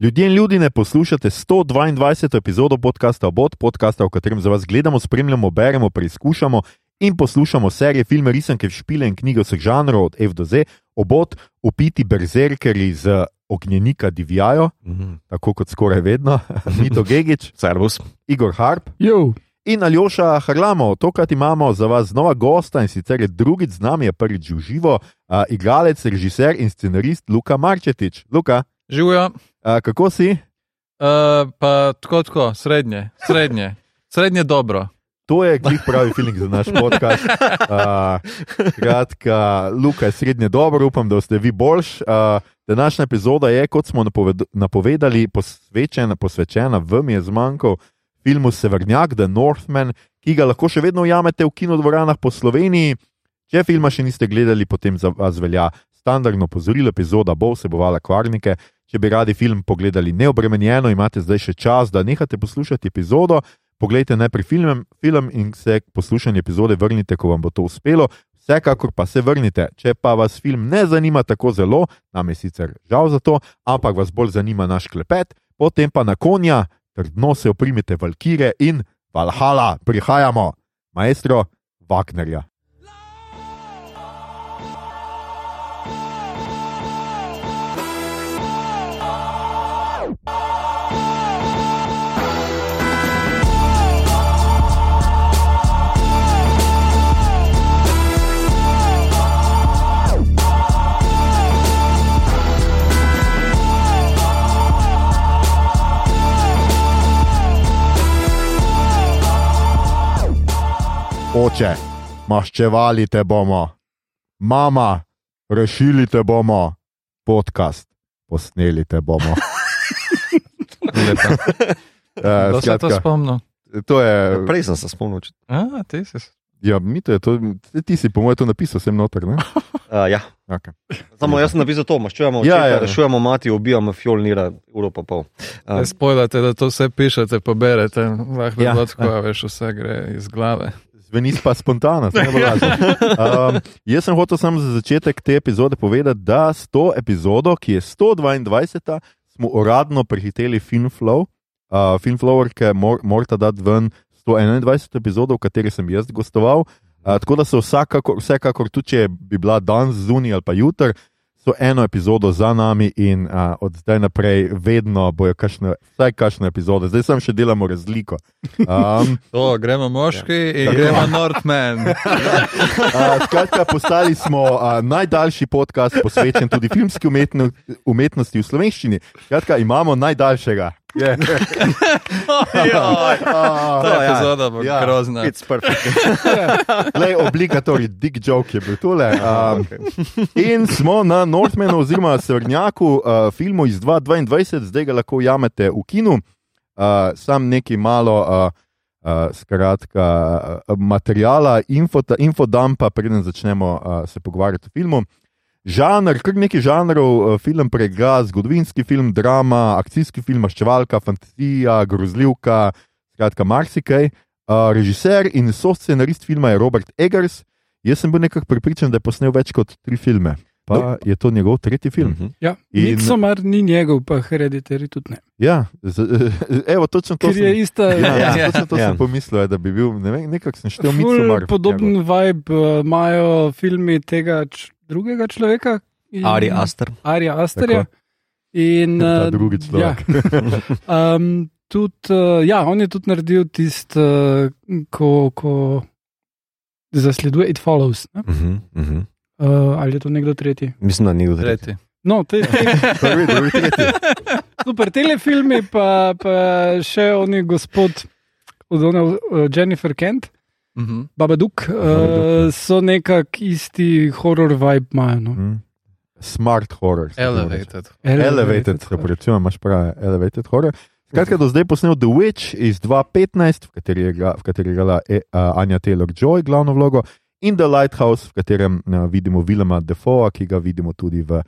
Ljudje in ljudi ne poslušate 122. epizodo podcasta Obot, podcasta, v katerem za vas gledamo, spremljamo, beremo, preizkušamo in poslušamo serije, filme, risanke, špile in knjige vseh žanrov od F do Z. Obot, upiti berzerkeri z ognjenika divjajo, Mhm. tako kot skoraj vedno, Mito Gigič, Servus. Igor Harp Jo, in Aljoša Harlamo. Tokrat imamo za vas znova gosta in sicer je drugič z nami, je prvič v živo, uh, igralec, režiser in scenarist Luka Marčetič. Luka, Živijo, kako si? uh, pa tako, tako, srednje, srednje, srednje dobro. To je glih pravi feeling za naš podcast. Uh, kratka, Luka je srednje dobro, upam, da ste vi boljši. Uh, današnja epizoda je, kot smo napoved napovedali, posvečena, posvečena vam je zmanjkal filmu Severnjak, The Northman, ki ga lahko še vedno ujamete v kinodvoranah po Sloveniji. Če filma še niste gledali, potem za vas velja standardno pozorilo, epizoda bo vsebovala kvarnike. Če bi radi film pogledali neobremenjeno, imate zdaj še čas, da nehate poslušati epizodo. Poglejte najprej film, film in se k poslušanju epizode vrnite, ko vam bo to uspelo. Vsekakor pa se vrnite. Če pa vas film ne zanima tako zelo, nam je sicer žal za to, ampak vas bolj zanima naš klepet, potem pa na konja, trdno se oprimite Valkire in Valhalla, prihajamo, maestro Wagnerja. Oče, maščevali te bomo, mama, rešili te bomo, podcast, posneli te bomo. Uh, Kdo se je to spomnil? to je, Prej sem se spomnil. če- A, ti si. ja, mi to je, to, ti si po mojem to napisal, sem noter. Ne? Uh, ja. Okay. Samo jaz sem napisal to, maščujemo, Ja, ja, ja. ja. rešujemo mati, ubijamo fjolnira, uro pa pol. Um, Ne spojljate, da to vse pišete, poberete, lahko Ja, ja, tako, ja. veš, vse gre iz glave. Zveni pa spontano, ne bo lažje. Um, jaz sem hotel samo za začetek te epizode povedati, da s to epizodo, ki je 122, smo uradno prehiteli Filmflow. Uh, Filmflower, ki mor, morata dati ven 121 epizodo, v kateri sem jaz gostoval. Uh, tako da so vsakakor, vsekakor, tudi če bi bila danes zunaj ali pa jutr, so eno epizodo za nami in uh, od zdaj naprej vedno bojo kašne, vsaj kakšne epizode. Zdaj samo še delamo razliko. Um, To, gremo moški ja. in Tako. gremo Northman. Uh, skratka, postali smo uh, najdaljši podcast, posvečen tudi filmski umetno, umetnosti v slovenščini. Skratka, imamo najdaljšega. Je. Uh, Ta ja. epizoda bo Ja. grozna. It's perfect. Lej, obligatorni dick joke je bil tole. Um, in smo na Northmanu, oziroma Severnjaku, uh, filmu iz 2022, zdaj ga lahko jamete v kinu. Uh, sam nekaj malo, uh, uh, skratka, uh, materijala, infota, infodampa, preden začnemo uh, se pogovarjati o filmu. Žanr, kar nekaj žanrov, uh, film prega, zgodovinski film, drama, akcijski film, maščevalka, fantazija, grozljivka, skratka, marsikaj. Uh, režiser in soscenarist filma je Robert Eggers. Jaz sem bil nekako pripričan, da je posnel več kot tri filme. Pa Nope. je to njegov tretji film. Mhm. ja, In-. Midsommar ni njegov, pa hereditari tudi ne. Ja, z, evo, točno to Ker je sem, ista. ja, ja, Ja, točno to ja. sem pomislil, da bi bil, ne vem, nekako sem štel Ful Midsommar. Podoben vibe uh, imajo filmi tega drugega človeka. in- Ari Aster. Arija Asterja. In, uh, drugi človek. Ja, um, tudi, uh, ja, on je tudi naredil tisto, uh, ko, ko zasleduje It Follows. Ne? Mhm, mhm. Uh, ali je to nekdo tretji? Mislim, da ni kdo tretji. Tretji. No, te, te, Prvi, drugi, tretji. super telefilmi, pa, pa še oni gospod, od one, uh, Jennifer Kent, Mhm. Babaduk, Babadook, uh, so nekako isti horror vibe imajo. No. Mm. Smart horror. reče. Elevated. Elevated, se pravi, imaš prav, elevated horror. Skratka, do zdaj je posnel The Witch iz 2015, v kateri je, igra- v kateri je igrala e, uh, Anja Taylor Joy glavno vlogo, in The Lighthouse, v katerem uh, vidimo Willema Defoa, ki ga vidimo tudi v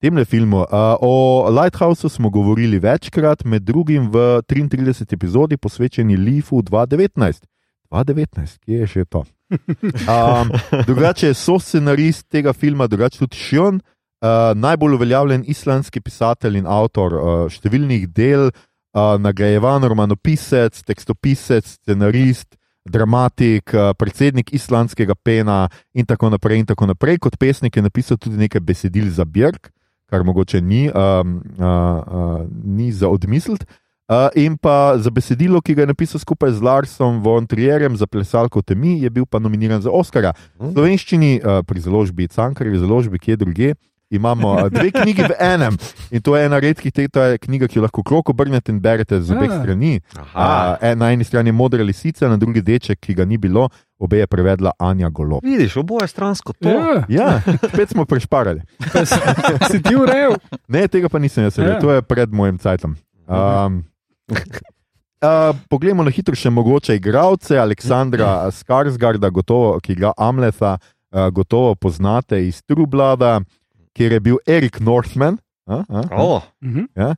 tem filmu. Uh, o Lighthouseu smo govorili večkrat, med drugim v 33. epizodi posvečeni Leafu 2019. 2019, kje je še to? Um, drugače je soscenarist tega filma, drugače tudi Šion. uh, najbolj uveljavljen islandski pisatelj in avtor uh, številnih del, uh, nagrajevan romanopisec, tekstopisec, scenarist, dramatik, uh, predsednik islandskega pena in tako naprej. In tako naprej. Kot pesnik je napisal tudi nekaj besedil za Björk, kar mogoče ni, um, uh, uh, ni za odmisliti. Uh, in pa za besedilo, ki ga je napisal skupaj z Larsom von Trierjem za plesalko Temi, je bil pa nominiran za Oscara. V slovenščini uh, pri založbi Cankarjevi, založbi kje druge. Imamo dve knjigi v enem in to je ena redkih teh, to je knjiga, ki jo lahko krok obrnete in berete z obeh Ja. strani. Uh, na eni strani je modra lisica, na drugi deček, ki ga ni bilo, obe je prevedla Anja Golob. Vidiš, oboje stransko to. Ja, Ja, spet smo prešparali. pa si, ti urejal. Ne, tega pa nisem jaz Ja. to je pred mojim cajtom. Um, uh, poglejmo na hitro še mogoče igralce. Aleksandra Skarsgarda, gotovo, ki igra Amleta, uh, gotovo poznate iz Trublada, kjer je bil Erik Northman. A, a. Oh, Mhm. Uh,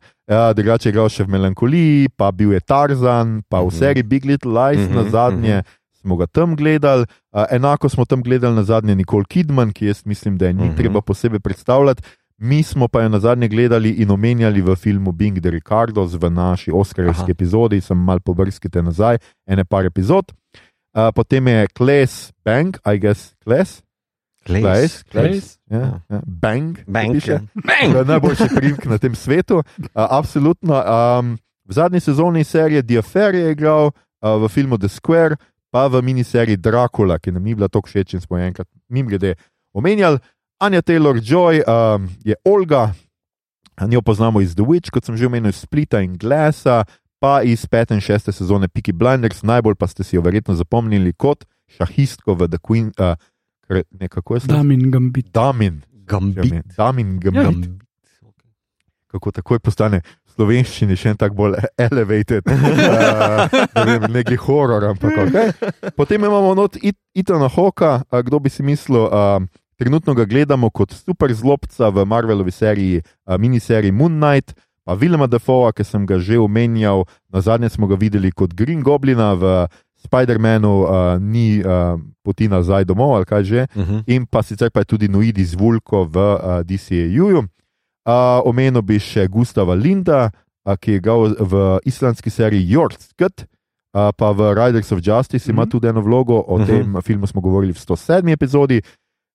drugače je igral še v Melankoliji, pa bil je Tarzan, pa v Mhm. seriji Big Little Lies Mhm, na zadnje. Smo ga tam gledali, uh, enako smo tam gledali na zadnje Nicole Kidman, ki jaz mislim, da je ni Mhm. treba posebej predstavljati. Mi smo pa jo na zadnje gledali in omenjali v filmu Bing the Ricardos v naši Oscarjevski Aha. epizodi, sem mal pobrskite nazaj, ene par epizod. Uh, potem je Kles Bang, I guess Kles. Kles, Kles. Ja, ja. Bang. Bank. piše. ja. Je najboljši primek na tem svetu. Uh, absolutno. Um, v zadnji sezoni serije The Affair je igral, uh, v filmu The Square, pa v miniseriji Dracula, ki nam ni bila tako všeč in smo enkrat mim grede omenjali. Anja Taylor Joy um, je Olga, njo poznamo iz The Witch, kot sem že omenil, iz Splita in Glasa, pa iz pete in šeste sezone Peaky Blinders, najbolj pa ste si jo verjetno zapomnili kot šahistko v The Queen. Uh, kar- ne, kako je se? Damin Gambit. Damin. Gambit. Damin Gambit. kako takoj postane slovenščini še en tak bolj elevated, uh, ne vem, neki horor. Ampak, okay. Potem imamo not It Itana Hoka, uh, kdo bi si mislil. Uh, Trenutno ga gledamo kot super zlobca v Marvelovi seriji, uh, miniseriji Moon Knight, pa Vilma Defoe, ki sem ga že omenjal, na zadnje smo ga videli kot Green Goblina v Spider-Manu, uh, ni uh, poti nazaj domov ali kaj že Mhm. in pa sicer pa je tudi Noidi Zvulko v uh, DCAU. Uh, omenil bi še Gustava Linda, uh, ki je igral v islandski seriji Jorskut, uh, pa v Riders of Justice ima Mhm. tudi eno vlogo, o Mhm. tem filmu smo govorili v 107. epizodi.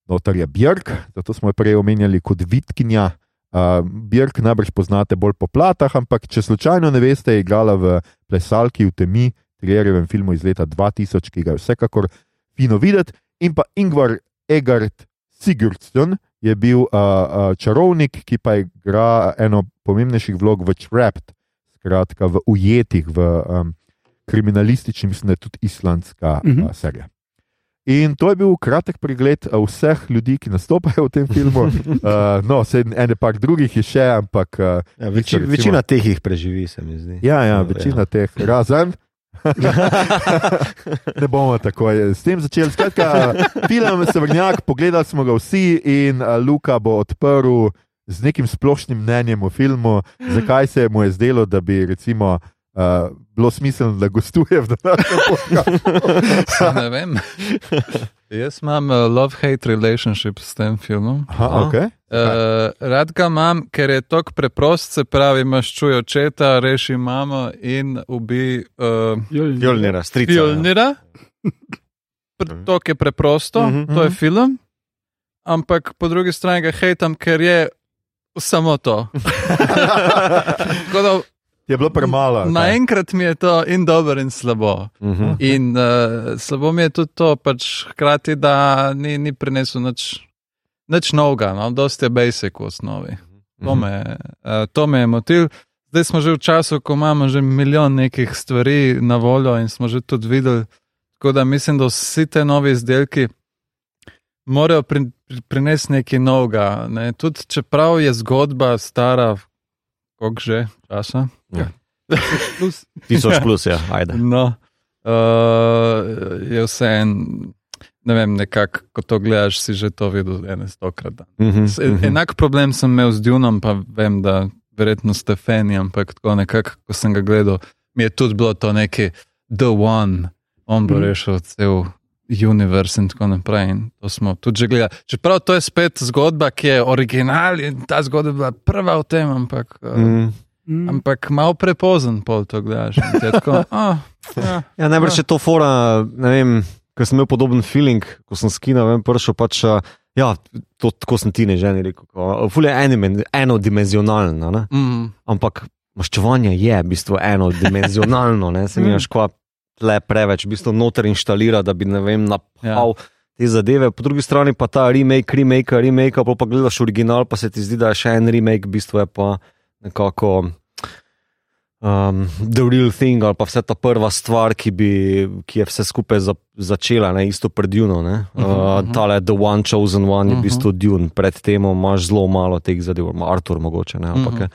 Notar je Björk, zato smo jo prej omenjali kot Vitkinja. Uh, Björk najbrž poznate bolj po platah, ampak če slučajno ne veste, je igrala v plesalki v temi, Trierjevem filmu iz leta 2000, ki ga je vsekakor fino videti, in pa Ingvar Egard Sigurdsson je bil uh, uh, čarovnik, ki pa igra eno pomembnejših vlog v Trapped, skratka v ujetih, v um, kriminalistični, mislim, da je tudi islandska uh, serija. In to je bil kratek pregled uh, vseh ljudi, ki nastopajo v tem filmu. Uh, no, se ene par drugih je še, ampak uh, Ja, veči, recimo- večina teh jih preživi, se mi zdi. ja, ja, Ja. večina teh, razen. ne bomo tako s tem začeli. Skratka, film Severnjak, pogledali smo ga vsi in Luka bo odprl z nekim splošnim mnenjem o filmu, zakaj se mu je zdelo, da bi recimo. Uh, bilo smiselno, da gostuje v današnjem podkastu. Ne vem. Jaz imam uh, love-hate relationship s tem filmom. Aha, Aha. okay. Uh, rad ga imam, ker je tako preprost, se pravi, imaš čuj očeta, reši mamo in ubi uh, Jolnira, strica. Fjolnira. To je preprosto, Mhm. to je Mhm. film, ampak po drugi strani ga hejtam, ker je samo to. Tako da Je bilo premalo. Naenkrat mi je to in dobro, in slabo. Mhm. In uh, slabo mi je tudi to, pač hkrati, da ni, ni prinesel nič, nič novega, no, dosti je basic v osnovi. To Mhm. me, uh, to me je motil. Zdaj smo že v času, ko imamo že milijon nekih stvari na voljo in smo že tudi videli. Tako da mislim, da vsi te novi izdelki morajo pri, pri, prinesti nekaj novega. Ne? Tudi čeprav je zgodba stara, koliko že časa. Plus. Tisoč plus, ja, ajde. No, uh, je vse en, ne vem, nekako, ko to gledaš, si že to videl ene stokrat. Mhm, S- mhm. Enak problem sem imel z Dunom, pa vem, da verjetno ste fani, ampak tako nekako, ko sem ga gledal, mi je tudi bilo to neki The One, on bo Mhm. rešil cel univerz in tako naprej. In to smo tudi že gledali. Čeprav to je spet zgodba, ki je original in ta zgodba je bila prva v tem, ampak, mm. Mm. Mm. ampak malo prepozen pol to gledaš. Tako, oh, ja, Ja, najbrž je to fora, ne vem, ker sem imel podoben feeling, ko sem skina, vem, prišel pač. a, Ja, to, tako sem ti ne ženi rekel. ko- Ful je enodimenzionalno, ne? mm, ampak maščevanje je v bistvu enodimenzionalno, ne? se mi Mm. je škoda tle preveč, v bistvu noter inštalira, da bi ne vem, napal. Ja. Te zadeve, po drugi strani pa ta remake, remake, remake, pa pa gledaš original, pa se ti zdi, da je še en remake, v bistvu je pa nekako um, the real thing, ali pa vse ta prva stvar, ki, bi, ki je vse skupaj za, začela, ne, isto pred Duno. Uh, mhm. tale The One Chosen One je v Mhm. bistvu Dune, pred tem imaš zelo malo teh zadev, Artur mogoče, ne, ampak. Mhm. je.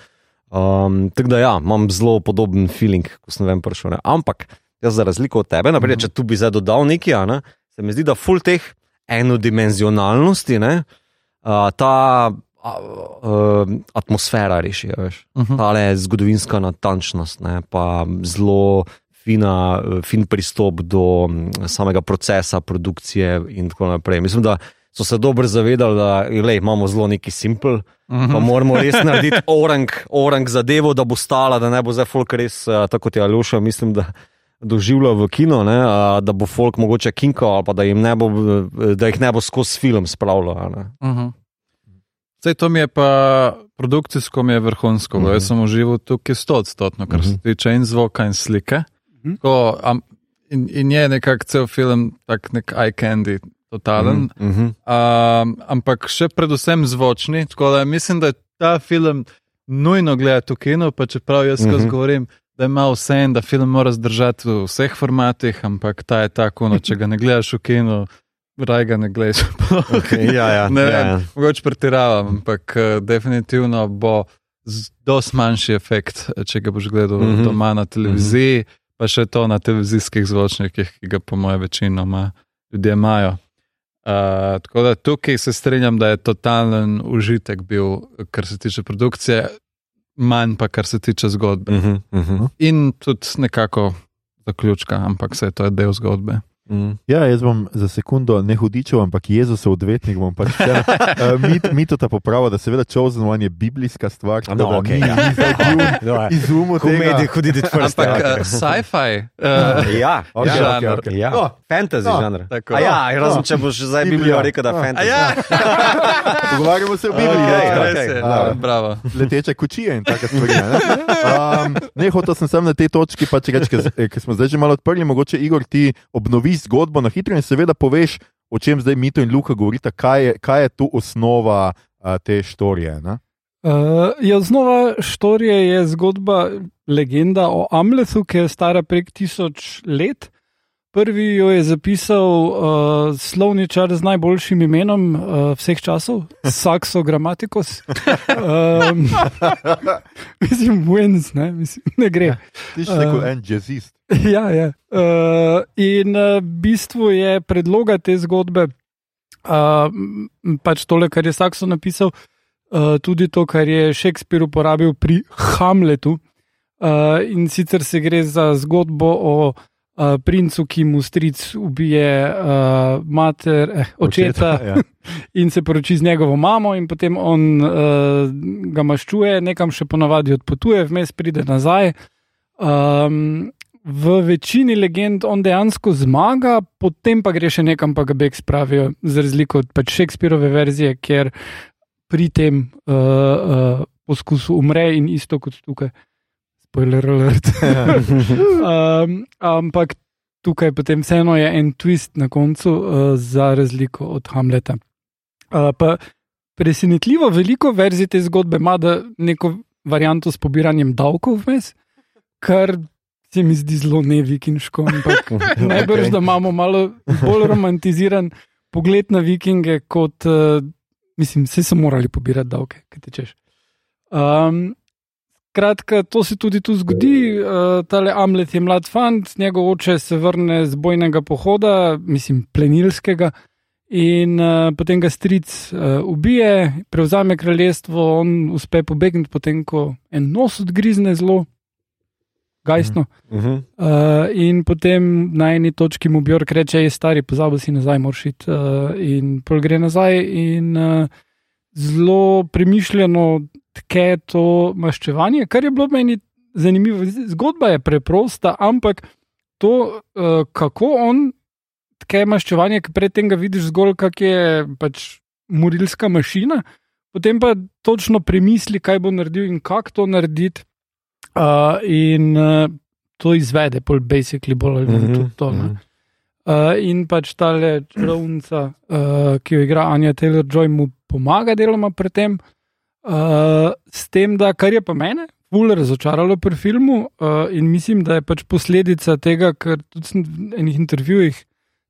Um, tako da ja, imam zelo podoben feeling, ko sem vem prišel. Ne. Ampak jaz za razliko od tebe, naprej, če tu bi zdaj dodal nekaj, ne, se mi zdi, da full teh enodimenzionalnosti, ne, uh, ta uh, uh, atmosfera reši. Veš. uh -huh. Tale zgodovinska natančnost, ne, pa zelo fina, fin pristop do samega procesa produkcije in tako naprej. Mislim, da so se dobro zavedali, da lej, imamo zelo neki simpel, pa moramo res narediti orang, orang zadevo, da bo stala, da ne bo zdaj folk res, tako kot je Aljoša, mislim, da doživljal v kino, ne, a, da bo folk mogoče kinkal ali pa da, jim ne bo, da jih ne bo skozi film spravljal. a ne. Uh -huh. Sej to mi je pa produkcijsko mi je vrhunsko, uh -huh. jaz sem užival tukaj stotstotno, kar uh -huh. se tiče in zvoka in slike. Mhm. Tako, am, in, in je nekako cel film, tak nek eye candy, totalen. Mhm, mhm. Um, ampak še predvsem zvočni. Tako da mislim, da je ta film nujno gledati v kinu, pa čeprav jaz skozi Mhm. govorim, da ima vse in da film mora zdržati v vseh formatih, ampak ta je tako, no, če ga ne gledaš v kinu, raj ga ne gledaš. Okay, ja, ja, Ne ja, ja. mogoče pretiravam, ampak uh, definitivno bo dosti manjši efekt, če ga boš gledal mm. -hmm. doma na televiziji, mm -hmm. pa še to na televizijskih zvočnikih, ki ga po mojem večinoma ljudje imajo. Uh, tako da tukaj se strinjam, da je totalen užitek bil, kar se tiče produkcije, manj pa kar se tiče zgodbe. Mhm, mhm, In tudi nekako zaključka, ampak vse to je del zgodbe. Mhm. Ja, jaz bom za sekundo ne hudičev, ampak Jezusov odvetnik bom pač vse. Uh, mit, mitota popravil, da seveda Chosen One je biblijska stvar. No, da okej, ni- ja. ni zdaj bil Dobar. Izumil tega. hudi it first. Ampak ja. uh, sci-fi. Uh, Ja, Ok, ja, ok, žanr. ok. ja. No, fantasy No, žanr. tako. A ja, razen No. če boš zdaj. Biblijo rekel, da No. je A fantasy. ja, Pogovarjamo se o Bibliji. Ja. res je. okej, Ja, Bravo. leteče kočije in take stvari. Ne, um, ne hotel sem sem na tej točki, pa če rečeš, ker smo zdaj že malo odprli, mogoče Igor ti obnoviš zgodbo na hitro in seveda poveš, o čem zdaj Mito in Luka govorita, kaj je, kaj je tu osnova uh, te štorije. Ne? Uh, ja, znova štorije je zgodba, legenda o Amletu, ki je stara prek tisoč let. Prvi jo je zapisal uh, slovničar z najboljšim imenom uh, vseh časov, Saxo Grammaticus. Um, mislim, Wins, ne, mislim, ne gre. Ti si rekel Uh, en jazzist. Ja, ja. Uh, in uh, v bistvu je predloga te zgodbe, uh, pač tole, kar je Sakso napisal, uh, tudi to, kar je Shakespeare uporabil pri Hamletu. Uh, in sicer se gre za zgodbo o uh, princu, ki mu stric ubije uh, mater, eh, očeta, ja. in se poroči z njegovo mamo, in potem on uh, ga maščuje, nekam še ponavadi odpotuje, vmes pride nazaj. Um, v večini legend on dejansko zmaga, potem pa gre še nekam, pa ga beg spravijo, za razliko od pač Shakespearove verzije, kjer pri tem uh, uh, poskusu umre in isto kot tukaj. Spoiler alert. um, ampak tukaj potem vseeno je en twist na koncu, uh, za razliko od Hamleta. Uh, pa presenetljivo veliko verzij te zgodbe ima, da neko varianto s pobiranjem davkov vmes, kar se mi zdi zelo nevikinško. Ampak najbrž, da imamo malo bolj romantiziran pogled na vikinge, kot uh, mislim, vse so morali pobirati davke, kaj tečeš. Um, Kratka, to se tudi tu zgodi. Uh, tale Amlet je mlad fant, njegov oče se vrne z bojnega pohoda, mislim, plenilskega, in uh, potem ga stric uh, ubije, prevzame kraljestvo, on uspe pobegniti, potem ko en nos odgrizne zelo. gajstno. Uh -huh. Uh, in potem na eni točki mu Bjork reče: je stari, pozabil si nazaj, moraš iti. Uh, in pol gre nazaj, in uh, zelo premišljeno tke to maščevanje, kar je bilo meni zanimivo. Zgodba je preprosta, ampak to, uh, kako on tke maščevanje, ki predtem ga vidiš zgolj, kak je pač morilska mašina, potem pa točno premisli, kaj bo naredil in kako to narediti. Uh, in uh, to izvede, pol basically bolj ali manj tudi to. ne. Uh, in pač ta čarovnica, uh, ki jo igra Anja Taylor Joy, mu pomaga deloma pri tem. Uh, s tem, da kar je pa mene, ful razočaralo pri filmu uh, in mislim, da je pač posledica tega, ker tudi sem v enih intervjujih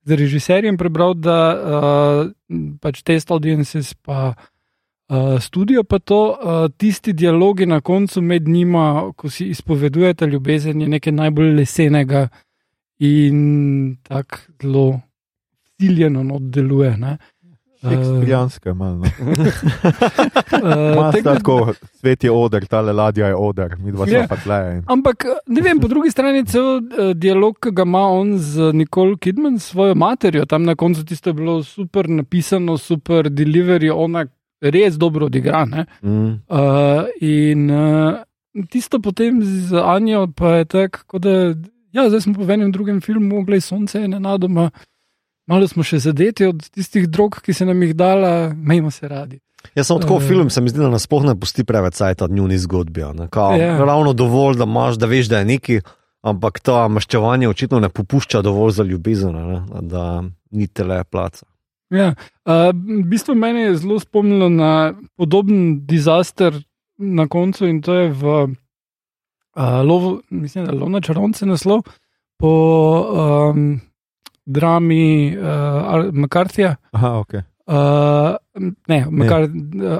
z režiserjem prebral, da uh, pač test audiences pa uh, studio pa to, uh, tisti dialogi na koncu med njima, ko si izpovedujete ljubezen, je nekaj najbolj lesenega in tako zelo ciljeno oddeluje. Ne? Šekspirijanska je malo. No. Uh, Malo tako svet je oder, ta ladja je oder, mi dva Ja. smo pa tle. Ampak ne vem, po drugi strani cel uh, dialog, ki ga ima on z Nicole Kidman, svojo materjo, tam na koncu tisto je bilo super napisano, super delivery, ona res dobro odigra. ne. Mm. Uh, in uh, tisto potem z Anjo pa je tako, da ja, zdaj smo po enem drugem filmu, gledaj sonce je nenadoma. Malo smo še zadeti od tistih drog, ki se nam jih dala, majmo se radi. Jaz sem tako Eh. film, se mi zdi, da nas sploh ne pusti preveč cajt od njuni zgodbi. Kao, Ja. Ravno dovolj, da, imaš, da veš, da je neki, ampak to maščevanje očitno ne popušča dovolj za ljubezen, ne, da ni tele placa. Ja, uh, v bistvu mene je zelo spomnilo na podoben disaster na koncu in to je v uh, lovu, mislim, da je Lona Čarovnice naslov po um, drami uh, McCarthyja, Aha, ok. uh, ne, McCar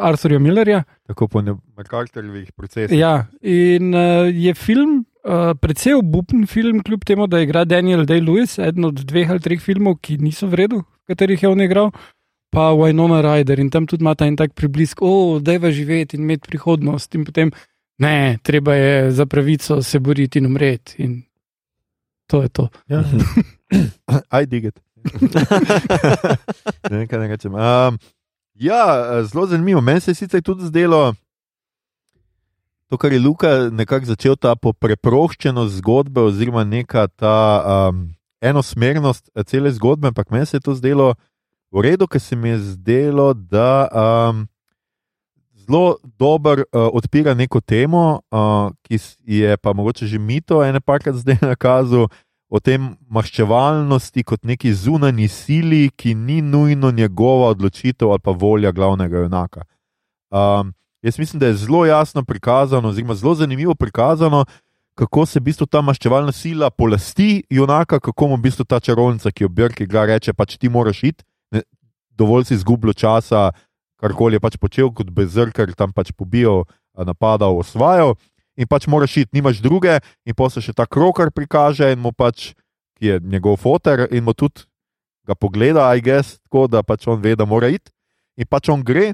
Arthurja Millerja. Tako po McCarthyjevih procesih. Ja, in uh, je film. Uh, predvsej obupen film, kljub temu, da igra Daniel Day-Lewis, eden od dveh ali treh filmov, ki niso v redu, v katerih je on igral, pa Wynonna Ryder in tam tudi ima ta en tak priblisk, o, da je živeti in imeti prihodnost, in potem ne, treba je za pravico se boriti in umreti. In to je to. Ja. Aj diget. ne vem, kaj naj rečem. Um, ja, zelo zanimivo. Meni se je sicer tudi zdelo, to, kar je Luka nekako začel, ta preproščenost zgodbe, oziroma neka ta um, enosmernost cele zgodbe, ampak meni se je to zdelo v redu, ker se mi je zdelo, da um, zelo dobro uh, odpira neko temo, uh, ki je pa mogoče že mito, ene parkrat zdaj nakazal o tem maščevalnosti kot neki zunanji sili, ki ni nujno njegova odločitev ali pa volja glavnega junaka. Um, jaz mislim, da je zelo jasno prikazano, oziroma zelo zanimivo prikazano, kako se v bistvu ta maščevalna sila polasti junaka, kako mu v bistvu ta čarovnica, ki jo Brki igra, reče: pač ti moraš iti, ne, dovolj si izgubljal časa, karkoli je pač počel kot bezrker, tam pač pobijal, a, napadal, osvajal. In pač moraš iti, nimaš druge, in pa se še ta krokar prikaže, in mu pač, ki je njegov fotor, in mu tudi ga pogleda, aj gess, tako da pač on ve, da mora iti. In pač on gre,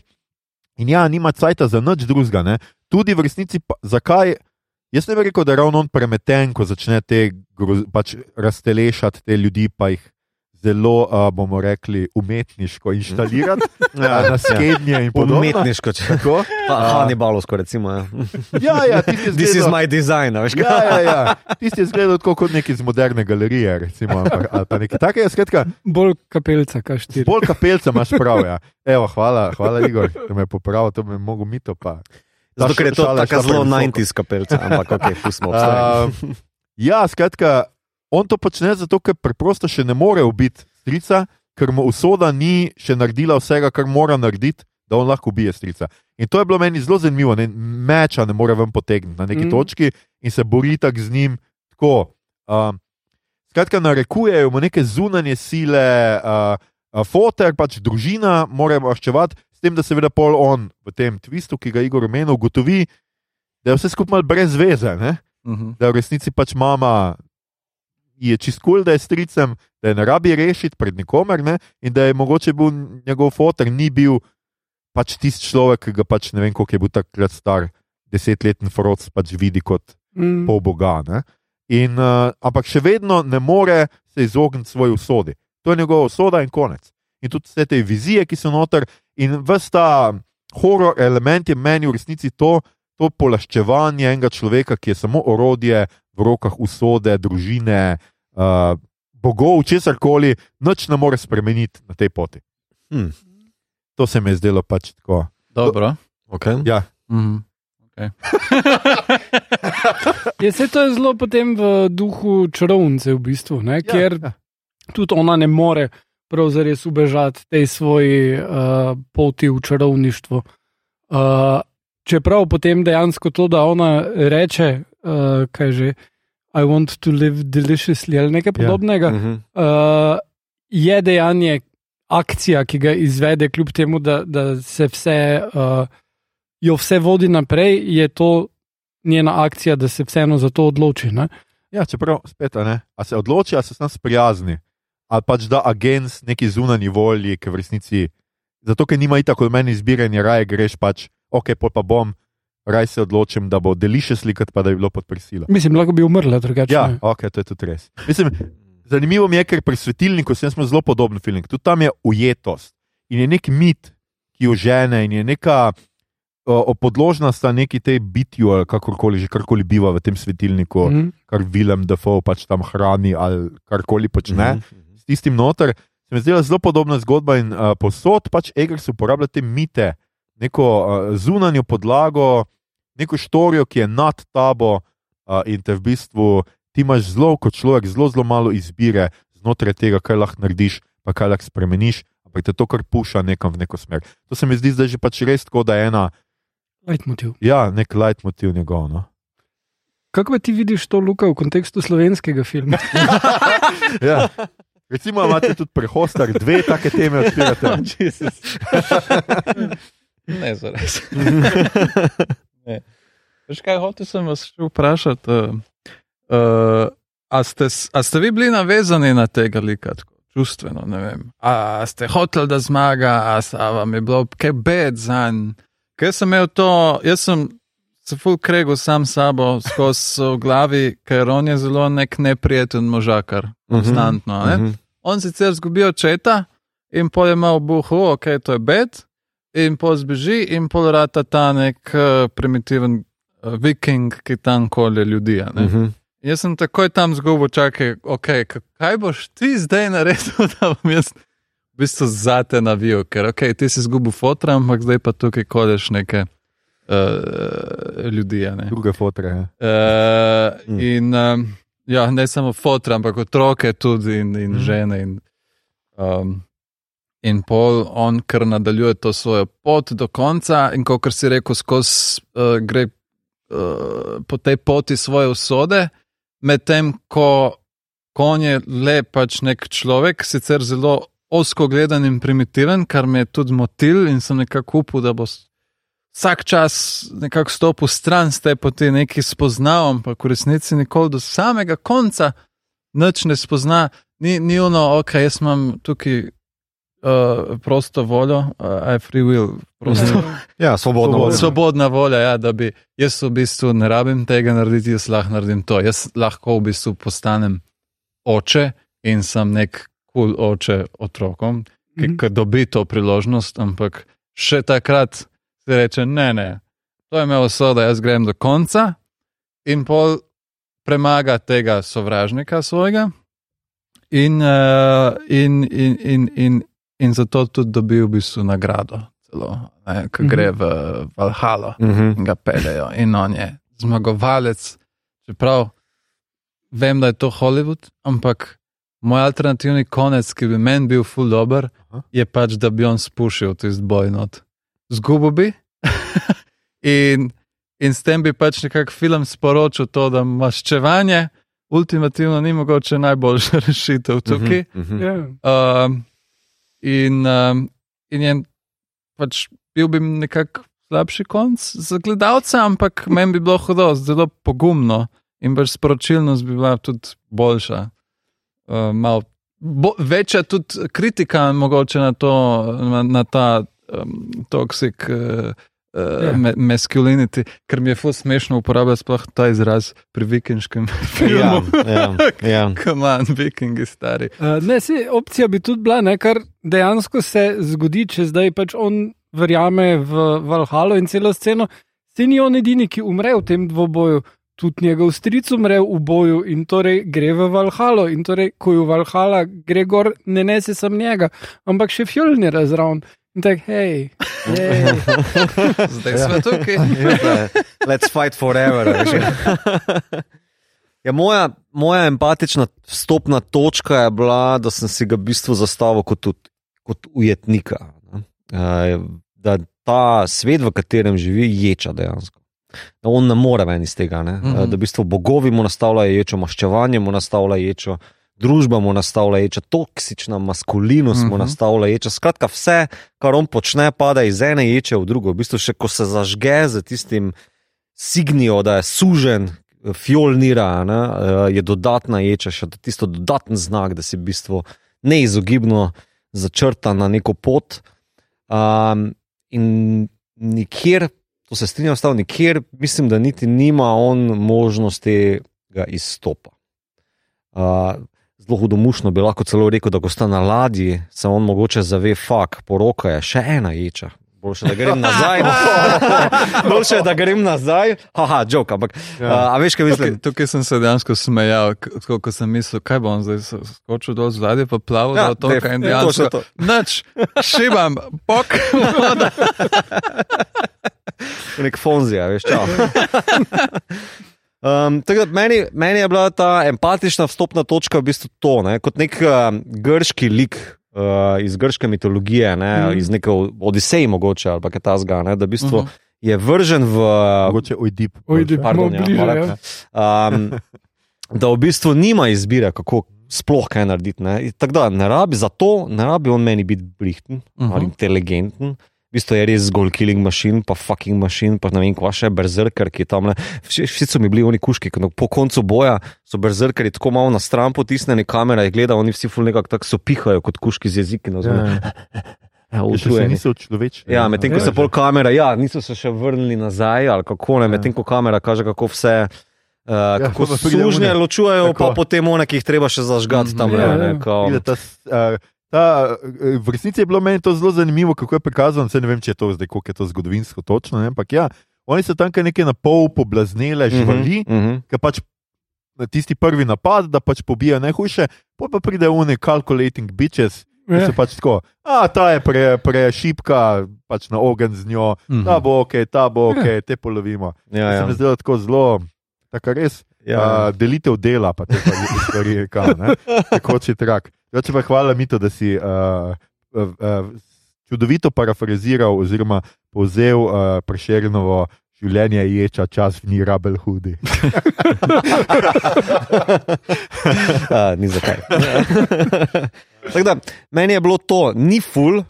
in ja, nima cajta za nič drugega. Tudi v resnici, pa, zakaj? Jaz ne bi rekel, da je ravno on premeten, ko začne te pač raztelešati te ljudi, pa jih zelo, uh, bomo rekli, umetniško inštalirati ja, na skednje in podobno. Umetniško, če Tako? pa. Hannibalovsko, recimo. Ja. Ja, ja, tisti je This is zgledal- my design, veš kaj? Ja, ja, ja. Tisti je izgledal tako kot neki iz moderne galerije, recimo, ali pa, ali pa nekaj takega. Skratka, Bolj kapelca, kaj štiri. bolj kapelca imaš prav. Ja. Evo, hvala, hvala, Igor, da me je popravil, to bi me mogel mito pa. Ta Zato, ker je to je tako zelo previsoko. 90s kapelca, ampak ok, pustimo. obstane. Uh, ja, skratka, on to počne zato, ker preprosto še ne more ubiti strica, ker mu usoda ni še naredila vsega, kar mora narediti, da on lahko ubije strica. In to je bilo meni zelo zanimivo, ne, meča ne more ven potegniti na neki Mm. točki in se bori tako z njim. Tako, um, skratka, narekujejo mu neke zunanje sile, uh, uh, fotor, pač družina, mora maščevati, s tem, da seveda pol on v tem tvistu, ki ga Igor omenil, ugotovi, da je vse skupaj malo brez veze. Ne? Mhm. da v resnici pač mama je čiskul, da je stricem, da je ne rabi rešiti pred nikomer ne? in da je mogoče bil njegov fotor, ni bil pač tisti človek, ki ga pač ne vem, koliko je bil takrat star, desetletni froc pač vidi kot Mm. pol boga. Ne? In, uh, ampak še vedno ne more se izogniti svoji usodi. To je njegova usoda in konec. In tudi vse te vizije, ki so noter, in vsta horor element je meni v resnici to, to polaščevanje enega človeka, ki je samo orodje v rokah usode, družine, uh, bogov, česar koli, noč ne more spremeniti na tej poti. Hm. To se mi je zdelo pač tako. Dobro. Okay. Ja, Mhm. Okay. Je se to je zelo potem v duhu čarovnice, v bistvu, ne, ja, ker ja. tudi ona ne more pravzaprav ubežati tej svoji uh, poti v čarovništvo. Uh, čeprav potem dejansko to, da ona reče, uh, kaj že, I want to live deliciously ali nekaj Ja. podobnega, Mhm. uh, je dejanje, akcija, ki ga izvede, kljub temu, da, da se vse, uh, jo vse vodi naprej, je to njena akcija, da se vseeno za to odloči. Ne? ja, čeprav spet, ne, a se odloči, a se s nas prijazni, ali pač da agent neki zunanji volji, ki v resnici, zato ker nima tako od meni izbiranja, raje greš pač, ok, pol pa bom. Raj se odločim, da bo deliše slikati, pa da je bilo pod prisilo. Mislim, lahko bi umrla drugače. Ja, ne. ok, to je tudi res. Mislim, zanimivo mi je, ker pri svetilniku sem imel zelo podoben film. Tudi tam je ujetost in je nek mit, ki jo žene in je neka o, podložna sta neki tej bitju, ali kakorkoli že karkoli biva v tem svetilniku, mm. Mhm. kar Willem Dafoe pač tam hrani ali karkoli počne. Mm Mhm. S tistim noter se mi zdela zelo podobna zgodba in uh, posod pač Eggers uporablja te mite, neko uh, zunanjo podlago, neko štorijo, ki je nad tabo uh, in te v bistvu ti imaš zelo, kot človek, zelo, zelo malo izbire znotraj tega, kaj lahko narediš, pa kaj lahko spremeniš, ampak te to kar puša nekam v neko smer. To se mi zdi zdaj že pač res tako, da je ena, Leitmotiv. ja, nek leitmotiv njegov. No. Kako pa ti vidiš to, Luka, v kontekstu slovenskega filma? Ja. Recimo, imate tudi prehostar, dve take teme odpirate. Ne, zares. Ne. Veš kaj, hotel sem vas še vprašati. Uh, uh, a, ste, a ste vi bili navezani na tega lika, tako čustveno? ne vem? A, a ste hoteli, da zmaga, a, a vam je bilo kaj bed za njim? Ker sem imel to, jaz sem se full kregu sam sabo skozi v glavi, ker on je zelo nek neprijeten možakar, konstantno. ne. Mhm. On sicer zgubi očeta in pol je imel buhu, ok, to je bed, in pol zbeži, in pol rata ta nek uh, primitiven uh, viking, ki tam kolje ljudi. ne. Mhm. Jaz sem takoj tam zgubil, čakaj, okay, kaj boš ti zdaj naredil, da bom jaz v bistvu zate navil, ker okay, ti si zgubil fotra, ampak zdaj pa tukaj kolješ neke uh, ljudi. Ne? Druge fotre. Ja. Uh, Mm. in um, ja, ne samo fotra, ampak otroke tudi in, in Mhm. žene. In, um, in pol on, ker nadaljuje to svojo pot do konca, in kot si rekel, skozi uh, gre uh, po tej poti svoje usode, medtem ko, ko on je le pač nek človek, sicer zelo osko gledan in primitiven, kar me je tudi motil in sem nekako upal, da bo vsak čas nekako stopil stran z te poti, nekaj spoznal, ampak v resnici nikoli do samega konca nič ne spozna. Ni, ni ono, ok, jaz imam tukaj uh, prosto voljo, uh, I free will, prosto. Ja, svobodno. Svobodno. voljo. Svobodna volja, ja, da bi jaz v bistvu ne rabim tega narediti, jaz lahko naredim to. Jaz lahko v bistvu postanem oče in sem nek kul cool oče otrokom, ki, Mhm. ki dobi to priložnost, ampak še takrat si reče: ne, ne, to je imel usoda, jaz grem do konca in pol premaga tega sovražnika svojega. In, uh, in, in, in, in, in zato tudi dobi v bistvu nagrado, celo, ne, Mhm. gre v Valhalo Mhm. in ga peljejo. In on je zmagovalec, čeprav vem, da je to Hollywood, ampak moj alternativni konec, ki bi meni bil full dober, Aha. je pač, da bi on spušil tisti boj not. Zgubil bi in, in s tem bi pač nekako film sporočil to, da maščevanje ultimativno ni mogoče najboljša rešitev tukaj. Mhm. Mhm. Ja. Um, in, um, in je pač bil bi nekako slabši konc za gledalca, ampak meni bi bilo hudo, zelo pogumno in pač sporočilnost bi bila tudi boljša. Uh, malo bo, večja tudi kritika mogoče na, to, na, na ta um, toksik uh, Ja. me, masculinity, ker mi je fus smešno uporabljati sploh ta izraz pri vikinškem Ja, filmu. ja, ja. Kaman, vikingi stari. Uh, ne, se, opcija bi tudi bila, ne, kar dejansko se zgodi, če zdaj pač on verjame v Valhalo in celo sceno. Se ni on edini, ki umre v tem dvoboju, tudi njegov stric umre v boju in torej gre v Valhalo. In torej, ko je v Valhala, gre gor, ne nese sem njega, ampak še fjolni razravn. In tako, hej, hej. Zdaj smo tukaj. Let's fight forever. veš. Ja, moja, moja empatična vstopna točka je bila, da sem si ga v bistvu zastavil kot, ut- kot ujetnika. ne. Eh, Da ta svet, v katerem živi, ječa dejansko. Da on ne more ven iz tega. Ne? Mhm. Eh, Da v bistvu bogovi mu nastavljajo ječo, maščevanje mu nastavlja ječo. Družba mu nastavlja ječa, toksična maskulinost mu Mhm. nastavlja ječa. Skratka, vse, kar on počne, pada iz ene ječe v drugo. V bistvu, še ko se zažge z tistim signijo, da je sužen, fjolnira, ne, eh, je dodatna ječa, še tisto dodaten znak, da si v bistvu neizogibno začrta na neko pot. Um, in nikjer, to se strinjam, stav, nikjer, mislim, da niti nima on možnosti ga izstopa. Uh, zelo hudomušno bi lahko celo rekel, da ko sta na ladji, se on mogoče zave, fak, poroka je še ena ječa. Boljše, da grem nazaj. Boljše, da grem nazaj. Haha, jok, ampak ja. a veš, kaj mislim? Tukaj, tukaj sem se dejansko smejal, tako ko sem mislil, kaj bom zdaj skočil dol z ladje, pa plaval Ja, do toka def- in ja, dejansko. Noč, šibam, pok, nek fonzija, veš, čau. Um, tako da meni, meni je bila ta empatična vstopna točka v bistvu to, ne, kot nek um, grški lik uh, iz grške mitologije, ne, mm. iz neke Odiseje, mogoče ali pa kaj tasga, ne, da v bistvu uh Mhm. -huh. je vržen v. Mogoče ojdip. Ojdip. Pardon, Smo bliže, ja. um, da v bistvu nima izbire, kako sploh kaj narediti. Ne. Tako da ne rabi, zato ne rabi on meni biti brihten uh Mhm. -huh. ali inteligenten. V bistvu je res zgolj killing machine, pa fucking machine, pa ne vem, kva še berzerker, ki je tam. ne. Vsi vsi so mi bili oni kuški, ko po koncu boja so berzerkeri tako malo na stran potisnjeni, kamera je gleda, oni vsi ful nekako tako so pihajo kot kuški z jeziki. No, Ja, ja. ja. Ja, se utrujeni. niso človečni. Ja, medtem ko Ja, se že. pol kamera, ja, niso se še vrnili nazaj, ali kako ne, Ja. medtem ko kamera kaže, kako vse. Uh, ja, kako sužnje one. ločujejo, Tako. pa potem one, ki jih treba še zažgati tam. Ja, ne, ja. ne, kao- Vide, ta, s- a, ta, eh, v resnici je bilo meni to zelo zanimivo, kako je prikazano. Ne vem, če je to zdaj, koliko je to zgodovinsko točno. Ne? Ampak ja, oni so tam neke na pol poblaznele živali, Mhm, mhm. ki pač na tisti prvi napad, da pač pobijajo najhujše, pa pa pride oni calculating bitches. Ja. Ja. Se pač tako, a ta je pre, prešipka, pač na ogen z njo, Mhm. ta bo ok, ta bo ok, te polovimo. Ja, Ja. Se ja. mi zdi tako zelo, tako res. Ja. Uh, delitev dela, pa te pa stvari, kao, ne? tekoči trak. Drugače pa hvala Mito, da si uh, uh, uh, čudovito parafraziral oziroma povzel uh, prešernovo življenje ječa, čas ni rabel hudi. A, ni zakaj. Da, meni je bilo to, ni full.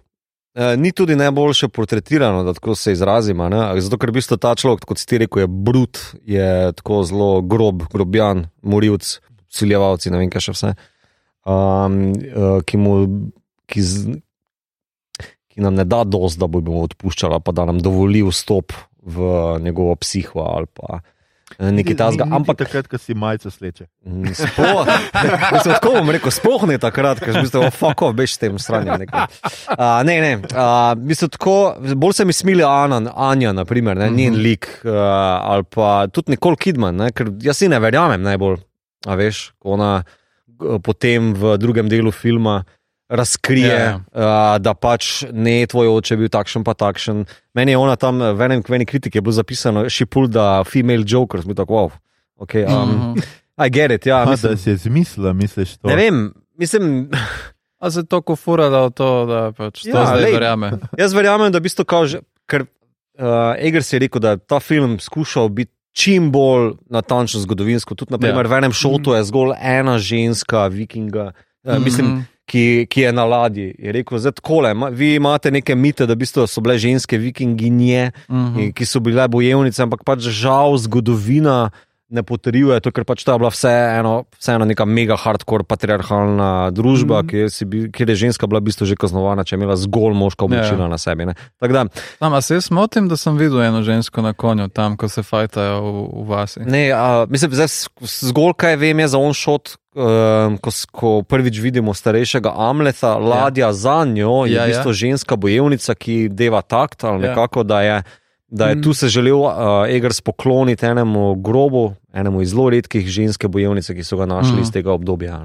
Uh, ni tudi najboljše portretirano, da tako se izrazimo. ne. Zato, ker v bistvu ta človek, kot si ti rekel, je brut, je tako zelo grob, grobjan, morilc, siljevalci, ne vem, kaj še vse. Um, uh, ki, mu, ki, z, ki nam ne da dosti, da bi mu odpuščala, pa da nam dovoli vstop v njegovo psiho ali pa eh, nekaj tasga. Ampak takrat, ko si majce sleče. Mm, Sploh, mislim, tako bom rekel, sploh ne takrat, ker si oh, fuck off, veš, s tem stranjem. Uh, ne, ne, uh, mislim, tako, bolj se mi smili Ana, Anja, naprimer, ne, njen lik, uh, ali pa tudi Nicole Kidman, ne, ker jaz si ne verjamem najbolj, a veš, ko ona g- potem v drugem delu filma razkrije, Ja. yeah. uh, da pač ne tvoj oče je bil takšen, pa takšen. Meni je ona tam v enem kveni kritiki je bilo zapisano, she pulled the female joker, smo tako, wow, ok. Um, Mhm. I get it, ja. A, Mislim, da si je zmislila, misliš to? ne vem, mislim, A se to kofuralo v to, da pač to Ja, zdaj lej. verjame. jaz verjamem, da v bistvu kaže, ker uh, Eggers je rekel, da je ta film skušal biti čim bolj natančno zgodovinsko. Tudi naprimer, ja. v enem šotu je zgolj ena ženska, vikinga, uh, mislim, Mhm. Ki, ki je na ladji. Je rekel, zdaj takole, vi imate neke mite, da v bistvu so bile ženske vikinginje, Mhm. in ki so bile bojevnice, ampak pač žal zgodovina ne potrjuje, to, ker pač ta je bila vseeno, vseeno neka mega hardcore patriarhalna družba, mm. Mhm. kjer, si, kjer je ženska bila v bistvu že kaznovana, če je imela zgolj moška oblačila Ja. na sebi. Da, Tam, a se jaz motim, da sem videl eno žensko na konju tam, ko se fajtajo v, v vasi. ne, a, mislim, zdaj, zgolj kaj vem je za on shot. Um, ko, s- ko prvič vidimo starejšega Amleta, ladja za njo je Ja, ja, v bistvu ja. ja. ženska bojevnica, ki deva takt ali Ja. nekako, da je, da je Mm. tu se želel uh, Egers pokloniti enemu grobu, enemu iz zelo redkih ženske bojevnice, ki so ga našli Mhm. iz tega obdobja.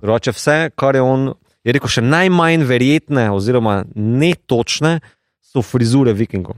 Drugače, vse, kar je on, je rekel, še najmanj verjetne, oziroma netočne, so frizure vikingov.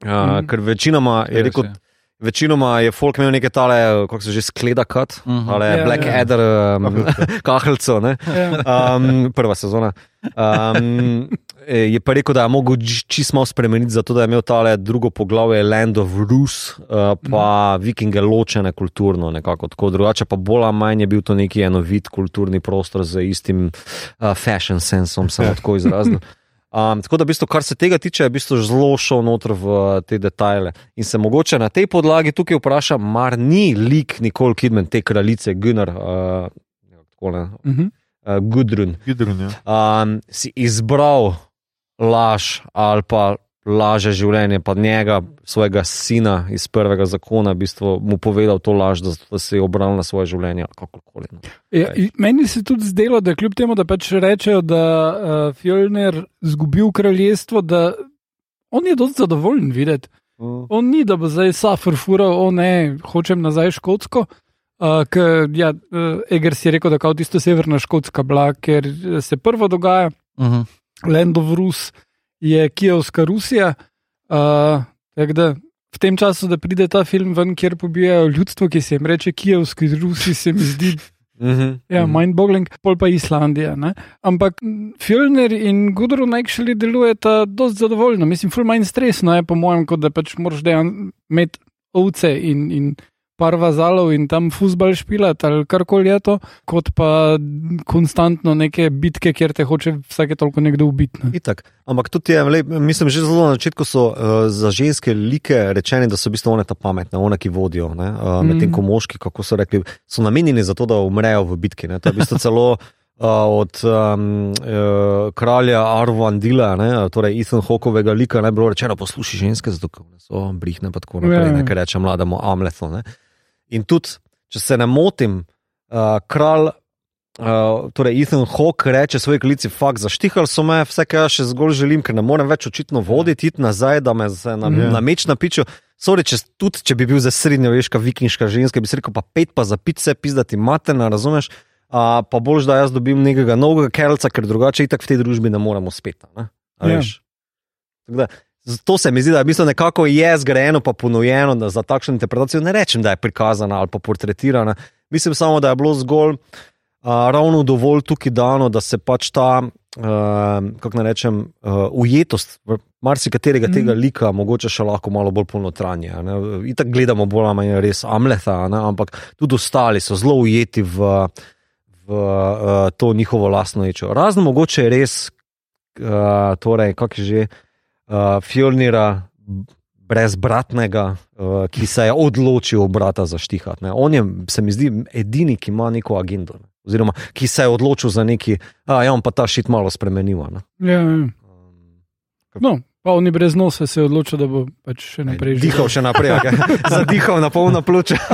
Uh, Mhm. mm. Ker večinoma je Res rekel, je. Večinoma je folk imel neke tale, kako se že skleda, kat, Mhm. ali Ja, yeah, Black ja. yeah. Adder, um, kahljico, ne. Ja. Um, prva sezona. Um, je pa rekel, da je mogel čisto malo spremeniti, zato da je imel tale drugo poglavje Land of Rus, uh, pa vikinge ločene kulturno, nekako tako. Drugače pa bolj ali manj je bil to neki enovit kulturni prostor z istim uh, fashion sensom, samo tako izrazil. Um, tako da, v bistvu, kar se tega tiče, je v bistvu zelo šel noter v te detajle. In se mogoče na tej podlagi tukaj vpraša, mar ni lik Nicole Kidman, te kraljice Gunnar, uh, tako ne, Mhm. uh, Gudrun, Gidrun, ja. um, si izbral laž ali pa laže življenje, pa njega, svojega sina iz prvega zakona, v bistvu mu povedal to laž, da, da se je obral na svoje življenje. kakorkoli, no. Ja, meni se tudi zdelo, da kljub temu, da pač rečejo, da uh, Fjellner izgubil kraljestvo, da on je dosti zadovoljen videti. Mm. On ni, da bo zdaj safr fural, o ne, hočem nazaj Škotsko. Uh, ker, ja, uh, Egers je rekel, da je tisto severna Škotska bila, ker eh, se prvo dogaja, Mhm. Land of Rus je Kijevska Rusija. Uh, da v tem času, da pride ta film ven, kjer pobijajo ljudstvo, ki se jim reče Kijevski Rusi, se mi zdi Mm -hmm. Ja, mindboggling, pol pa Islandija. Ne? Ampak Fjellner in Gudrun actually delujeta dosti zadovoljno. Mislim, ful manj stresno je, po mojem, kot da pač moraš dejansko imeti ovce in, in par vazalov in tam fusbal špilati ali karkoli je to, kot pa konstantno neke bitke, kjer te hoče vsake toliko nekdo ubiti. Ne? Itak. Ampak tudi, je, lej, mislim, že zelo na začetku so uh, za ženske like rečeni, da so v bistvu one ta pametne, one, ki vodijo. ne, Uh, Medtem Mhm. ko moški, kako so rekli, so namenjeni za to, da umrejo v bitki. Ne. To je v bistvu celo. Uh, od um, uh, kralja Arvandila, ne, torej Ethan Hawkovega lika, ne bilo rečeno, poslušaj ženske, zato so brihne, pa tako Ja, naprej, ja. ne, kar reče mlademu Amletu. Ne. In tudi, če se ne motim, uh, kralj, uh, torej Ethan Hawke reče svoji klici, fakt, zaštihali so me, vse, kar jaz še zgolj želim, ker ne morem več očitno voditi, iti nazaj, da me se na, Ja. na meč napičijo. Sorry, če, tudi če bi bil za srednjeveška vikinška ženska, bi si rekel, pa pet pa za pit se pizdati materna, razumeš? A, pa boljš, da jaz dobim nekega novega kelca, ker drugače itak v tej družbi ne moremo spet. Ne? A Ja. Tako Da, to se mi zdi, da je v bistvu nekako je zgrajeno, pa ponujeno za takšno interpretacijo. Ne rečem, da je prikazana ali pa portretirana. Mislim samo, da je bilo zgolj a, ravno dovolj tukaj dano, da se pač ta, a, kako naj rečem, a, ujetost marsikaterega mm. tega lika mogoče še lahko malo bolj ponotranje. a ne. Itak gledamo bolj ali manj res Amleta, ne, ampak tudi ostali so zelo ujeti v, v uh, to njihovo lastno ječo. Razen mogoče res, uh, torej, kako je že, uh, Fjolnira brezbratnega, uh, ki se je odločil brata zaštihati. ne. On je, se mi zdi, edini, ki ima neko agendo. Ne. Oziroma, ki se je odločil za neki, a ja, on pa ta šit malo spremenil. ne. Ja, ja. Um, No, pa oni brez nosa se je odločil, da bo pač še naprej Dihal še naprej, okay? zadihal na polno pljuča.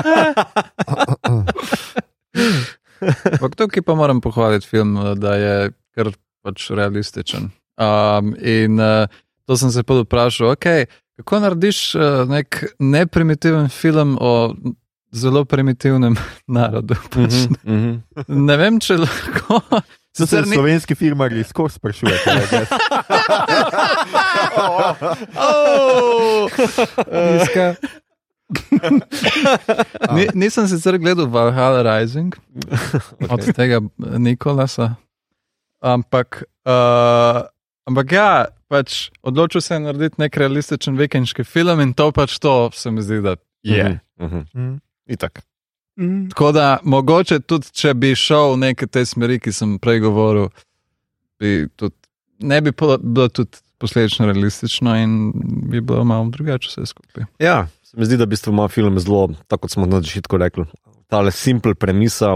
Ampak tukaj pa moram pohvaliti film, da je kar pač realističen. Um, in uh, to sem se pa vprašal, okay, kako narediš uh, nek neprimitiven film o zelo primitivnem narodu. Pač, Mhm, mhm. ne vem, če lahko. Se Sicer ni- slovenski firmari skozi sprašujete. I guess. Oh! Iska. Ni, nisem sicer gledal Valhalla Rising od tega Nikolasa, ampak, uh, ampak ja, pač odločil se je narediti nek realističen vikenški film in to pač to se mi zdi, da je. Mhm, mhm. Mm. Itak. Mm. Tako da mogoče tudi, če bi šel v neke te smeri, ki sem prej govoril, bi tudi, ne bi bilo tudi posledično realistično in bi bilo malo drugače vse skupaj. Ja, Se mi zdi, da v bistvu ima film zelo, tako kot smo na začetku rekli, ta le simpel premisa,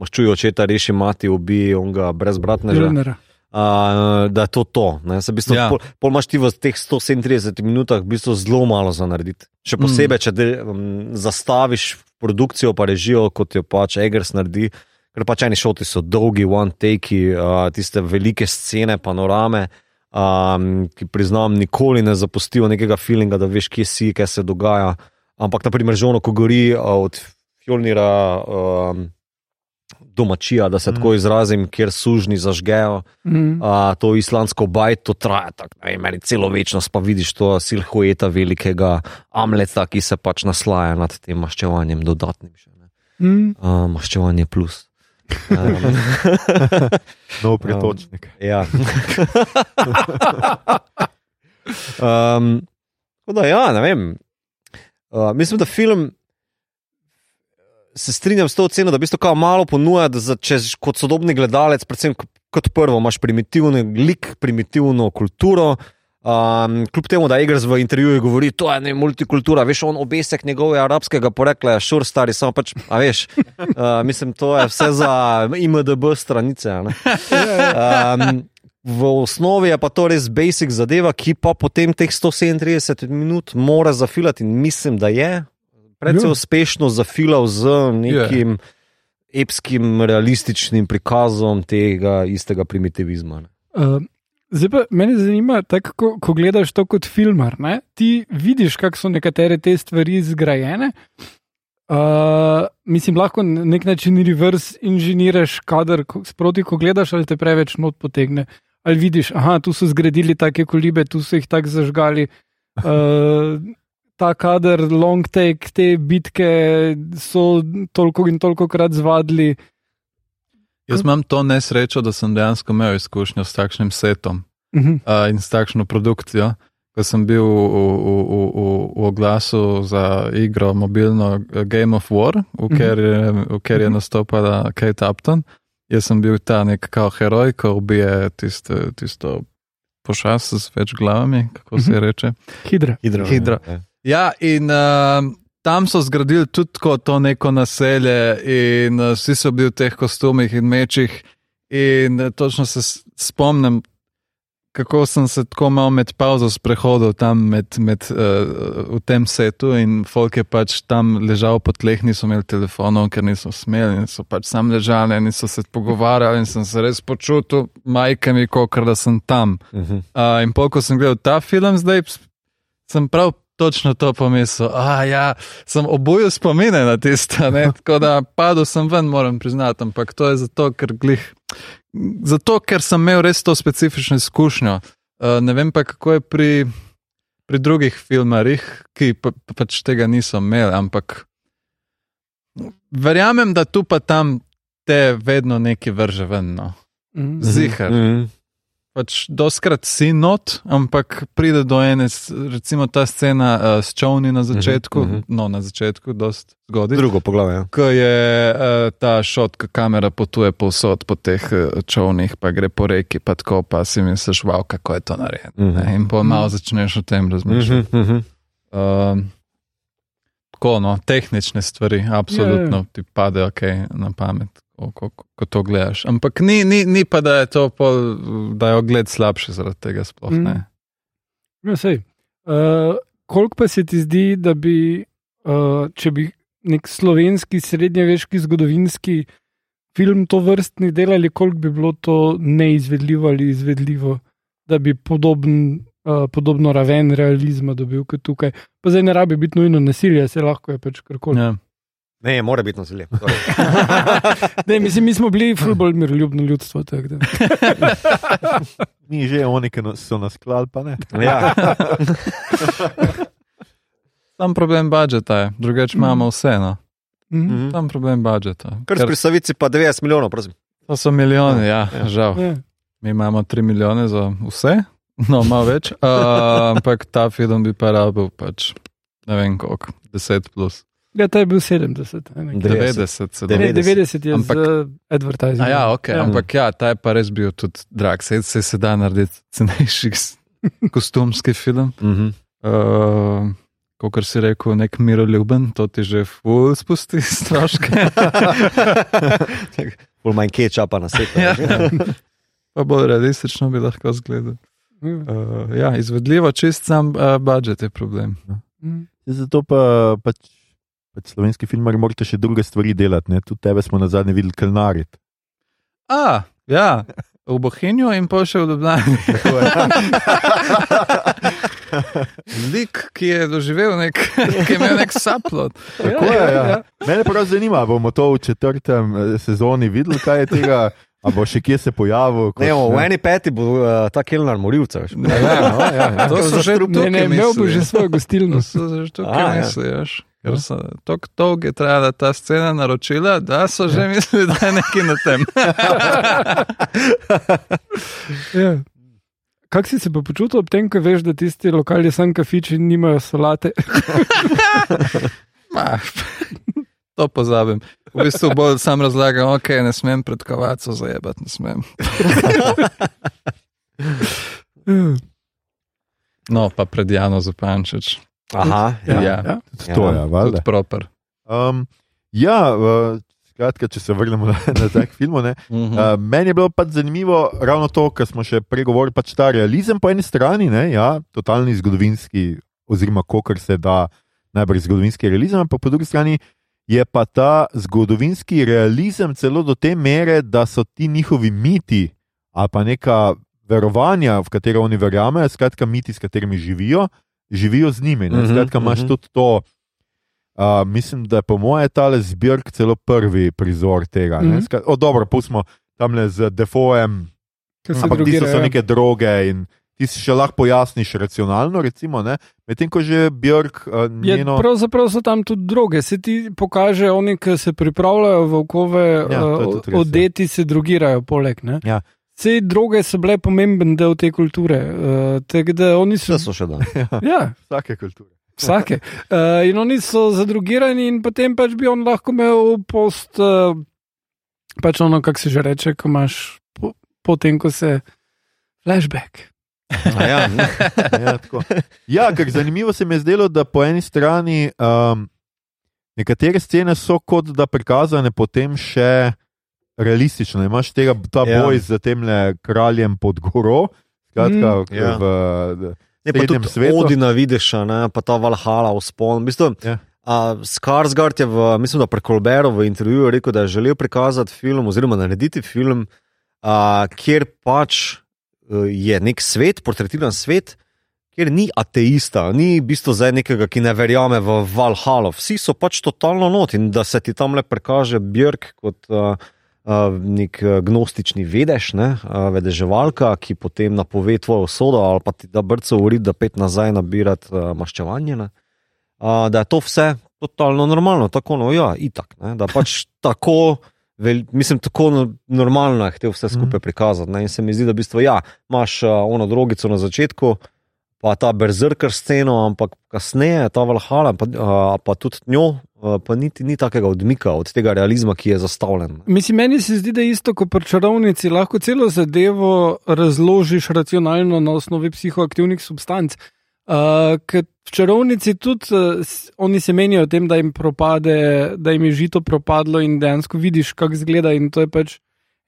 maščuje očeta, reši mati, ubije on ga brezbratneža. Milnera. Uh, da je to to. Ne? Se v bistvu, Ja. pol, pol imaš ti v teh 137 minutah v bistvu zelo malo za narediti. Še posebej, mm. če de, um, zastaviš produkcijo, pa režijo, kot jo pač Eggers naredi. Ker pač eni šoti so dolgi, one take, uh, tiste velike scene, panorame, um, ki priznam, nikoli ne zapustijo nekega feelinga, da veš, kje si, kaj se dogaja. Ampak, naprimer, že ono, ko gori uh, od Fjolnira. Um, Domačija, da se mm. tako izrazim, kjer sužni zažgejo Mm. uh, to islandsko bajt, to traja tako, ne vem, meni celo večnost, pa vidiš to silhueta velikega amleta, ki se pač naslaja nad tem maščevanjem dodatnim. Še, ne. Mm. uh, maščevanje plus. Um, Nov pretočnik. ja. um, da, ja, ne vem. Uh, mislim, da film. Se strinjam s to oceno, da v bistvu malo ponuja, da za, če si kot sodobni gledalec, predvsem kot prvo, imaš primitivni lik, primitivno kulturo. Um, kljub temu, da Eggers v intervjuju govori, to je ne multikultura, veš, on obesek njegovega arabskega porekla je šur stari, samo pač, a veš, uh, mislim, to je vse za IMDB stranice. a ne. Um, v osnovi je pa to res basic zadeva, ki pa potem teh 137 minut mora zafilati in mislim, da je predvsej uspešno zafilal z nekim yeah. epskim, realističnim prikazom tega istega primitivizma. Uh, zdaj pa mene zanima, tako, ko, ko gledaš to kot filmar, ne? ti vidiš, kako so nekatere te stvari zgrajene. Uh, mislim, lahko na nek način reverse inženiraš kader sproti, ko gledaš, ali te preveč not potegne. Ali vidiš, da tu so zgradili take kolibe, tu so jih tako zažgali. Uh, ta kader, long take, te bitke so toliko in toliko krat zvadili. Jaz imam to nesrečo, da sem dejansko imel izkušnjo s takšnim setom Uh -huh. uh, in s takšno produkcijo. Ko sem bil v, v, v, v, v oglasu za igro mobilno eh, Game of War, v kjer je, v kjer je nastopala Kate Upton, jaz sem bil ta nek kao heroj, ko ubije tisto, tisto pošast z več glavami, kako se reče. Hidra. Hidro. Hidro. Ja. Ja, in uh, tam so zgradili tudi to neko naselje, in uh, vsi so bili v teh kostumih in mečih. In uh, točno se spomnim, kako sem se tako malo med pauzo sprehodil tam med, med, uh, v tem setu, in folk je pač tam ležal po tleh, niso imeli telefonov, ker niso smeli, in so pač sam ležali in so se pogovarjali, in sem se res počutil, majkami, kot da sem tam. Uh -huh. Uh, in pol, ko sem gledal ta film, zdaj sem prav točno to pomislil. Ah, ja, sem obojil spomine na tisto, ne? tako da padel sem ven, moram priznati, ampak to je zato, ker glih. Zato, ker sem imel res to specifično izkušnjo. Uh, ne vem pa, kako je pri, pri drugih filmarjih, ki pa, pa pač tega niso imeli, ampak verjamem, da tu pa tam te vedno nekaj vrže ven. No. Mhm. Zihar. Uh -huh. Pač doskrat si not, ampak pride do ene, recimo ta scena uh, s čovni na začetku, uh Mhm, -huh, mhm. no na začetku, dost zgodaj. Drugo poglavje. Ja. Ko je uh, ta šot, ko kamera potuje povsod po teh uh, čovnih, pa gre po reki, pa tako, pa si misliš, wow, kako je to narejeno. Mhm. ne, In pa malo začneš o tem Uh razmišljati. -huh, uh -huh. Um, tako, no, tehnične stvari, absolutno Ja, ja. ti padejo okay, na pamet, ko, ko, ko to gledaš. Ampak ni, ni, ni pa, da je to pol, da je ogled slabši zaradi tega sploh Mm. ne. Ja, sej. Uh, koliko pa se ti zdi, da bi, uh, če bi nek slovenski srednjeveški zgodovinski film to vrstni delali, koliko bi bilo to neizvedljivo ali izvedljivo, da bi podoben, uh, podobno raven realizma dobil kot tukaj. Pa zdaj ne rabi biti nujno nasilje, se lahko je pač karkoli. Ja. Ne, mora biti nasilje. Ne, mislim, mi smo bili bolj miroljubno ljudstvo. tako da. Ni že oni, ki so nas klali, pa ne. ja. Sam problem budžeta je, drugače Mhm. imamo vse. No. Mhm. Mhm. Sam problem budžeta. Kar Ker pri Savici pa 90 milijonov, prosim. To so milijoni, ja, Ja. žal. Ja. Mi imamo 3 milijone za vse, no, malo več. Uh, ampak ta film bi pa rabil pač, ne vem koliko, 10 plus. Ja, ta je bil 70. ne, nekaj. 90 se da. Ne, 90 je Ampak- z advertizingom. A ja, okay, ja. Ampak ja, ta je pa res bil tudi drag, se, se, se da narediti cenejši kostumski film. Mhm. Uh, kot si rekel, nek miroljuben, to ti že ful spusti stroške. Bolj manj kečapa na svetu. Ja. pa bolj realistično bi lahko zgledal. Mm. Uh, ja, izvedljivo, čist sam uh, budžet je problem. Mm. Zato pa pač, pač slovenski filmari morate še druge stvari delati. Ne? Tudi tebe smo na zadnje videli kalnarit. A, ja, v Bohinju in pa še v Ljubljani. Lik, ki je doživel nek, ki je imel nek saplot. Tako je, ja. Mene prav zanima, bomo to v četrtem eh, sezoni videli, kaj je tega, a bo še kje se pojavil. kot- Ne, v eni peti bo uh, ta kelnar morilca. veš. Ja, no, ja, ja. To so že Ne, ne, imel bo že svojo gostilno. To so že to, A, kar ja. misliš. Ker so tako dolgo je trajala ta scena naročila, da so že mislili, da je nekaj na tem. Ja. Kako si se pa počutil ob tem, ko veš, da tisti lokalni san kafiči nimajo solate? Ma, to pozabim. V bistvu bolj sam razlagam, ok, ne smem pred kavaco zajebati, ne smem. No, pa pred Jano Zupančič. Aha, ja. Ja. ja. To je, valjda. Tudi proper. Um, ja, uh, skratka, če se vrnemo na, na tak film. Uh, Mhm. meni je bilo pač zanimivo ravno to, kar smo še pregovorili, pač ta realizem po eni strani, ne, ja, totalni zgodovinski, oziroma kokar se da najbrž zgodovinski realizem, ampak po drugi strani je pa ta zgodovinski realizem celo do te mere, da so ti njihovi miti ali pa neka verovanja, v katere oni verjamejo, skratka, miti, s katerimi živijo, živijo z njimi. ne. Mhm, Skratka, imaš mhm. tudi to. Uh, mislim, da je po mojem tale zbirk celo prvi prizor tega. Mm. -hmm. o, dobro, pustimo tam le z defojem, Ker se ampak ti so neke droge in ti si še lahko pojasniš racionalno, recimo, ne? medtem ko že Björk uh, Je, njeno. pravzaprav so tam tudi druge. Se ti pokaže, oni, ki se pripravljajo v okove, Ja, je tudi res, ja. odeti se drugirajo, poleg. Ne? Ja. Vse droge so bile pomemben del te kulture. Uh, so. Vse so še dan. Ja, Vsake kulture. vsake. Uh, in oni so zadrugirani, in potem pač bi on lahko imel post, uh, pač ono, kako se že reče, ko imaš po, potem, ko se flashback. A Ja. Ja, tako. ja, ker zanimivo se mi je zdelo, da po eni strani um, nekatere scene so kot da prikazane potem še realistično. Imaš tega, ta Ja. boj z tem kraljem pod goro, skratka, Mm. Ja. v, Ne, Srednjem svetu. Odina vidiš, a ne, pa ta Valhalla v spon. V bistvu, Ja. a, Skarsgård je v, mislim, da pri Kolberu v intervjuju rekel, da je želel prikazati film oziroma narediti film, a, kjer pač je nek svet, portretiran svet, kjer ni ateista, ni v bistvu zdaj nekega, ki ne verjame v Valhalla. Vsi so pač totalno not in da se ti tam le prikaže Björk kot a, a, nek gnostični vedež, ne, a, vedeževalka, ki potem napove tvojo usodo ali pa ti da brco uri, da pet nazaj nabirati a, maščevanje. Ne. A, da je to vse totalno normalno, tako no, ja, itak. Ne, da pač tako. Vel, mislim, tako no, normalno je te vse skupaj prikazati. Ne? In se mi zdi, da v bistvu, ja, imaš uh, ono drogico na začetku, pa ta berzrker sceno, ampak kasneje ta Valhalla, pa, uh, pa tudi njo, uh, pa niti ni takega odmika od tega realizma, ki je zastavljen. Mislim, meni se zdi, da je isto kot pri čarovnici, lahko celo zadevo razložiš racionalno na osnovi psihoaktivnih substanc. Uh, ker v čarovnici tudi uh, oni se menijo o tem, da jim propade, da jim je žito propadlo in dejansko vidiš, kako izgleda. In to je pač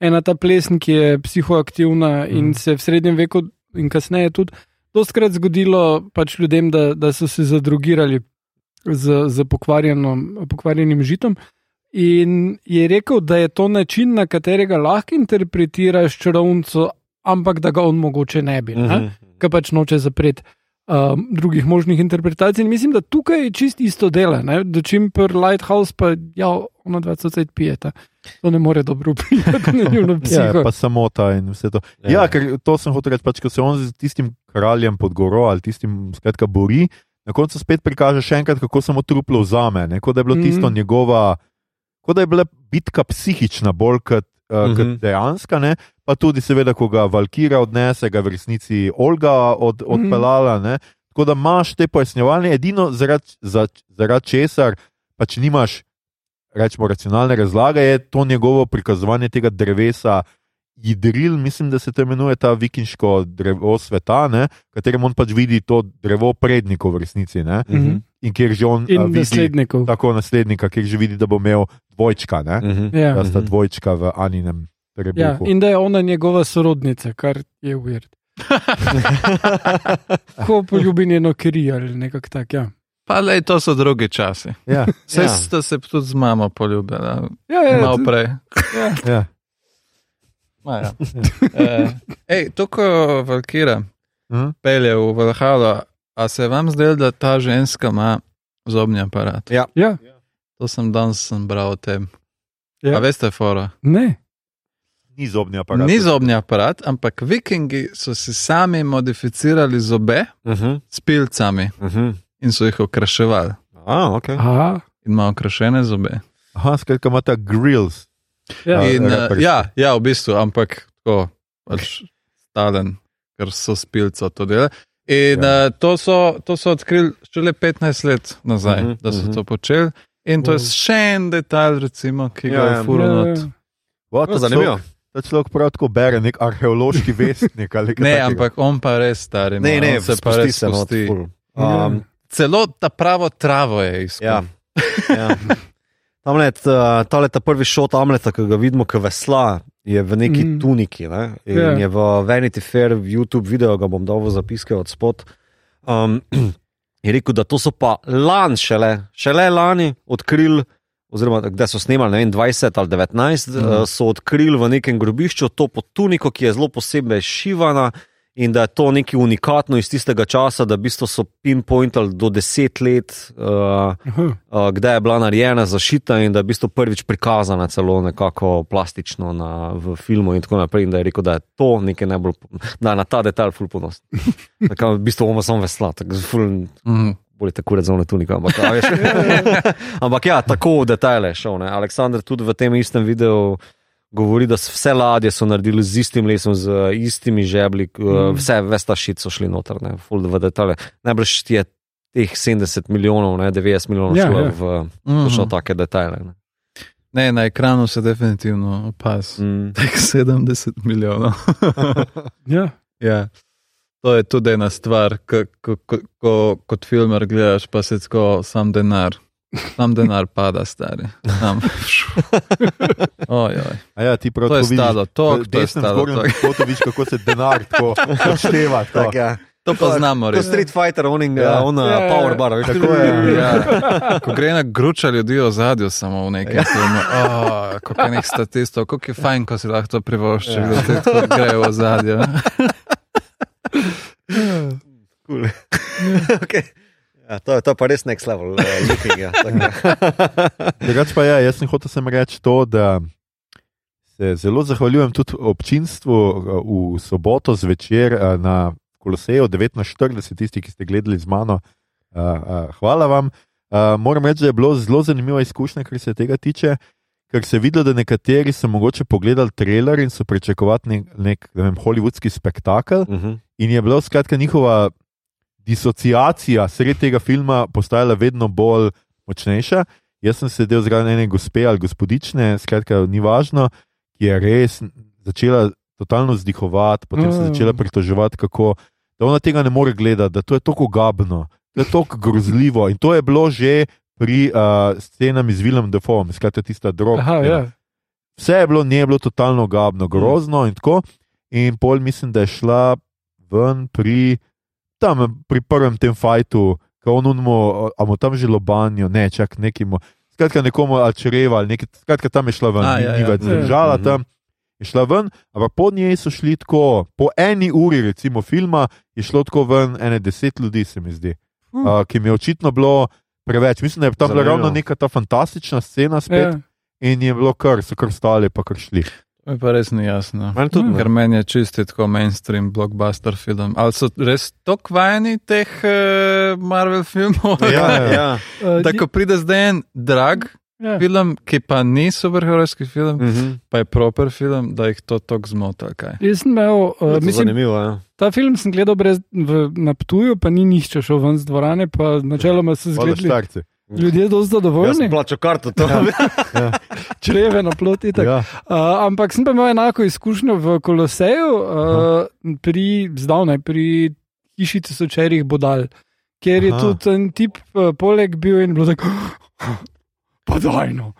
ena ta plesn, ki je psihoaktivna in Mm. se v srednjem veku in kasneje tudi dostkrat zgodilo pač ljudem, da, da so se zadrugirali z, z pokvarjenim žitom. In je rekel, da je to način, na katerega lahko interpretiraš čarovnico, ampak da ga on mogoče ne bi, mm -hmm. ker pač noče zapreti um, drugih možnih interpretacij. In mislim, da tukaj je čist isto dela, ne? da čim per Lighthouse pa ja, ono 20 pijeta. To ne more dobro vplivati na njuno Ja, psiho. pa samota in vse to. Ja. Ja, ja ker to sem hotel reči, pač, ko se on z tistim kraljem pod goro ali tistim skratka bori, na koncu spet prikaže še enkrat, kako samo truplo vzame, ne? kot da je bilo Mhm. tisto njegova, kot da je bila bitka psihična bolj kot, uh, mm -hmm. kot Mhm. dejanska, ne? Pa tudi seveda, ko ga Valkira odnese, ga v resnici Olga od, Mhm. odpeljala. Ne? Tako da imaš te pojasnjevalne, edino zaradi za, zarad česar pač nimaš rečemo, racionalne razlage, je to njegovo prikazovanje tega drevesa. Idril, mislim, da se to imenuje ta vikinško drevo sveta, v katerem on pač vidi to drevo prednikov v resnici. Ne? Mhm. in kjer že on In vidi, naslednikov. tako naslednika, kjer že vidi, da bo imel dvojčka, ne? Mhm. Ja. da sta dvojčka v Aninem Ja, trebuhu. in da je ona njegova sorodnica, kar je uvir. Ko poljubi njeno kri ali nekako tak. Ja. Pa le, to so drugi časi. Ja, Vse Ja. ja. ste se tudi z mamo poljubili, Ja, ja, malo tudi- prej. ja. ja. Ma, ja. uh, ej, to, ko Valkira Mhm. pelje v Valhalo, a se vam zdelo, da ta ženska ima zobni aparat? Ja. ja. To sem danes sem bral o tem. Ja. Ja. A veste, fora? Ne. Ni zobni aparat. Ni zobni aparat, ampak vikingi so si sami modificirali zobe Mhm. s pilcami Mhm. in so jih okraševali. A, ok. Aha. In ima okrašene zobe. Aha, skratka, ima ta grills. Ja. Ja. In, uh, ja, ja, v bistvu, ampak tako, pač stalen, ker so s pilco to dela. In Ja. ja. uh, to, so, to so odkrili šele 15 let nazaj, uh Mhm, -huh, da so uh. -huh. to počeli. In to je še en detalj, recimo, ki ga Ja, je ja. Ja, furno. ja. Ta Zanimivo. Človek- Ta človek prav tako bere, nek arheološki vestnik. ali kaj Ne, takega. ampak on pa res stari. Ne, ima, ne, se pa res se not spusti. ful. Ja. Um, Celo ta pravo travo je izkušnja. ja. ja. Tamle, ta, tale ta prvi šot Amleta, ki ga vidimo, ki vesla, je v neki Mm. tuniki. Ne? In Ja. yeah. je v Vanity Fair v YouTube video, ga bom dal v zapiske od spod. Um, je rekel, da to so pa lani šele, šele lani odkrili. Oziroma, kdaj so snemali, ne vem, 20 ali 19, Mhm. mm. so odkrili v nekem grobišču to podtuniko, ki je zelo posebej šivana in da je to nekaj unikatno iz tistega časa, da v bistvu so pinpointali do 10 let, uh, uh, kdaj je bila narejena, zašita in da je v bistvu prvič prikazana celo nekako plastično na, v filmu in tako naprej. In da je rekel, da je to nekaj najbolj, da je na ta detalj ful ponosen. Tako v bistvu bomo samo vesla, tako ful. Mhm. Bolje tako rečeno, tunika. Ampak, a veš, ampak ja, tako v detajle je šel. Ne. Aleksandr tudi v tem istem videu govori, da so vse ladje so naredili z istim lesom, z istimi žebli, mm. vse, vse ta šit so šli noter, ne, full v detajle. Najbrž ti je teh 70 milijonov, ne, 90 milijonov Ja, šlo ja. v Mhm. točno take detajle. Ne. Ne, na ekranu se definitivno opazi. Mm. Tek 70 milijonov. Ja. Ja. To je tudi ena stvar, ko, ko, ko, ko kot filmer gledaš, pa se tako sam denar. Sam denar pada, stari. Sam. Oj, oj. A ja, ti prav To je vidiš. stalo, to, v to je stalo. To, vidiš, kako se denar tako odšteva. tako. Tak, ja. to pa znamo Kot res. Street Fighter, Ja. ja. ona Ja, ja, ja. power bar, veš, Tako je. Ja. Ko gre na gruča ljudi v zadju, samo v nekem filmu, oh, koliko je nekih statistov, koliko je fajn, ko si lahko to privošči, Ja. da tako grejo v zadju. Cool. okay. ja, to, to pa res next level, uh, looking. Ja. Drugač pa je, jaz sem hotel sem reči to, da se zelo zahvaljujem tudi občinstvu eh, v soboto zvečer eh, na Koloseju 1940, tisti, ki ste gledali z mano. Eh, eh, Hvala vam. Eh, Moram reči, da je bilo zelo zanimiva izkušnja, kar se tega tiče. Ker se je videlo, da nekateri so mogoče pogledali trailer in so pričakovali nek, nek ne vem, hollywoodski spektakel, Mhm. In je bila skratka njihova disociacija sred tega filma postajala vedno bolj močnejša. Jaz sem sedel zraven ene gospe ali gospodične, skratka, ni važno, ki je res začela totalno vzdihovati, potem se je Mm. začela pritoževati, kako da ona tega ne more gledati, da to je tako gabno, da je tako grozljivo. In to je bilo že pri uh, scenam z Willem Defoe, skratka, tista droga. Aha, ja. Vse je bilo, nije bilo totalno gabno, grozno in tako. In pol mislim, da je šla ven pri, tam, pri prvem tem fajtu, ko on unmo, a mu tam že lobanjo, ne, čak nekimo. Skratka, nekomu ali čreva ali nekaj, skratka, tam je šla ven, A, ni, ja, ni ja. več Ja. zdržala Mhm. tam. Je šla ven, ampak po njej so šli tako, po eni uri, recimo, filma, je šlo tako ven, ene deset ljudi, se mi zdi, Hm. uh, ki mi je očitno bilo preveč. Mislim, da je tam bila ravno neka ta fantastična scena spet, Ja. in je bilo kar, so kar stali, pa kar šli. To je pa res ni jasno. Tudi. Ker meni je čisti tako mainstream blockbuster film. Ali so res tako vajeni teh uh, Marvel filmov? Ja, ja. Uh, Da ko pride zdaj en drag ja. film, ki pa ni superherojski film, Mhm. pa je proper film, da jih to tako zmota. Jaz sem imel, To uh, mislim, Zanimivo ja. ta film sem gledal brez, v, na Ptuju, pa ni nihče šel ven z dvorane, pa načeloma Hvala, zgledali. Ljudje dosti Jaz sem zadovoljni, plačal karto, to čreve na ploti. Ja. Ja. Uh, ampak sem pa imel enako izkušnjo v Koloseju, uh, pri, zdavnaj, pri hiši tisočerih bodal, Ker je Aha. tudi en tip uh, poleg bil in bilo tako. Pa dajno.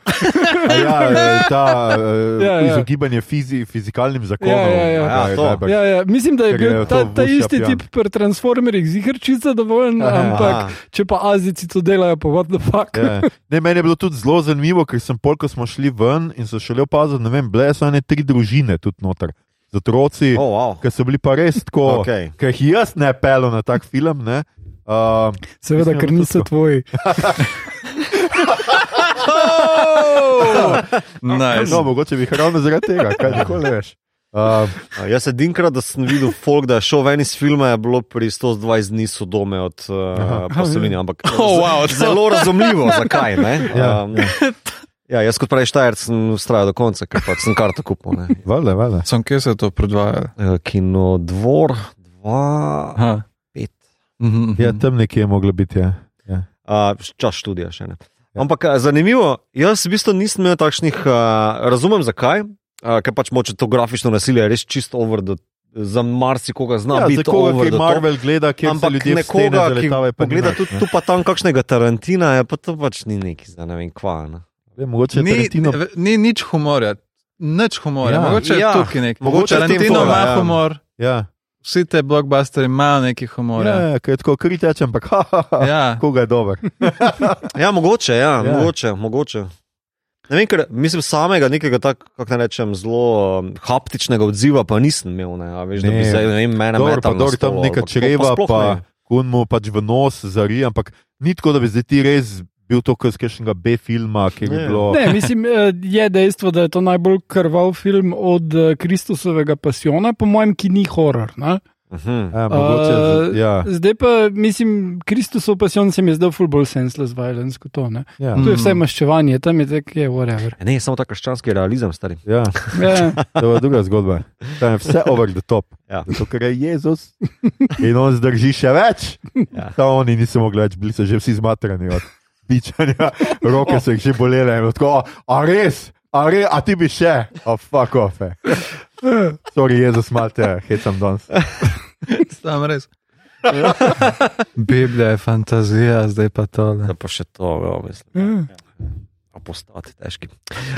Ja, eh, ta uh, Ja, ja. izogibanje fizi, fizikalnim zakonom. Ja, ja, ja. Ja, to. najbrž- Ja, ja, mislim, da je bil ta, to ta isti pijan. tip pri Transformerjih zigrčica zadovoljen, Aha. ampak Aha. če pa Azici to delajo, pa what the fuck. Ja. Ne, meni je bilo tudi zelo zanimivo, ker sem pol, ko smo šli ven in so šele opazili, ne vem, bile so ene tri družine tudi noter. Z otroci, Oh, wow. ki so bili pa res tako, Okej. ker jih jaz ne pelem na tak film. Ne. Uh, Seveda, ker niso tvoji. Nice. no, mogoče bi jih ravno zaradi tega, kaj nikoli ne veš. Uh, Jaz edinkrat, da sem videl folk, da je šel ven iz filma, je bilo pri 120 dni sodome od uh, Pasolini. Ampak Oh, wow, zelo razumljivo, zakaj. Ne? Ja, Um, ja, jaz kot pravi štajer sem ustrajal do konca, ker pač sem karto kupil. ne. Valjda, valjda. Sem kje se to predvajalo? Eh, Kino dvor, dva, Aha. pet. Mhm, Ja, tam nekje je moglo biti. Ja. Ja. Uh, čas študija še ne. Ampak a, zanimivo, jaz v bistvu nisem imel takšnih, uh, razumem zakaj, uh, ker pač moče to grafično nasilje je res čisto over, the, za marsikoga zna Ja, biti za koga, over. ki the top. Marvel gleda, se Ampak ljudje nekoga, ki pogleda tudi tu pa tam kakšnega Tarantina, je pa to pač ni neki za ne vem kva. Ne. Ja, mogoče je Ni, Tarantino. ni, ni nič humorja, nič humorja. Ja. Ja. Mogoče je Ja. tukaj nek. Mogoče Tarantino ima ja. humor, Ja, vsi te blockbusteri imajo neki ja, humor. ja, ker je tako kriteč, ampak ha, ha, ha, Ja. koga je dober. Ja, mogoče, ja, Ja. ja. mogoče, mogoče. Ne vem, ker mislim samega nekega tako, kako ne rečem, zelo um, haptičnega odziva, pa nisem imel. Ne, a veš, da bi Ne. zdaj, ne vem, mene Dobro, pa dobro, tam stol ali neka pa- čreva, sploh pa ne. kun mu pač v nos zari, ampak ni tako, da bi zdaj ti res bil to kot kakšnega B-filma, ki Ne. bilo. Ne, mislim, eh, je dejstvo, da je to najbolj krvav film od eh, Kristusovega pasiona, po mojem, ki ni horor. Mhm. Ja, mogoče, Uh, ja, Zdaj pa, mislim, Kristusov pasijon se mi je zdel ful bolj senseless violence kot to. Ne? ja, Tu je vse Mm. maščevanje, tam je tako, je whatever. Ne, samo ta krščanski realizem, stari. ja, Ja, to je druga zgodba. Tam je vse over the top. Ja. Zato, ker je Jezus in on zdrži še več. Ja. Samo oni niso mogli več, bili so že vsi zmatrani od bičanja, roke so jih že bolele. Tako, a res, a, re, a ti bi še, a oh, fuck off. eh." Sorry, Jezus, mate, hecam danes. Sam res. Biblija je fantazija, zdaj pa tole. Da pa še to, ja, mislim. Ja. Apostati težki.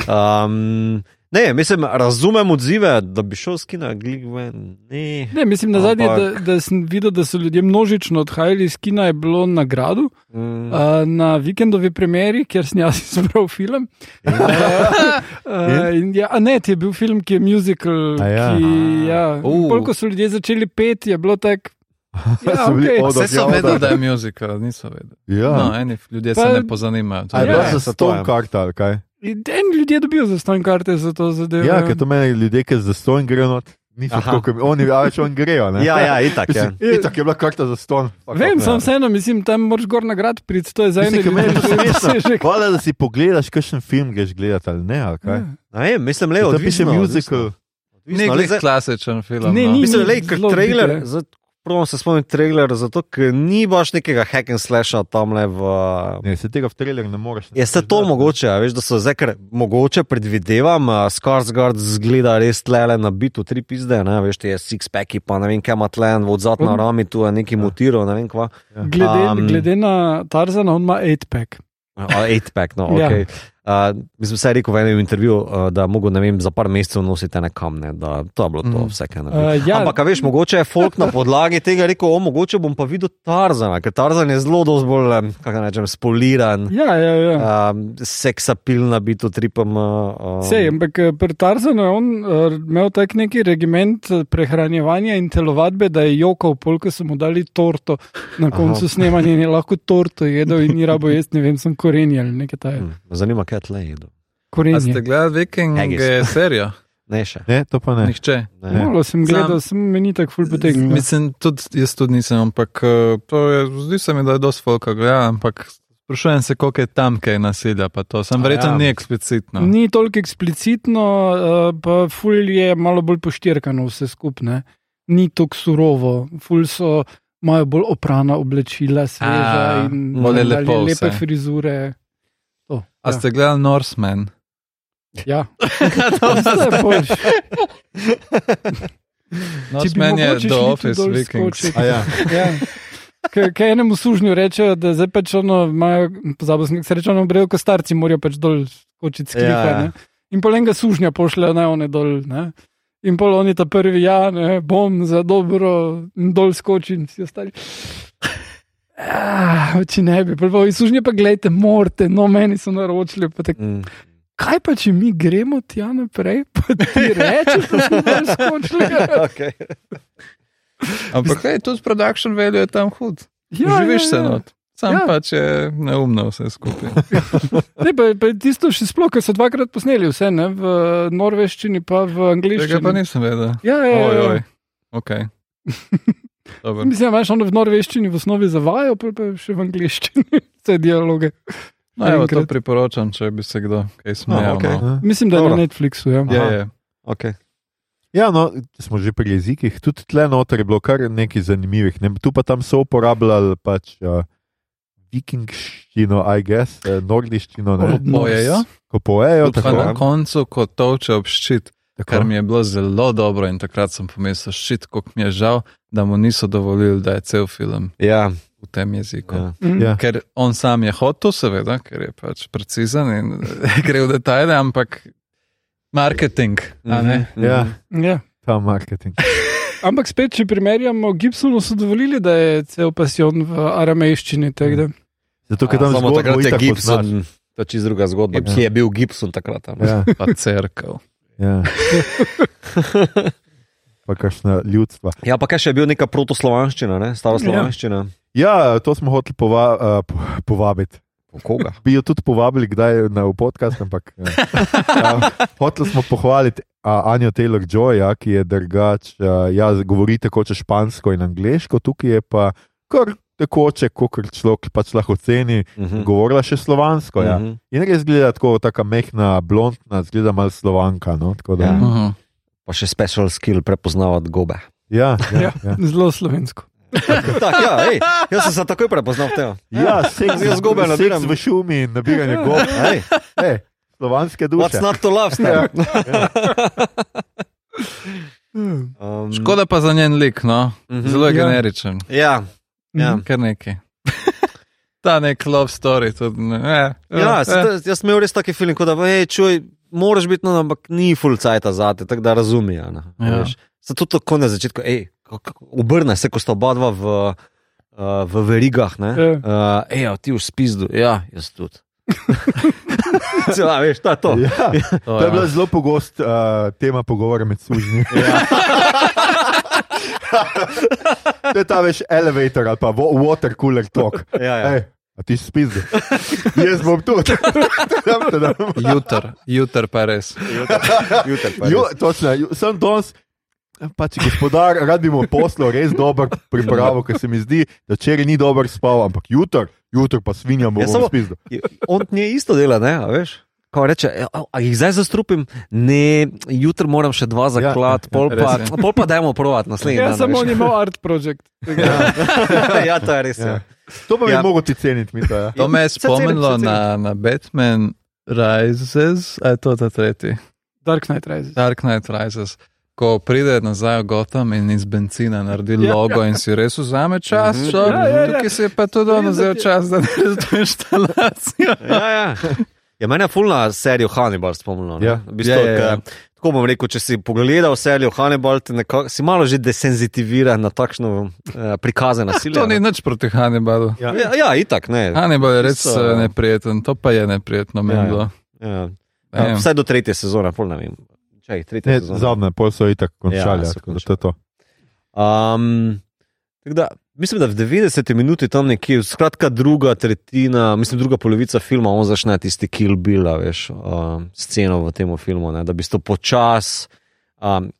Um, ne, mislim, razumem odzive, da bi šel s kina, glik ven. Ne. Ne, mislim, na zadnje, da, Ampak- da sem videl, da so ljudje množično odhajali iz kina, je bilo na gradu, Mm. uh, na vikendovi premjeri, kjer sem jaz izbral film. Uh, uh, in ja, a ne, ti je bil film, ki je musical. A ja. Ki, ja, Uh. uh. Ko so ljudje začeli peti, je bilo tako. Ja, So bili okej. od- Vse so vedeli, da- da je musical, niso vedeli. Ja. No, eni ljudje se Pa- ne pozanimajo. A je Ja, ja, za se to karta kaj? En ljudje dobijo za stojn karte za to zadevo. Ja, ker to meni ljudje, ki za ston grejo, not, niso tako, kot. Oni, a več oni grejo. Ne? Ja, ja, itak je. Mislim, itak je bila karta za ston. Vem, sem ne. vseeno, mislim, tam moraš gor nagrad priti, to je za ene Mislim, ker meni je to ljudi. smešno. Hvala, da si pogledaš, kakšen film greš gledati ali ne. Ali kaj? Ne, vem, mislim, le Če to odvisno. piše musical. Ni ali glih zdaj- klasičen film. Ne, no. ni. Mislim, lej, ker zelo trailer, odbite. Prvo se spomnim trailer, zato ker ni baš nekega hack and slasha tam le v. Ne, se tega v trailerju ne moreš. Je se to mogoče, a veš, da so zdaj, ker mogoče predvidevam, uh, Skarsgård zgleda res tlele na bitu, tri pizde, ne veš, te je six-packi, pa ne vem, kam ima tlen, odzad na rami, tu je neki mutiral, ne vem kva. Glede, Um, um, glede na Tarzana, on ima 8-pack. A, Eight-pack, no, Ja. Uh, mislim, vse je rekel v enem intervjuju, uh, da mogo, ne vem, za par mesecev nositi nekam, ne, da to je bilo to, Mhm. vse kaj. Uh, ja, Ampak, veš, mogoče je folk na podlagi tega rekel, o, mogoče bom pa videl Tarzana, ker Tarzan je zelo, dosti bolj, kako naj rečem, spoliran, ja, ja, ja. um, seksapilna biti tripom. Um, Sej, ampak eh, pri Tarzanu je on uh, imel tak neki regiment eh, prehranjevanja in telovadbe, da je jokal, polk so mu dali torto na koncu snemanja in je lahko torto jedel in ni rabo jesti, ne vem, sem korenje ali nekaj tajega. Hm, me zanima, kaj tle jedo. A ste Korenje. gledali Viking Haggis. eh, serijo? Ne še. Ne, to pa ne. Nihče. Ne. Malo sem gledal, sem meni tako ful potegnil. Mislim, tudi jaz tudi nisem, ampak eh, to je, zdi se mi, da je dosti folka gleda, ampak sprašujem se, koliko je tam kaj nasilja, pa to sem A verjetno ja. ni eksplicitno. Ni toliko eksplicitno, uh, pa ful je malo bolj poštirkano vse skupne. Ni tako surovo, ful so. Imajo bolj oprana oblečila, sveža A, in bolj lepo lepe vse. frizure. To, A ste gledali Norseman? Ja, ja. boljši. Norseman je The Office Vikings. skočiti. A ja. Ja. Kaj enemu sužnju rečejo, da zdaj pač ono, imajo, pozabil sem, se reče, ono brejo, ko starci morajo pač dol skočiti s klika. Ja, ja. Ja. In polenga sužnja pošljajo na one dol. Ne? In pol oni ta prvi, ja, ne, bom za dobro, dol skoči in si ostali. Ah, če ne bi, pa sužnje pa gledajte, morate, no meni so naročili. Pa tak, Mm. kaj pa če mi gremo tja naprej, pa ti rečeš, da smo dol skočili. Okay. Ampak hej, tudi production value je tam hud. Ja, Živiš ja, se ja. not. Sam Ja. ja. pač je neumno vse skupaj. Ne, pa, pa tisto še sploh, ker so dvakrat posneli vse, ne, v norveščini, pa v Tega angliščini. pa nisem vedel. Ja, ja, Oj, ja. oj. Okay. Dobro. Mislim, da imaš ono v norveščini v osnovi zavajo, pa pa še v angliščini vse dialoge. No, evo, to priporočam, če bi se kdo kaj smejal. okej. no. Mislim, da je Dobro. na Netflixu. Ja. Je, je. Okay. Ja, no, smo že pri jezikih. Tudi tle noter je bilo kar nekaj zanimivih. Ne? Tu pa tam so uporabljali pač uh, vikingščino, I guess, uh, nordiščino, ne? Od Pojejo. ko pojejo. Pa Tako, na koncu, ko toče ob ščit, tako. kar mi je bilo zelo dobro in takrat sem pomislil, ščit, koliko mi je žal, da mu niso dovolili, da je cel film Ja, v tem jeziku. ja. Mm. Ja. Ker on sam je hotel, seveda, ker je pač precizen in gre v detajle, ampak marketing. a ne? Mhm, Ja, Ja. ta marketing. Ampak spet, če primerjamo, Gibsonu so dovolili, da je cel pasion v aramejščini. da- Zato, ker tam Samo takrat je Gibson, poznaš. to je čisto druga zgodba, Ja. ki je bil Gibson takrat. a ne. Ja, Pa crkv. Ja. Pa kakšna ljudstva. Ja, pa kaj še je bil neka protoslovanščina, ne? staroslovanščina. Ja, to smo hoteli pova, uh, po, povabiti. Koga? Bi jo tudi povabili kdaj na podcast, ampak ja. ja, hoteli smo pohvaliti uh, Anjo Taylor Joy, ja, ki je drugač, uh, ja, govori tekoče špansko in angliško, tukaj je pa kar tekoče, kot človek pač lahko ceni, Mhm. govorila še slovansko. Ja. Mhm. In res gleda tako, tako mehna, blondna, zgleda malo slovanka. No, tako da, Ja. ja. Mhm. Pa še special skill prepoznavati gobe. Ja, ja, Ja. ja. Zelo slovensko. tak, ja, ej, jaz sem se takoj prepoznal v tem. ja seks, Jaz gobe seks nabiram. v šumi in nabiranje gob. Ej, Ej, slovanske what's duše. not to love? Ja, stari? Mm. Um, Škoda pa za njen lik, no. Mhm. Zelo je Ja. generičen, Ja, ja. Mhm. kar neki. Ta nek love story. Tudi, ne, eh, Ja, eh, eh. jaz sem imel res taki film, kot da hej, čuj, moraš biti, no, ampak ni full cajt za te, tako da razumi. Ja, Ja. ja. Zato tako na začetku, hej, obrne se, ko sta oba dva v, uh, v verigah. Ne, Ja. uh, ej, a ti v spizdu, ja, jaz tudi. Cela, veš, to je to. Ja, to, to je ja. bila zelo pogost uh, tema pogovora med sužnji. Ja. to je ta veš elevator ali pa wa- water cooler talk. Ja, ja. Ej, a ti spizdi. Jaz bom tudi. Jutr, jutr pa res. Jutri pa Jo, res. točno, ju- sem danes. Pač gospodar, rad bi mu poslal res dober pripravo, ker se mi zdi, da včeraj ni dobro spal, ampak jutr, jutr pa svinjam Ja, bom samo- spizdu. On je isto dela, ne, a veš. Ko reče, "E, a, jih zdaj zastrupim, ne, jutri moram še dva zaklad, ja, pol, pa, res pol pa dajmo provat naslednji Ja, dan. samo on imel art project. Ja. ja, to je res. Ja. Ja. To pa bi Ja. ja. mogel ti ceniti, mi to je. To me je cenim, spomnilo na, na Batman Rises, a je to ta tretji. Dark Knight Rises. Dark Knight Rises. Ko pride nazaj v Gotham in iz benzina naredi Ja. logo in si res vzame čas, Mhm. človek, Ja, ja, ja. tukaj si pa tudi vzel čas, da naredi to inštalacijo. Ja, ja. Ja, mene je fulna serija Hannibal spomnila. ne. Ja. V bistvu, Ja, ja, ja. ke- Tako bom rekel, če si pogledal serijo Hannibal, nekako- si malo že desenzitiviran na takšno eh, prikaze nasilja. To ni nič proti Hannibalu. Ja. Ja, ja, itak, ne. Hannibal je res Tisto- eh, neprijeten, to pa je neprijetno Ja, meni ja. Ja. Ne Ja, vem. vsaj do tretje sezone, pol ne vem. Čaj, tretja Ne, sezona. zadnje, pol so itak končali, Ja, ja, so tako da to je to. Um, tako da, mislim, da v 90 minuti tam nekje, skratka, druga tretjina, mislim, druga polovica filma, on začne tisti kill bill, a veš, um, sceno v tem filmu, ne, da bi to počas. Um,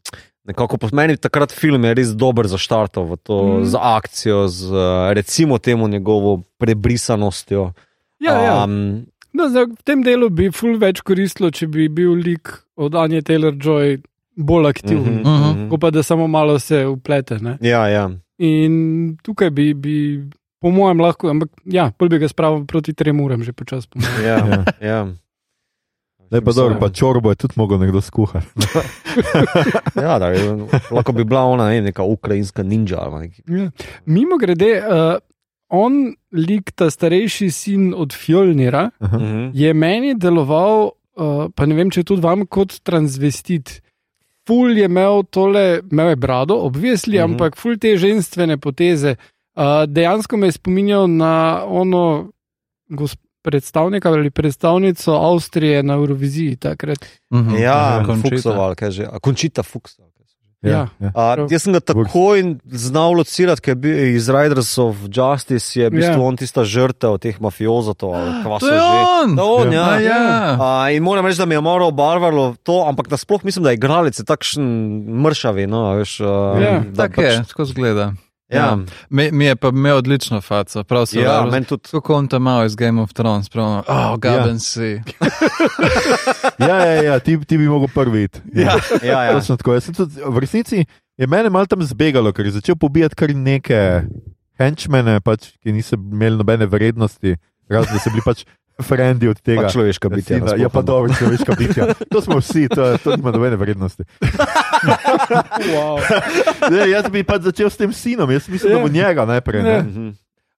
Nekako po meni takrat film je res dober za štartov, v to, mm. za akcijo, z recimo temu njegovo prebrisanostjo. Ja, ja. Um, No, zdaj, v tem delu bi ful več koristilo, če bi bil lik od Anje Taylor Joy bolj aktiven, mhm, Mhm. mhm. kot pa da samo malo se uplete. Ne? Ja, ja. In tukaj bi, bi po mojem, lahko, ampak ja, bolj bi ga spravil proti trem uram, že počasi. po mojem. ja, Ja. ja. Zdaj pa dobro, pa čorbo je tudi mogel nekdo skuhati. Ja, da, je- lahko bi bila ona ne, vem, neka ukrajinska ninja ali nekaj. Ja. Mimo grede, uh, on, lik, ta starejši sin od Fjolnira, Mhm. je meni deloval, uh, pa ne vem, če tudi vam kot transvestit. Ful je imel tole, imel je brado, obvisli, Mhm. mm -hmm. ampak ful te ženstvene poteze. Uh, dejansko me je spominjal na ono predstavnika ali predstavnico Avstrije na Euroviziji takrat. Mhm. Ja, Končita. Fuksoval, kaj že. Končita Fuksoval. Ja. ja. A, Prav. jaz sem ga takoj znal locirati, ker je bil iz Riders of Justice, je v bistvu Ja. on tista žrtev teh kva To je že. on! To on, ja. A ja. A, in moram reči, da mi je malo obarvalo to, ampak nasploh mislim, da je igralec takšen mršavi. No, veš, a, Ja, da Tako je, tako zgleda. Ja, Mi, mi je pa imel odlično faco, prav se ja ja, meni tudi. Kako on tam malo iz Game of Thrones, pravno, oh, gaben ja. si. ja, ja, ja ti, ti bi mogel prvi iti. Ja, ja, ja. Točno tako. Jaz sem Tudi, v resnici je mene malo tam zbegalo, ker je začel pobijati kar neke henčmene, pač, ki niso imeli nobene vrednosti, razen da so bili pač frendi od tega. Pa človeška bitja. sina. Ja, pa no. dobro, človeška bitja. To smo vsi, to, to nima nobene vrednosti. Wow. Ne, jaz bi pač začel s tem sinom, jaz mislim, da bo njega najprej. Ne? Mhm.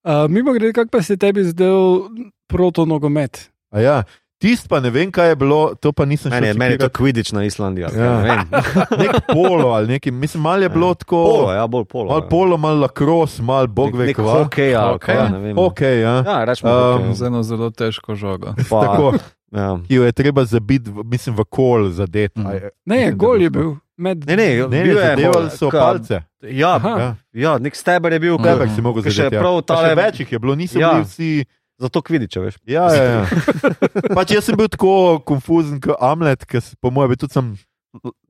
Uh, Mimo grede, kako pa se tebi zdel proto-nogomet? A Ja, tist pa ne vem, kaj je bilo, to pa nisem Meni je, še meni je to Quidditch na Islandiji. Ja. ne vem. Nek polo ali neki, mislim, malo je bilo tako. Polo, ja, bolj polo. Malo polo, malo lakros, malo bog ve kva. hokej, ali Hokej. kaj, ne vem. Ok, ja. Ja, rečemo, Um, um, Z eno zelo težko žogo. pa, Tako, ja. ki jo je treba zabiti, mislim, v kol zadet. Mm. Ne, gol je bil. Med... Ne, ne, Ne, bil je zadevali so ka- palce. Ja, Aha. Ja. ja, nek steber je bil, ki si mogel še zadeti. ja. prav še tale- več jih je bilo, niso Ja. bili vsi. Zato Quidditch, veš. Ja, ja, ja. Pač jaz sem bil tako konfuzen kot Amlet, ker s- po mojem bi tudi sem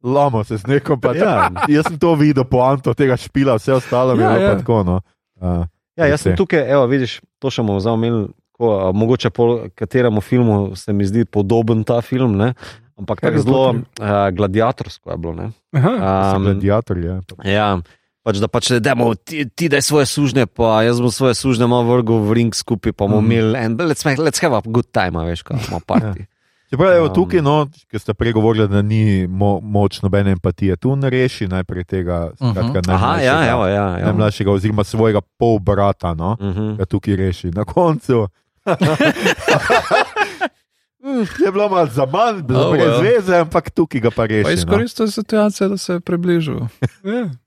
lamo se z nekom. Pač. Ja. Jaz sem to videl, poanto tega špila, vse ostalo je Ja, bilo ja. pa tako. No. Uh, Ja, jaz sem tukaj, evo, vidiš, to še bomo zaumeli, ko, a, mogoče po kateremu filmu se mi zdi podoben ta film, ne? ampak tako Harry zelo uh, gladiatorsko je bilo. Ne? Aha. um, gladiator je. ja, pač da pač demo, ti, ti daj svoje sužnje, pa jaz bom svoje sužnje malo vrgel v ring skupaj, pa bomo Mhm. imeli en, let's, make, let's have a good time, a veš, kaj imamo party. Čeprav je Um, tukaj, no, ki ste prej govorili, da ni mo moč nobene empatije, tu ne reši najprej tega, skratka, Mhm. Aha, ja, najmlajšega- evo, ja. ja. najmlajšega, oziroma svojega pol brata, no, Mhm. ga tukaj reši. Na koncu. Mm, Je bilo malo za manj, bilo Oh, brez well. veze, ampak tukaj ga pa Pa reši. No. izkoristil situacijo, da se je približal.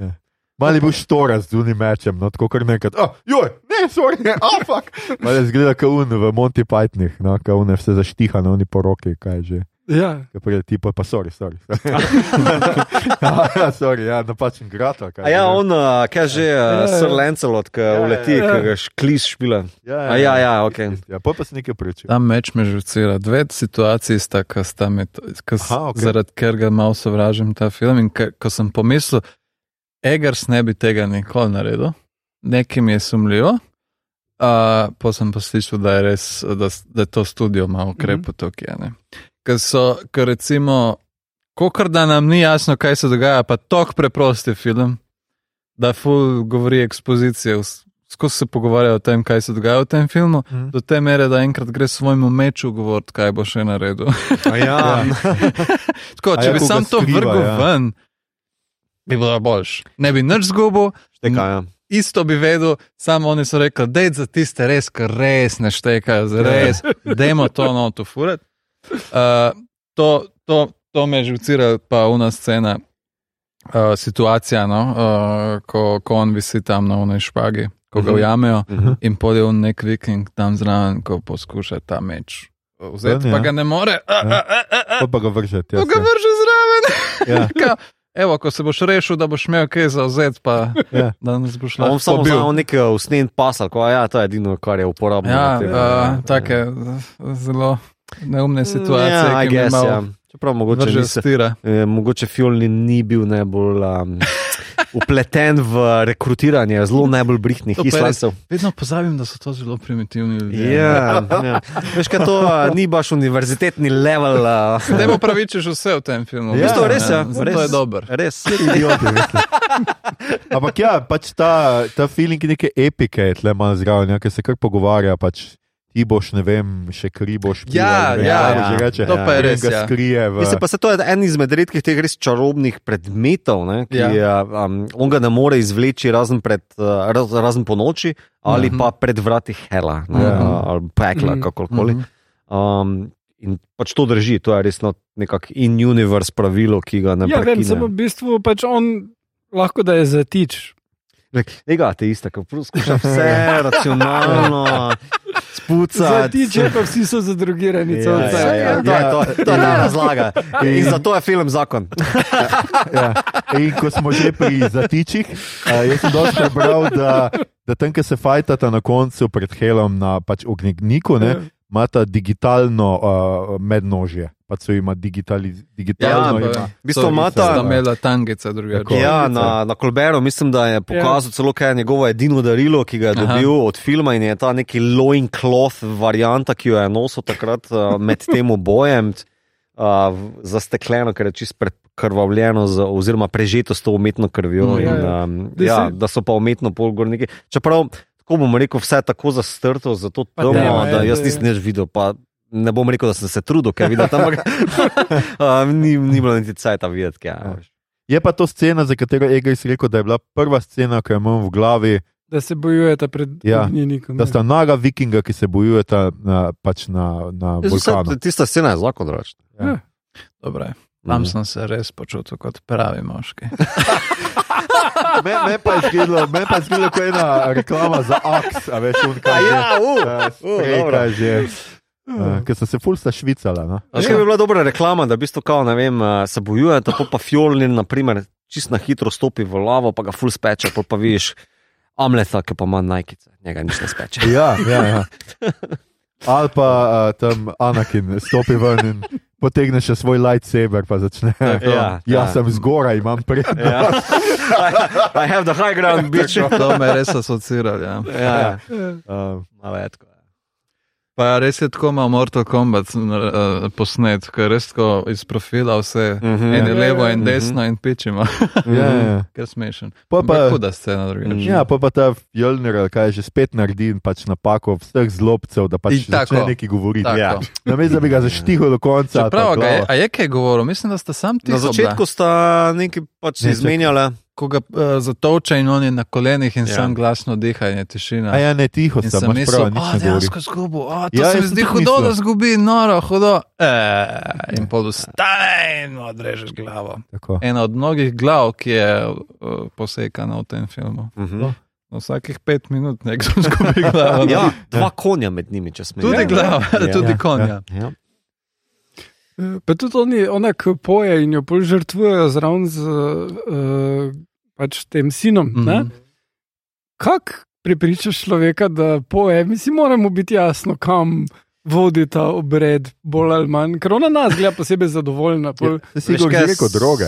Ja. Mal je bil štoras z unim mečem, no tako kar nekaj. Oh, joj, ne, sorry, ne, ampak. Mal je zgleda kot un v Monty Pythonih, no, kot un vse zaštiha na oni poroki, kaj že. Ja. Kaj pride ti pa, pa sorry, sorry. ja, sorry, ja, napačen grad. kaj ja, že. on, uh, kaj že, Ja, uh, ja. Sir Lancelot, ki Ja, uleti, ja. ki ga šklis špila. Ja, A ja, ja, ok. Ja, pol pa si nekaj prečil. Ta meč me žucira. Dve situaciji sta, ki sta mi, Aha, okej. zaradi ker ga malo sovražim ta film. In ko sem pomislil, Eggers ne bi tega nikoli naredil, nekim je sumljivo. Uh, pa sem pa slišal, da je res, da, da je to studio malo ukrepo Mhm. tukaj. ne. Ker so, ker recimo, kokar da nam ni jasno, kaj se dogaja, pa tako preprost je film, da ful govori ekspozicije, skozi se pogovarja o tem, kaj se dogaja v tem filmu, Mhm. do te mere, da enkrat gre svojemu meču govoriti, kaj bo še naredil. A ja. Tako, če ja, bi sam to skriva, vrgel ja. ven, bi bilo boljš. Ne bi nič zgubil, Šteka, ja. isto bi vedel, samo oni so rekli, da je za tiste res, ki res ne štekajo, za res, dajmo to noto furat. Uh, to, to, to me žucira, pa una scena, uh, situacija, no, uh, ko, ko on visi tam na unej špagi, ko ga Mhm. ujamejo Mhm. in pode v nek viking tam zraven, ko poskuša ta meč. Vzeti, Ten, pa ja. ga ne more, a, a, a, a, pa ga vržete. pa ga vrže zraven. Ja, Kao, Evo, ko se boš rešil, da boš imel kaj za vzeti, pa ja. da nas boš A On lahko samo znal nek usnjen pasal, ko ja, to je edino, kar je uporabno. Ja, na tem, uh, take zelo neumne situacije, Ja, ki guess, malo ja. Čeprav mogoče, nisi, stira. eh, mogoče Fjolni ni bil najbolj um, upleten v rekrutiranje zelo najbolj brihtnih To je res. islancev. Vedno pozabim, da so to zelo primitivni ljudje. Ja, ja. Veš, kaj to uh, ni baš univerzitetni level. Uh, Ne bo pravičeš vse v tem filmu. Ja, to res, ja. Res. je dober. res. Idioti, mislim. Ampak ja, pač ta, ta feeling neke epike je tle malo zraven, ja, ker se kar pogovarja. Pač, ti boš, ne vem, še kri boš pil. Ja, vem, ja, ja. že reče, To pa je res, ga ja. skrije v. Mislim, pa se to je en izmed redkih teh res čarobnih predmetov, ne, ki Ja. ja. um, on ga ne more izvleči razen, pred, uh, raz, razen po noči ali Mhm. pa pred vrati hela ne, Ja. uh, ali pekla, Mhm. kakorkoli. Mhm. Um, in pač to drži, to je res no, nekako in-universe pravilo, ki ga ne Ja, vem, samo v bistvu pač on lahko da je zatič. Tega te iste, ki poskuša vse racionalno spucati. Zatič je pa vsi so zadrugirani. Ja, ja, cajt. ja, to, je, to, to je ta razlaga. In zato je film zakon. Ja. In ko smo že pri zatičih, uh, jaz sem dosti prebral, da, da tam, ki se fajtata na koncu pred Helom na pač ognjeniku, Ja. ne, imata digitalno uh, mednožje. So ima digitali, digitalno. Ja, ima. V bistvu imata- sta imela tangice drugače. Ja, na, na Kolberu mislim, da je pokazal celo, kaj je njegovo edino darilo, ki ga je Aha. dobil od filma in je ta neki loin cloth varianta, ki jo je nosil takrat uh, med tem bojem, uh, zastekleno, ker je čist prekrvavljeno, z, oziroma prežeto s to umetno krvjo. Mm, in, ja, ja. um, Da ja, da so pa umetno polgorniki. Čeprav, tako bom rekel, vse tako zastrto, zato deva, da ja, jaz da- nisem nič videl. Pa, Ne bom rekel, da sem se trudil, ker vidim tam, ampak ni, ni bilo niti cajta videti. kaj, a veš. Je pa to scena, za katero je Egris rekel, da je bila prva scena, ki jo imam v glavi, Da se bojujete pred Ja, ognjenikom. da sta naga vikinga, ki se bojujeta na, pač na, na vulkanu. Tista scena je zelo drugačna. Ja. Dobro, tam Mhm. sem se res počutil kot pravi moški. Me, me pa je zgledalo, me pa je zgledalo kot ena reklama za Axe, a veš, un kaj. ja, uh, uh, sprej, dobro. že. Uh, ker sem se fulsta švicala. No? A Še bi bila dobra reklama, da v bistvu kao, ne vem, eh, se bojuje, tako pa Fjolnir, naprimer, čist na hitro stopi v lavo, pa ga full speče, pol pa vidiš Amleta, ki pa ima najkice, njega nič ne speče. Ja, ja, ja. Ali pa uh, tam Anakin stopi ven in potegne še svoj lightsaber, pa začne. Ja, ja, ja. sem zgoraj, imam prednost. Ja. I, I have the high ground, bitch. To me res asociiralo. Ja. Ja, ja. Uh, Malo je tako. Pa res je tako malo Mortal Kombat uh, posnet, ker je res tako iz profila vse, Mhm. en je Ja, levo ja, in ja. desno in pičima, ja, ja. ker smešen. Pa pa, huda scena drugače. ja, pa, pa ta ali kaj že spet naredi in pač napako vseh zlobcev, da pač In tako. začne nekaj govoriti. Ja. Namesto da bi ga zaštihal do konca. ga je, a je kaj govoril, mislim, da sta sam ti. Na začetku sta neki pač Ne, čakaj. izmenjali. Ko ga uh, zatoče in on je na kolenih in Ja. ja. sam glasno diha in je tišina. A ja, ne tiho In sem, mislil, prav, govori. dejansko zgubil, a, to Ja, ja, se mi zdi hudo, mislil. da zgubi, noro, hudo. E, in pol vstane in odrežeš glavo. Tako. Ena od mnogih glav, ki je uh, posekana v tem filmu. Mhm. Na vsakih pet minut nekdo zgubi glavo. Ja, dva konja med njimi, če smem. Tudi Ja. glava, Ja. tudi Ja, konja. Ja. Pa tudi oni, ona, ki poje in jo pol žrtvujejo zraven z uh, pač tem sinom. Mm. -hmm. Kako pripričaš človeka, da poje? Mislim, moramo biti jasno, kam vodi ta obred, bolj ali manj, ker ona nas gleda posebej zadovoljna. Pol, Ja, si že rekel droge.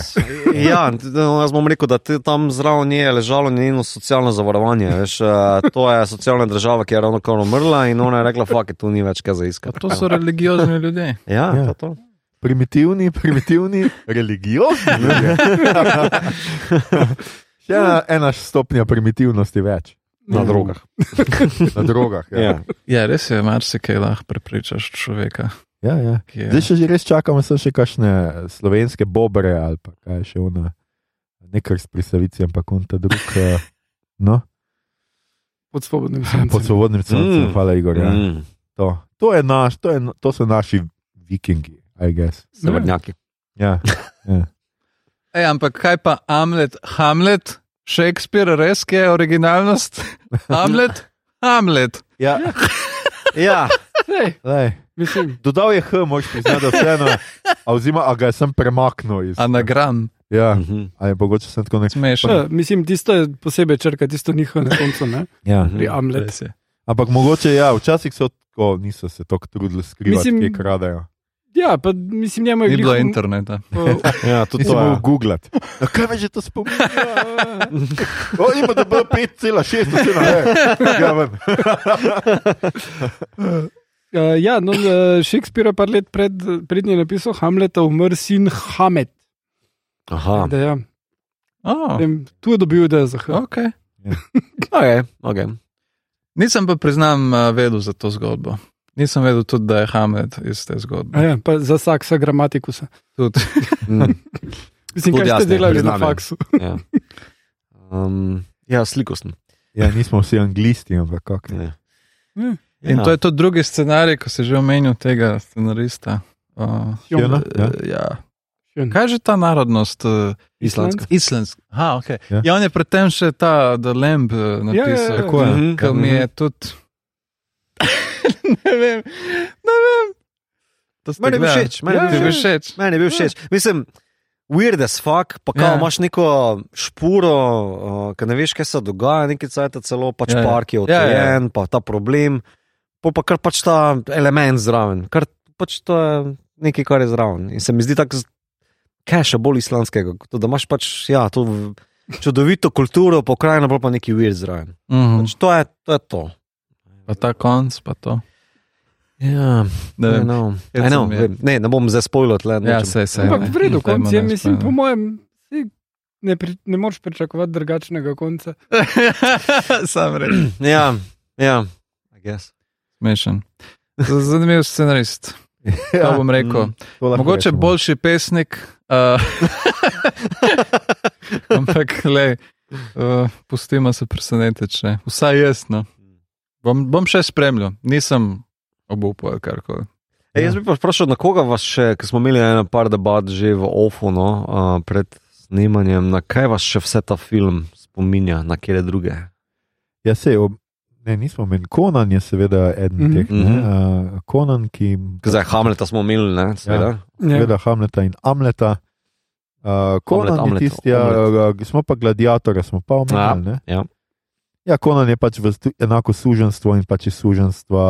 Ja, no, jaz bom rekel, da tam zraven nje je ležalo njeno socialno zavarovanje. Veš, eh, to je socialna država, ki je ravno kar umrla in ona je rekla: Fak, tu ni več kaj za iskati. to so religiozni ljudje. Ja, Ja. ja. to. Primitivni, primitivni, religiozni. Še ena, ena stopnja primitivnosti več. Na drogah. Na drogah. Ja. Ja. Ja, res je, marsikaj lahko prepričaš človeka. Ja, ja. je- Zdaj še že res čakamo, so še kakšne slovenske bobre ali pa kaj še ona. Nekaj s prisavici, ampak on ta drug. eh, No, pod svobodnim srcem. pod svobodnim srcem, Mm. hvala Igor. Ja. Mm. To, to, je naš, to, je, to so naši vikingi, I guess. Severnjaki. Ja. Ej, ampak kaj pa Hamlet? Hamlet, Shakespeare, res je originalnost? Hamlet, Hamlet. Ja, Ja, Sej, lej. mislim, Dodal je H, moš priznati, da vseeno, a oziroma a ga sem premaknil iz. Anagram, Ja, Mhm. ali mogoče sem tako nek. smešen. uh, mislim, tisto je posebej črka, tisto njihovo na koncu, ne? Ja. Mhm. pri Amlet. Res je. Ampak mogoče ja, včasih so tako, niso se tako trudili skrivati, Mislim- kje kradajo. Ja, pa mislim, njemu je Ni bilo glih- interneta. uh, ja tudi to je. googlati. Na kaj me že to spominja? O, ima da bo 5,6, vse na ne. Ja, ven. Uh, ja, no, uh, Shakespeare je par let pred, prednji napisal Hamleta, umrl sin Hamet. Aha, Da, ja. Oh, Vem, tu je dobil idejo za H. okay. okay, okay. Nisem pa priznam uh, vedel za to zgodbo. Nisem vedel tudi, da je Hamlet iz te zgodbe. Ja, pa za saksa gramatikusa. Tudi. Mm, Mislim, kaj jaz ste ne, delali na priznam, ja. faksu. ja. Um, ja, sliko sem. Ja, nismo vsi anglisti, ampak kako. Ja. Ja. In to je tudi drugi scenarij, ko se že omenil tega scenarista. Uh, Sjona, ja. ja. Šön. Kaj je že ta narodnost? Uh, Islandska. Islandska. Aha, okay. Ja. ja. ja, on je predtem še ta The Lamb uh, napisal. ja, ja. Tako je. Mhm. Ki mi je tudi. ne vem, ne vem. Meni je bil gledali? všeč, meni je Ja, bil všeč. Meni je bil všeč. Mislim, weird as fuck, pa kao Ja. imaš neko špuro, uh, ki ne veš, kaj se dogaja, neki cajt celo pač Ja, ja. park je Ja, ja. odrejen, pa ta problem, pol pa kar pač ta element zraven, kar pač to je nekaj, kar je zraven. In se mi zdi tako, kaj še bolj islamskega, to, da imaš pač ja, to čudovito kulturo, pokrajino, pa pa neki weird zraven. Mhm. Pač to je to. Je to. Pa ta konc, pa to. Ja, Ne I vem. know, know, vem. ne, ne bom zdaj spoilal tle. Ja, se, se. Ampak ne. v redu, Ne konc je, ne mislim, po mojem, ne, pri, ne moreš pričakovati drugačnega konca. Sam reči. Ja, ja, I guess. Smešen. Zanimiv scenarist. Ja, To bom rekel. to lahko Mogoče rečemo. boljši pesnik, uh, ampak le, uh, pustimo se presenetiti. Vsaj jaz. No. Bom, bom še spremljal, nisem obupal ali karkoli. Ej, jaz bi pa vprašal, na koga vas še, ker smo imeli eno par debat že v OFU no, uh, pred snemanjem, na kaj vas še vse ta film spominja, na kere druge. Ja, se, ob, ne, nismo meni. Konan je seveda eden Mhm. teh. Ne, Mhm. uh, Konan, ki. Zdaj, Hamleta smo imeli, ne, seveda. Ja. Seveda Hamleta in Amleta. Uh, Konan Hamlet, je tisti, ja, smo pa gladiatorja, smo pa omenili. ne. ja. Ja, Konan je pač v enako suženstvo in pač iz suženstva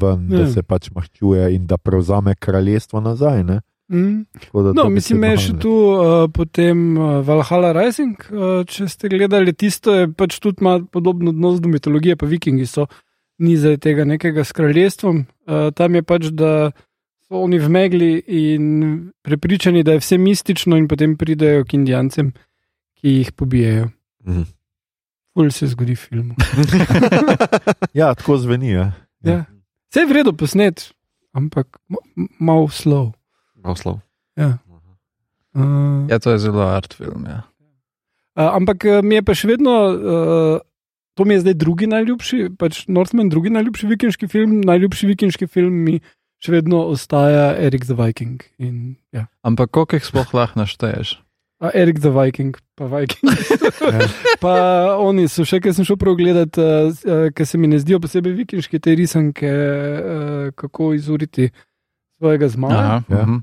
ven, ja. da se pač maščuje in da prevzame kraljestvo nazaj. Ne? Mm. Da No, mislim, besedno je še tu uh, potem uh, Valhalla Rising. Uh, če ste gledali tisto, je pač tudi ima podoben odnos do mitologije, pa vikingi so ni zdaj tega nekega s kraljestvom. Uh, tam je pač, da so oni v megli in prepričani, da je vse mistično, in potem pridejo k indijancem, ki jih pobijajo. Mhm. Ful se zgodi v filmu. Ja, tako zveni. Ja. Ja. Vse je v redu posnet, ampak malo slow. Naslov. Ja. Uh, Ja, to je zelo art film. Ja. Uh, ampak uh, mi je pa še vedno, uh, to mi je zdaj drugi najljubši, pač Northman, drugi najljubši vikinški film, najljubši vikinški film mi še vedno ostaja Erik the Viking. In, ja. Ampak koliko jih sploh lahko našteješ? A Erik the Viking, pa Viking. Ja. pa oni so še, ker sem šel prav gledati, uh, uh, ker se mi ne zdijo posebej vikinške te risanke, uh, kako izuriti svojega zmaga. Ja. mhm.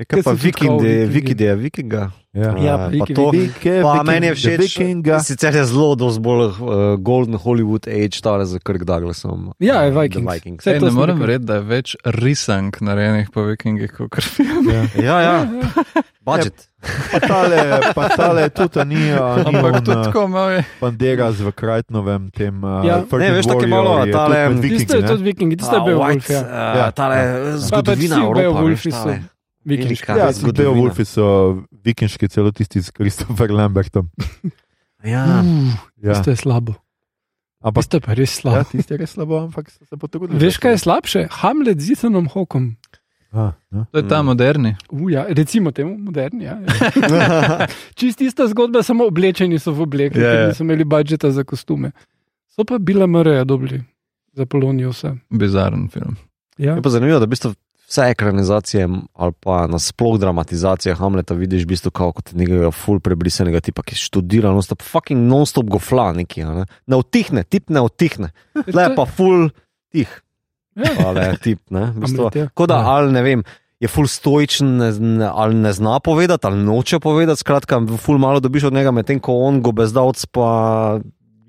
Je Kaj kaj pa viking, viking, je vikinga. Ja. Ja, pa veliki to- viking. Vike, Pa Viking, meni je všeč, Vikinga. Sicer je zelo dosti bolj uh, Golden Hollywood Age, tale za Kirk Douglasom. Ja, je The Vikings. Ej, to ne morem verjeti, da je več risank narejenih po vikingih kot film. Ja. Ja, ja, budget. Pa tale, pa tale tudi ni, a ni Ampak on, tudi uh, tako malo je. Banderas v Krajtnovem tem. Uh, Ja. Fergie Ne, veš, tako malo, je tale- Vikingi, Tisto je tudi viking, tisto je bil Wolf. Ja. uh, Ja. Tale Pa zgodovina vsi Evropa. Beowulfi veš, so tale. Vikinški. Ja. Beowulfi so vikinški, celo tisti s Christopher Lambertom. Ja. Uh, Ja. Tisto je slabo. Ampak Tisto je pa res ja, slabo. tisti je res slabo, ampak se potrudili. Veš, kaj je slabše? Hamlet z Ethanom Hawkom. A, ja. To je ta Mm. moderni. Uja, recimo temu, moderni. Ja, ja. Čist ista zgodba, samo oblečeni so v obleke, Ja, yeah, ja. yeah. niso imeli budžeta za kostume. So pa bile mreje dobri za Polonijo vse. Bizaren film. Ja. Je pa zanimivo, da v bistvu vse ekranizacije ali pa nasploh dramatizacije Hamleta vidiš v bistvu kot nekega full prebrisanega tipa, ki študira non-stop, fucking non-stop gofla neki. Ne, ne utihne, tip ne utihne. Tle pa full tih. Ja. Ale tip, Hamlet, ja. Tako da, Ja. ali ne vem, je full stoičen, ne, ali ne zna povedati, ali noče povedati. Skratka, full malo dobiš od njega, medtem ko on gobezdavc pa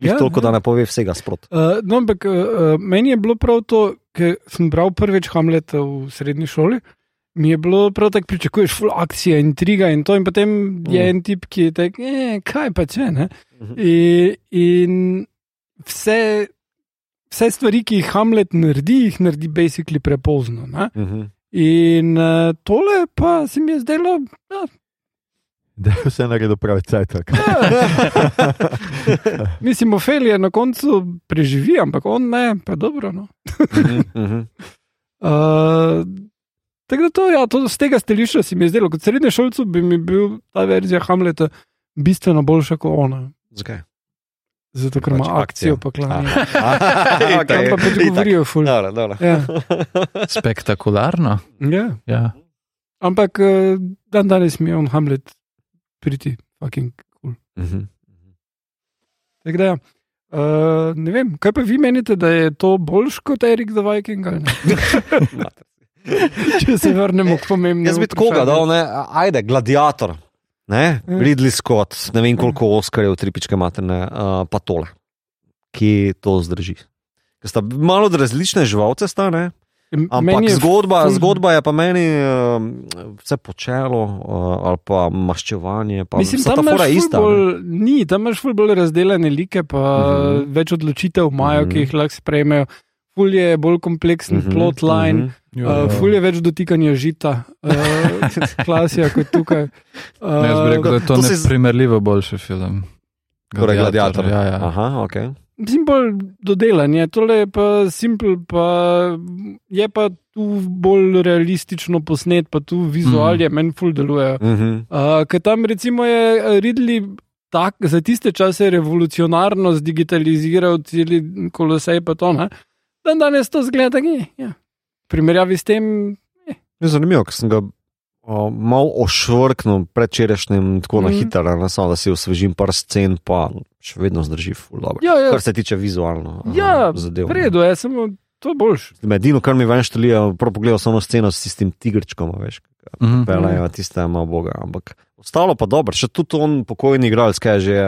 jih Ja, toliko, ja. da ne pove vsega sprot. Uh, no, ampak uh, meni je bilo prav to, ker sem bral prvič Hamleta v srednji šoli. Mi je bilo prav tako, pričakuješ, full akcija, intriga in to, in potem je Mm. en tip, ki je tak, eh, kaj pa če ne. Mhm. In, in vse, vse stvari, ki jih Hamlet naredi, jih naredi basically prepozno. Ne? Mhm. In uh, tole pa se mi je zdelo, ja, Da je vse naredil pravi cajt. mislim, Ophelija na koncu preživi, ampak on ne, pa dobro. No. Uh, tako da to, ja, to z tega stališča si mi je zdelo, kot srednje šolcu bi mi bil ta verzija Hamleta bistveno boljša kot ona. Zakaj? Zato, ker ima Pač akcijo, akcija. pa klanje. Okay. Tam pa pač govorijo ful. Dobro, dobro. Ja. Spektakularno. Ja. Ja. Ampak eh, dan danes mi je on Hamlet priti, fucking cool. Mhm. Tako da, ja. uh, ne vem, kaj pa vi menite, da je to boljš kot Erik the Viking? Če se vrnemo k pomembnemu. Jaz bi koga dal, ne? ajde, gladiator. Ne? Ja. Ridley Scott, ne vem koliko Oscarjev, tripičke materne, uh, pa tole, ki to zdrži. Ker sta malo različne živalce, sta, ne? ampak zgodba, ful- zgodba je pa meni uh, vse počelo uh, ali pa maščevanje. Pa Mislim, tam imaš je ista. bolj, ni, tam imaš bolj razdeljene like, pa Mhm. -huh. več odločitev imajo, Mhm. -huh. ki jih lahko sprejmejo. Ful je bolj kompleksen uh Mhm, -huh. plotline, uh mhm. -huh. uh, ful je več dotikanja žita, uh, klasija kot tukaj. Uh, Ne, jaz bi rekel, da je to, to neprimerljivo boljši film. Torej, gladiator. Ja, ja. Aha, ok. Mislim, bolj dodelan je, tole je pa simpel, pa je pa tu bolj realistično posnet, pa tu vizualje mm. meni ful delujejo. Mhm. Uh, Ker tam recimo je eh, Ridley tak, za tiste čase revolucionarno zdigitaliziral celi kolosej, pa to ne. Dan danes to zgleda, da je. Ja. V primerjavi s tem, Je zanimivo, ker sem ga o, malo ošvrknil predčerajšnjim, tako mm. na Mhm. hitro, ne samo da si osvežim par scen, pa še vedno zdrži ful dobro. ja, ja, Kar se tiče vizualno ja zadev. v redu je, samo to je boljš. Edino, kar mi ven štelijo, prav pogledal sem ono sceno s tistim tigrčkom, veš, Mhm. pelejo tiste malo boga, ampak ostalo pa dobro, še tudi on pokojni igralec, kaj je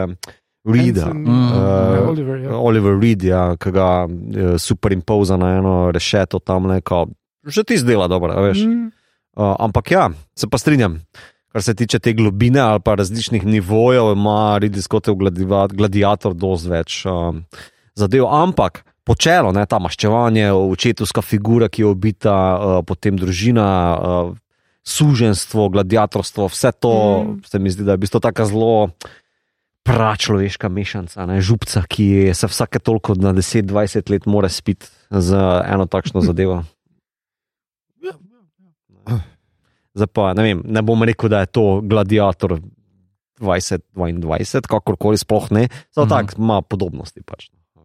že Reed. Hansen, Mm. Uh, Oliver, ja. Oliver Reed, ja, ki ga eh, superimpoza na eno rešeto tam, ne, kao, že ti zdela dobro, a veš. Mm. Uh, ampak ja, se pa strinjam. Kar se tiče te globine ali pa različnih nivojev, ima Ridley Scott v gladiva- gladiator dosti več um, zadev. Ampak počelo, ne, ta maščevanje, očetovska figura, ki je obita, uh, potem družina, uh, suženstvo, gladiatorstvo, vse to Mm. mm. se mi zdi, da je v bistvu tako zelo. Pračloveška mešanca, ne, župca, ki se vsake toliko na 10-20 let mora spiti za eno takšno zadevo. Zdaj pa ne, vem, ne bom rekel, da je to gladiator 2022, kakorkoli sploh ne, zato Mhm. tako ima podobnosti. Pač. no.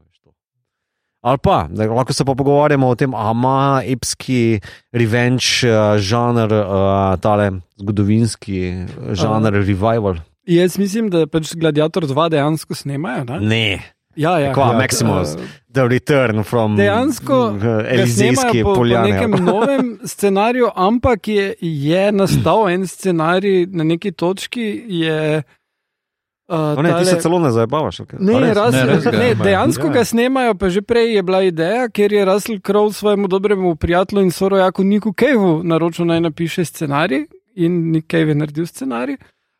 Ali pa, da, lahko se pa pogovarjamo o tem, ali ima epski revenge uh, žanr, uh, tale zgodovinski uh, žanr uh. revival. Jaz mislim, da pač Gladiator 2 dejansko snemajo. Ne? Ne, Ja, ja. Kva, ja, Maximus? eh, The Return from Dejansko uh, ga Elizejske po, po poljane. nekem novem scenariju, ampak je, je nastal en scenarij na neki točki. Je, uh, Ne, ti se celo ne zabavaš. Okay. Ne, res? raz, Ne, ne, res ga ne, dejansko Ja. ga snemajo, pa že prej je bila ideja, ker je Russell Crowe svojemu dobremu prijatelju in sorojaku Niku Kejvu naročil naj napiše scenarij in Nick Cave je naredil scenarij.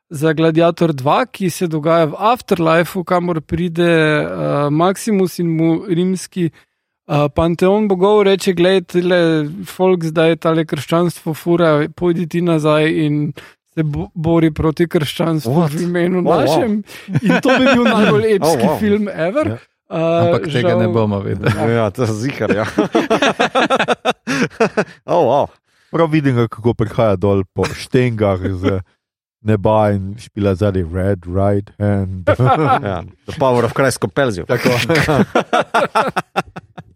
Za Gladiator 2, ki se dogaja v Afterlifeu, kamor pride uh, Maximus in mu rimski uh, panteon bogov, reče: Glej, folk zdaj tale krščanstvo fura, pojdi ti nazaj in se bo, bori proti krščanstvu What? v imenu Oh, wow. našem. In to bi bil najbolj epski Oh, wow. film ever. Ja. Uh, Ampak tega ne bomo videli. Ja, to je zihar. Ja. oh, wow. Prav vidim, kako prihaja dol po štengah z neba in špila zadnji red, right hand. ja. The power of Christ compels you. Tako.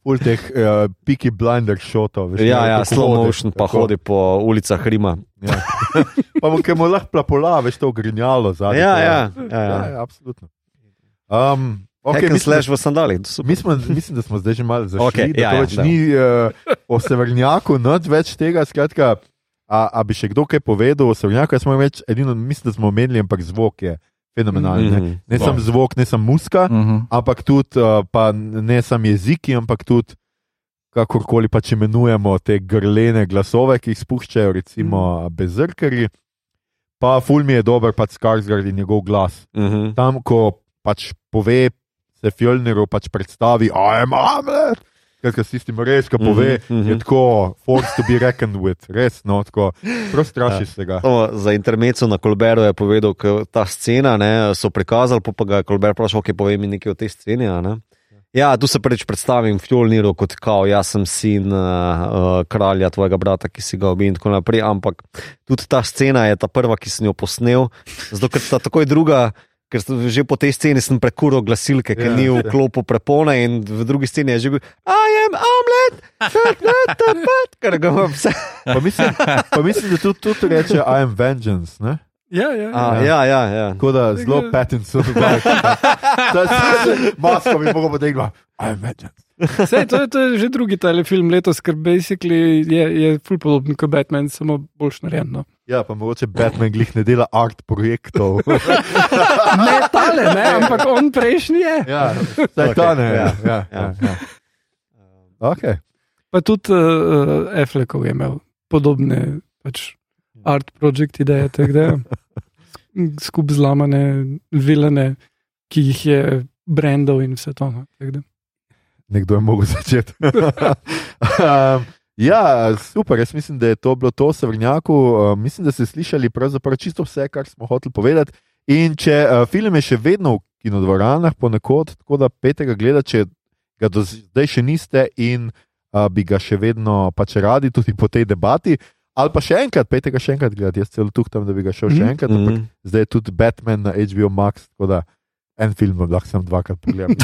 Ul teh uh, piki blinder šotov. veš, Ja, ja, slow motion pa hodi po ulicah Rima. Ja. pa mu, ki mu lahko plapola, veš, to grinjalo zadnji. Ja, to ja, ja, ja, ja. ja absolutno. Um, Okay, mislim, slash v sandalih. to super. Mi smo, mislim, da smo zdaj že malo zašli, okay, da ja, to ja, več da. ni uh, o severnjaku, noč več tega. Skratka, a, a bi še kdo kaj povedal o severnjaku? Jaz smo več, edino mislim, da smo omenili, ampak zvok je fenomenalen. Ne, Mhm. ne samo zvok, ne samo muska, Mhm. ampak tudi pa ne samo jeziki, ampak tudi kakorkoli pač imenujemo te grlene glasove, ki jih spuščajo, recimo bezrkari. Pa ful mi je dober pač Skarsgard in njegov glas. Mhm. Tam, ko pač pove, se Fjolneru pač predstavi, I am Hamlet. Ker si s tem res, ki pove, Mhm, mhm. je tako, forced to be reckoned with, res, no, tako, prav straši se ga. Za intermeco na Kolberu je povedal, da ta scena ne, so prikazali, pa, pa ga je Kolber vprašal, kaj povej mi nekaj o tej sceni. Ne? Ja, tu se prvič predstavim Fjolniru kot kao, jaz sem sin uh, uh, kralja tvojega brata, ki si ga obi in tako naprej. Ampak tudi ta scena je ta prva, ki sem jo posnel, zato ker ta takoj druga. Ker sem že po tej sceni prekuril glasilke, ki Ja, ni v ja. klopu prepone, in v drugi sceni je že bil, I am omelet, shut not the butt, ker ga imam vse. Pa mislim, pa mislim, da tudi, tudi reče I am vengeance. Ne? Ja, ja. A, ja, ja, ja. Tako da zelo da se masko mogel potegniti. I am vengeance. Sej, to, je, to je že drugi telefilm letos, ker basically je, je ful podoben kot Batman, samo boljš narejen. No. Ja, pa mogoče Batman glih ne dela art projektov. Ne tale, ne, ampak on prejšnji je. ja, saj ta ne. Ja, ja, Ja. ja. ja. Okay. Pa tudi uh, Affleckov je imel podobne pač, art project ideje, tako da skup zlamane vilene, ki jih je brandov in vse to. No. Nekdo je mogel začeti. um, ja, super, jaz mislim, da je to bilo to, Sevrnjaku. Uh, mislim, da ste slišali pravzaprav čisto vse, kar smo hoteli povedati. In če uh, film je še vedno v kinodvoranah, ponekod, tako da petega gledate, če ga do zdaj še niste in uh, bi ga še vedno pač radi, tudi po tej debati. Ali pa še enkrat, petega še enkrat gledati, jaz celo tuhtam, da bi ga šel še Mhm. enkrat, ampak Mhm. zdaj je tudi Batman na HBO Max, tako da en film lahko sem dvakrat pogledal.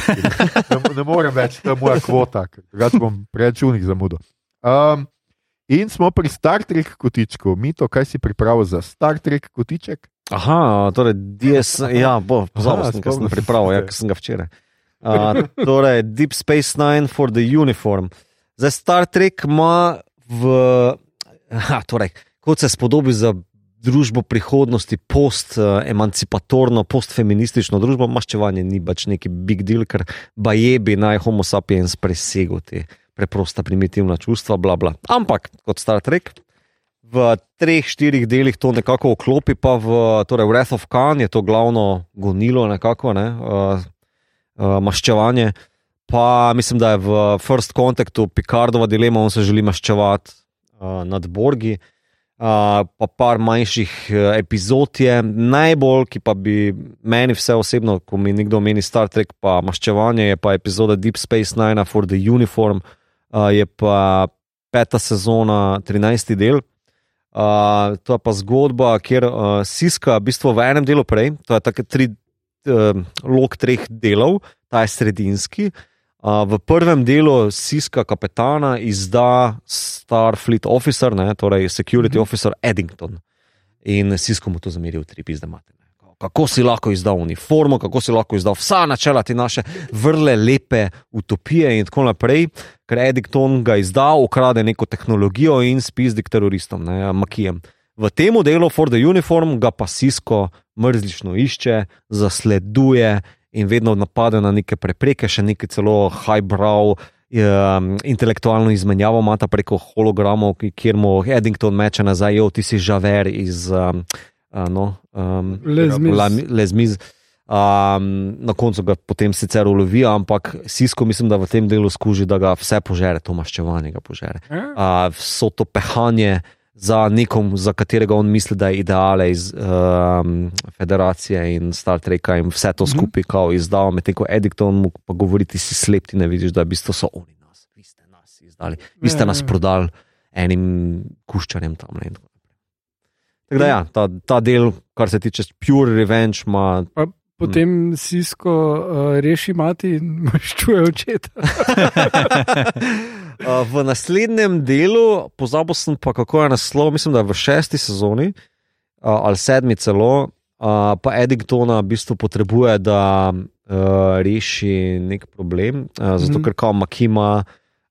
ne, ne morem več, to je moja kvota, drugače bom preračunih zamudil. Um, in smo pri Star Trek kotičku. Mito, kaj si pripravil za Star Trek kotiček? Aha, torej, DS, ja, bo, pozabil sem, ker sem pripravil, ja, ker sem ga včeraj. Uh, torej, Deep Space Nine for the Uniform. Zdaj, Star Trek ima v. Aha, torej, kot se spodobi za družbo prihodnosti, post-emancipatorno, post-feministično družbo, maščevanje ni več neki big deal, ker bajebi naj Homo sapiens presegel te preprosta primitivna čustva, bla bla. Ampak kot Star Trek. V treh, štirih delih to nekako oklopi, pa v torej Wrath of Khan je to glavno gonilo, nekako, ne, uh, uh, maščevanje. Pa mislim, da je v First Contactu Picardova dilema, on se želi maščevati uh, nad Borgi. Uh, pa par manjših uh, epizod je najbolj, ki pa bi meni vse osebno, ko mi nekdo meni Star Trek, pa maščevanje, je pa epizoda Deep Space Nine for the Uniform, uh, je pa peta sezona, 13. del. Uh, to je pa zgodba, kjer uh, Siska, v bistvu v enem delu prej, to je tako tri, uh, lok treh delov, ta je sredinski. Uh, v prvem delu Siska, kapetana, izda Starfleet officer, ne, torej security mm -hmm. officer Eddington. In Sisko mu to zameril, tri pizde mate. Kako si lahko izdal uniformo, kako si lahko izdal vsa načela te naše vrle, lepe utopije in tako naprej, ker Eddington ga izda, ukrade neko tehnologijo in spizdi k teroristom, ne, makijem. V tem delu For the Uniform ga pa Sisko mrzlično išče, zasleduje in vedno napade na neke prepreke, še nekaj celo highbrow. Um, intelektualno izmenjavo ima ta preko hologramov, kjer mu Eddington meče nazaj, jo ti si žaver iz um, uh, no, um, Les Mis. La- Les Mis. Um, na koncu ga potem sicer ulovi, ampak Sisko mislim, da v tem delu skuži, da ga vse požere, to maščevanje ga požere. Uh, vso to pehanje za nekom, za katerega on misli, da je ideale iz um, Federacije in Star Treka in vse to Mhm. skupaj kao izdal, medtem ko Eddington mu pa govori, ti si slep, ti ne vidiš, da v bistvu so oni nas, vi ste nas izdali, vi ste Ja, nas ja. prodali enim kuščarjem tam. Ne, in tako da ja, ta, ta del, kar se tiče Pure Revenge, ima Potem Sisko uh, reši mati in maščuje očeta. Uh, v naslednjem delu, pozabil sem pa, kako je naslov, mislim, da je v šesti sezoni uh, ali sedmi celo, uh, pa Eddingtona v bistvu potrebuje, da uh, reši nek problem, uh, zato Mhm. ker kao Makima.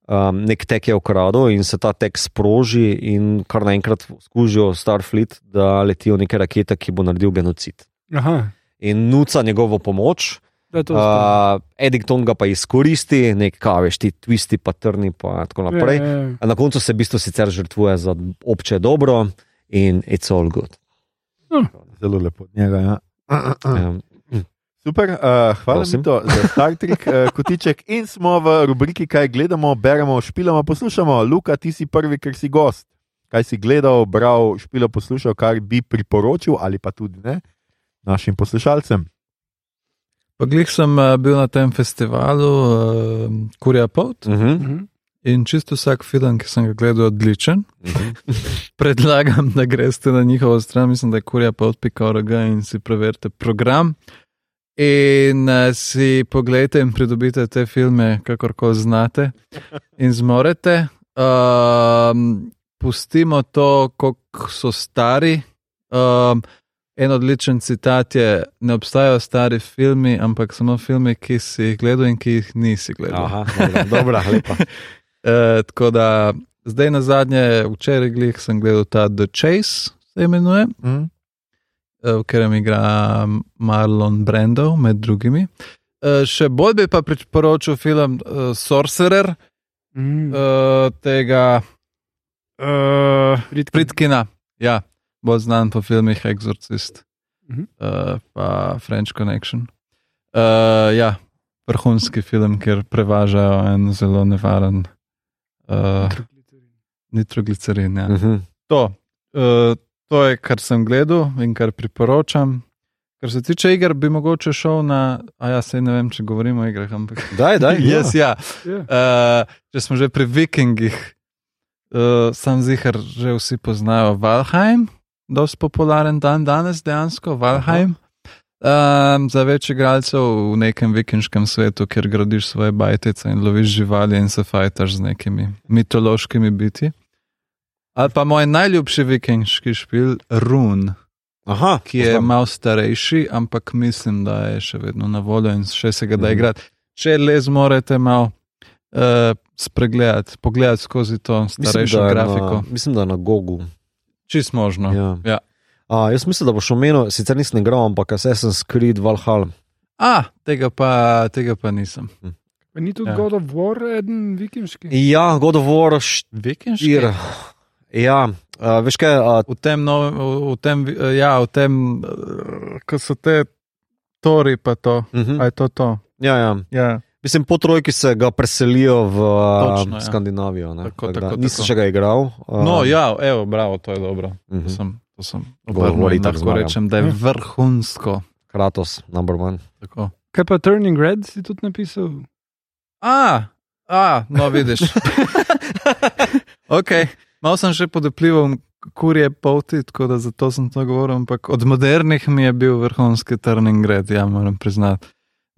Um, nek tek je ukradel in se ta tek sproži, in kar naenkrat skužijo Starfleet, da letijo neke rakete, ki bo naredil genocid. Aha, In nuca njegovo pomoč, da je to spomnim. uh, Eddington ga pa izkoristi, nek kaveš, ti twisti, pa trni, pa tako naprej. Ja, ja. A Na koncu se v bistvu sicer žrtvuje za obče dobro in it's all good. Zelo lepo od njega. Ja. Um, Super, uh, hvala. Mito, za Star Trek uh, kotiček. In smo v rubriki, kaj gledamo, beremo, špilamo, poslušamo. Luka, ti si prvi, ker si gost. Kaj si gledal, bral, špilo, poslušal, kar bi priporočil ali pa tudi ne našim poslušalcem. Pa glih sem uh, bil na tem festivalu uh, Kurja Pot Uh -huh. Mhm. in čisto vsak film, ki sem ga gledal, je odličen. Uh -huh. Predlagam, da greste na njihovo stran, mislim, da je kurja pot.org in si preverite program. In uh, si pogledajte in pridobite te filme, kakorkoli znate in zmorete. Um, pustimo to, koliko so stari. Um, en odličen citat je: Ne obstajajo stari filmi, ampak samo filmi, ki si jih gledal in ki jih nisi gledal. Aha, dobra, dobra, lepa. Uh, tako da zdaj na zadnje, včeraj glih sem gledal ta The Chase, se imenuje, Mm. eh, v katerem igra Marlon Brando, med drugimi. Uh, še bolj bi pa priporočil film uh, Sorcerer, Mm. uh, tega uh, Friedkin. Fritkina, ja, bolj znan po filmih Exorcist, Mhm. uh, pa French Connection. Uh, ja, vrhunski film, kjer prevažajo en zelo nevaren uh, nitroglicerin. Ja. Uh -huh. To, uh, to je, kar sem gledal in kar priporočam. Kar se tiče iger, bi mogoče šel na. A ja, sej ne vem, če govorimo o igrah, ampak. Daj, daj. Yes, ja. Ja. Uh, če smo že pri vikingih, uh, sam zihar že vsi poznajo Valheim, dosti popularen dan danes dejansko, Valheim. Um, za več igralcev v nekem vikinškem svetu, kjer gradiš svoje bajtice in loviš živali in se fajtaš z nekimi mitološkimi biti. Ali pa moj najljubši vikinški špil, Run, Aha, ki je poznam. malo starejši, ampak mislim, da je še vedno na voljo in še se ga da Mhm. igrati. Če le zmorete malo uh, spregledati, pogledati skozi to Mislim, starejšo je grafiko, Na, mislim, da na Gogu. Čist možno. Ja. Ja. A, jaz mislim, da boš omenil, sicer nisem igral, ampak Assassin's Creed Valhalla. A, tega pa, tega pa nisem. Pa ni tudi Ja. God of War, eden vikingški. Ja, God of War Vikinški? 4. Ja, a, veš kaj, a, V tem, novem, v, v tem, eh, ja, v tem, eh, ko so te tori, pa to. uh -huh. A je to to? ja, ja. Ja. Mislim, po trojki se ga preselijo v Točno, ja. Skandinavijo. ne. Tako, Tako da tako, Nisem tako. še ga igral. a, No, ja, evo, bravo, to je dobro. uh -huh. To sem, to sem obrnil in itak lahko zmaga. rečem, da je vrhunsko. Kratos, number one. Tako. Kaj pa Turning Red si tudi napisal? A, a, no vidiš. ok, malo sem še pod vplivom kurje poti, tako da zato sem to govoril, ampak od modernih mi je bil vrhunski Turning Red, ja, moram priznati.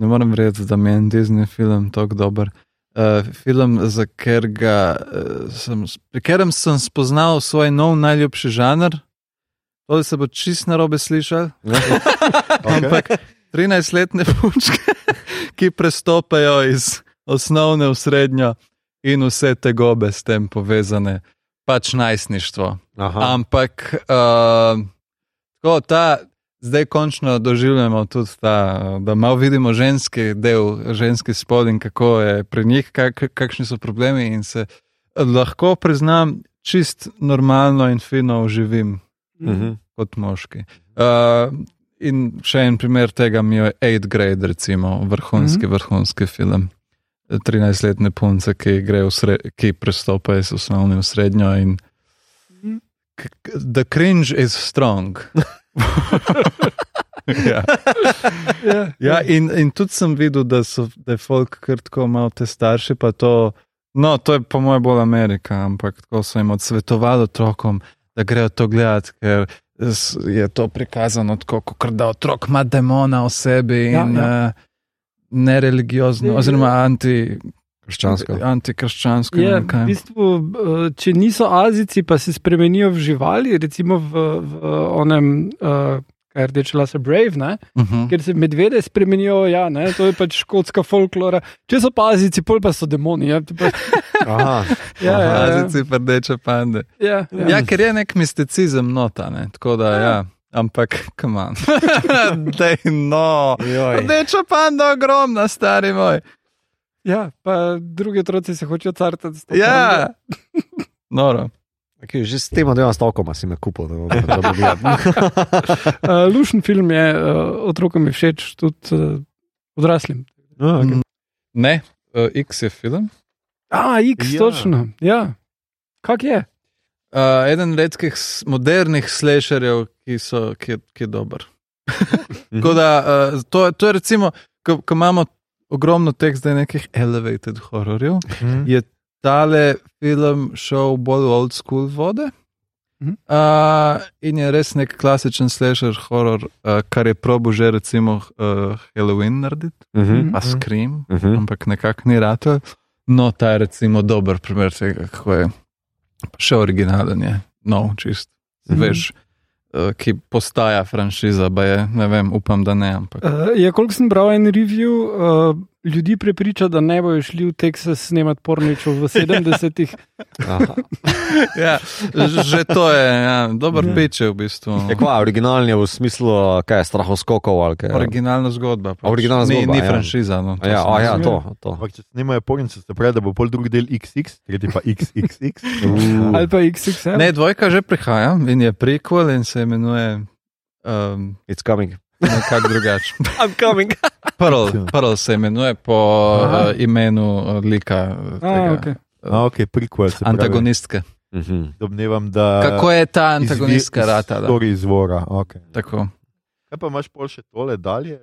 Ne morem verjeti, da mi je en Disney film tako dober. Uh, film, za ker ga, uh, sem, pri katerem sem spoznal svoj nov najljubši žanr. To se bo čist narobe slišal, ampak 13-letne punčke, ki prestopajo iz osnovne v srednjo in vse te gobe s tem povezane, pač najstništvo. Aha. Ampak uh, tako, ta, zdaj končno doživljamo tudi ta, da malo vidimo ženski del, ženski spol in kako je pri njih, kak, kakšni so problemi. In se lahko priznam, čist normalno in fino uživim Uh -huh. kot moški. Uh, in še en primer tega mi je 8 grade, recimo, vrhunski, mm -hmm. vrhunski film. 13-letne punce, ki, sre, ki prestopajo iz osnovne v srednjo. In k- the cringe is strong. ja. Ja, Ja, in, in tudi sem videl, da, so, da je folk kar tako malo te starši, pa to. No, to je po mojem bolj Amerika, ampak tako so jim odsvetovali otrokom, da grejo to gledati, ker je to prikazano tako, kot da otrok ima demona v sebi in Ja, ja, ja. ja. nereligiozno, Ja, oziroma anti, Krščansko. antikrščansko. Je, v bistvu, eh, če niso azici, pa se spremenijo v živali, recimo v, v onem, uh, kaj rdeče lase Brave, ne? Uh -huh. ker se medvede spremenijo, ja, ne? to je pač škotska folklora. Če so pa azici, pol pa so demoni. Ja, to pa, Aha. ja, ja, ja, Azici pa rdeče pande. ja, ja. Ja, ker je nek misticizem nota, ne? tako da ja. Ampak, kam on. Dej, no. Rdeča panda, ogromna, stari moj. Ja, pa drugi otroci se hočejo cartati. s to Ja, noro. Okay, že s tema dvema stavkoma si me kupil, da bom bom gledal. pando. Uh, lušen film je, uh, otrokom je všeč, tudi uh, odraslim. Ah, okay. Mm. Ne, uh, X je film. A, X, Ja. točno. Ja. Kak je? Uh, eden redkih modernih slasherjev, ki, so, ki, je, ki je dober. Da, uh, to, to je recimo, ko, ko imamo ogromno teh zdaj nekih elevated hororjev, Mhm. je tale film šel bolj v old school vode. Mhm. Uh, in je res nek klasičen slasher horor, uh, kar je probo že recimo uh, Halloween narediti, Mhm. pa Mhm. Scream, Mhm. ampak nekako ni rado. No, ta je recimo dober primer tega, kako je pa še originalen, je nov, čist. Mhm. Veš, uh, ki postaja franšiza, pa je, ne vem, upam, da ne. Ampak. Uh, ja, koliko sem bral en review, uh, ljudi prepriča, da ne bojo šli v Teksas snemati porničev v 70-ih. Aha. ja, že to je, ja, dober Ja. peč je v bistvu. Je kva, originalni je v smislu, kaj je strahoskokov ali kaj. Originalna zgodba. Pač. Originalna ni, zgodba, Ni ja. franšiza. No, to A Ja, a ja, to. to. Ampak če snimajo pornice, se pravi, da bo pol drugi del XX, tretji pa XXX. Uh. Ali pa XXL. Ne, dvojka že prihaja in je prequel in se imenuje um, It's coming. Nekako drugače. I'm coming. Pearl, Pearl se imenuje po Aha. uh, imenu uh, lika uh, A, tega, okay. A, ok, prequel se pravi. antagonistke. Mhm. Domnevam, da. Kako je ta antagonistka ratala? Story izvora. Okay. Tako. Kaj pa imaš pol še tole dalje?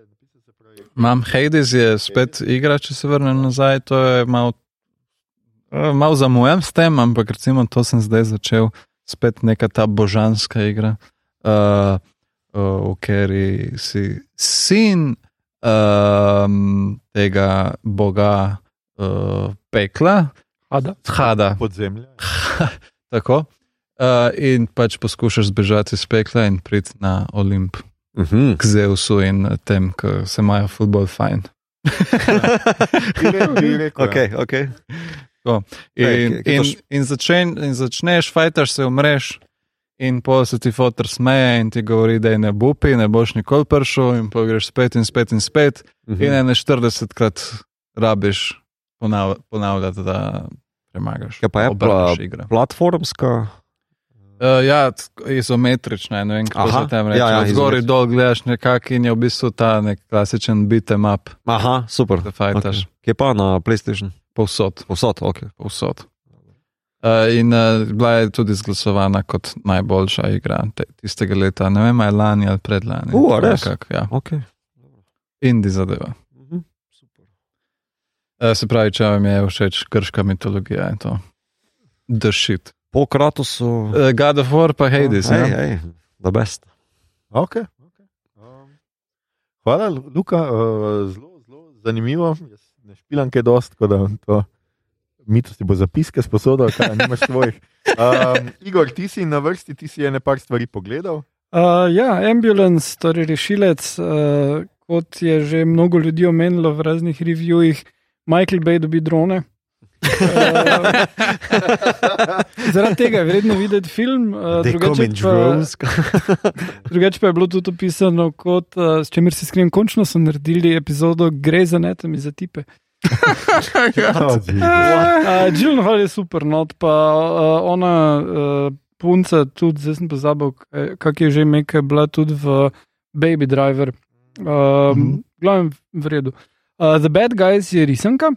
Se pravi, Mam Hades je spet igra, če se vrnem nazaj. To je malo, eh, malo zamujam s tem, ampak recimo to sem zdaj začel, spet neka ta božanska igra, uh, uh, v kateri si sin um, tega boga uh, pekla, Ada. Hada. Podzemlje. Tako. Uh, in pač poskušaš zbežati iz pekla in priti na Olimp, Mhm. k Zeusu in tem, ki se imajo futbol fajn. Ja. Okay, okay. In, in, š- in, začen, in začneš, fajtaš se, umreš, in pol se ti fotor smeje in ti govori, da je ne bupi, ne boš nikoli prišel, in pa greš spet in spet in spet, Mhm. in ene 40 krat rabiš ponav, ponavljati, da premagaš. Kaj pa je pla- igro. Platformska. Uh, ja, izometrična, ne vem, kako se tam reče. ja, ja, Ja, Zgoraj izometrična. dol gledaš nekako in je v bistvu ta nek klasičen beat'em up, Aha, super. Okay. Kje pa na PlayStation? Povsod, Povsod, ok. povsod. Uh, in uh, bila je tudi izglasovana kot najboljša igra te, tistega leta. Ne vem, ali lani ali predlani. Uh, a res? Nekak, ja. okay. Indi zadeva. Mhm. Super. Uh, se pravi, če vam je všeč grška mitologija, je to. The shit. Po Kratosu. Uh, God of War pa Hades. Hej, ja. hej, the best. Okay, okay. Um, hvala, Luka, uh, zelo, zelo zanimivo. Jaz ne špilam kaj dost, tako da to mito si bo zapiske sposodil, kaj nimaš svojih. Um, Igor, ti si na vrsti, ti si ene par stvari pogledal. Uh, ja, ambulance, torej rešilec, uh, kot je že mnogo ljudi omenilo v raznih reviewih, Michael Bay dobi drone. Uh, zaradi tega je vredno videti film. Uh, drugače, pa, drugače pa je bilo tudi opisano, kot, uh, s čimer se skrijem. Končno so naredili epizodo Grey's Anatomy za tipe. Jesus. Uh, Jill Hall je super, no, pa uh, ona uh, punca, tudi zdaj sem pozabil, kaj- kak je že ime, ki je bila tudi v Baby Driver. Uh, mm. -hmm. Glavno v redu. Uh, The Bad Guys je risanka,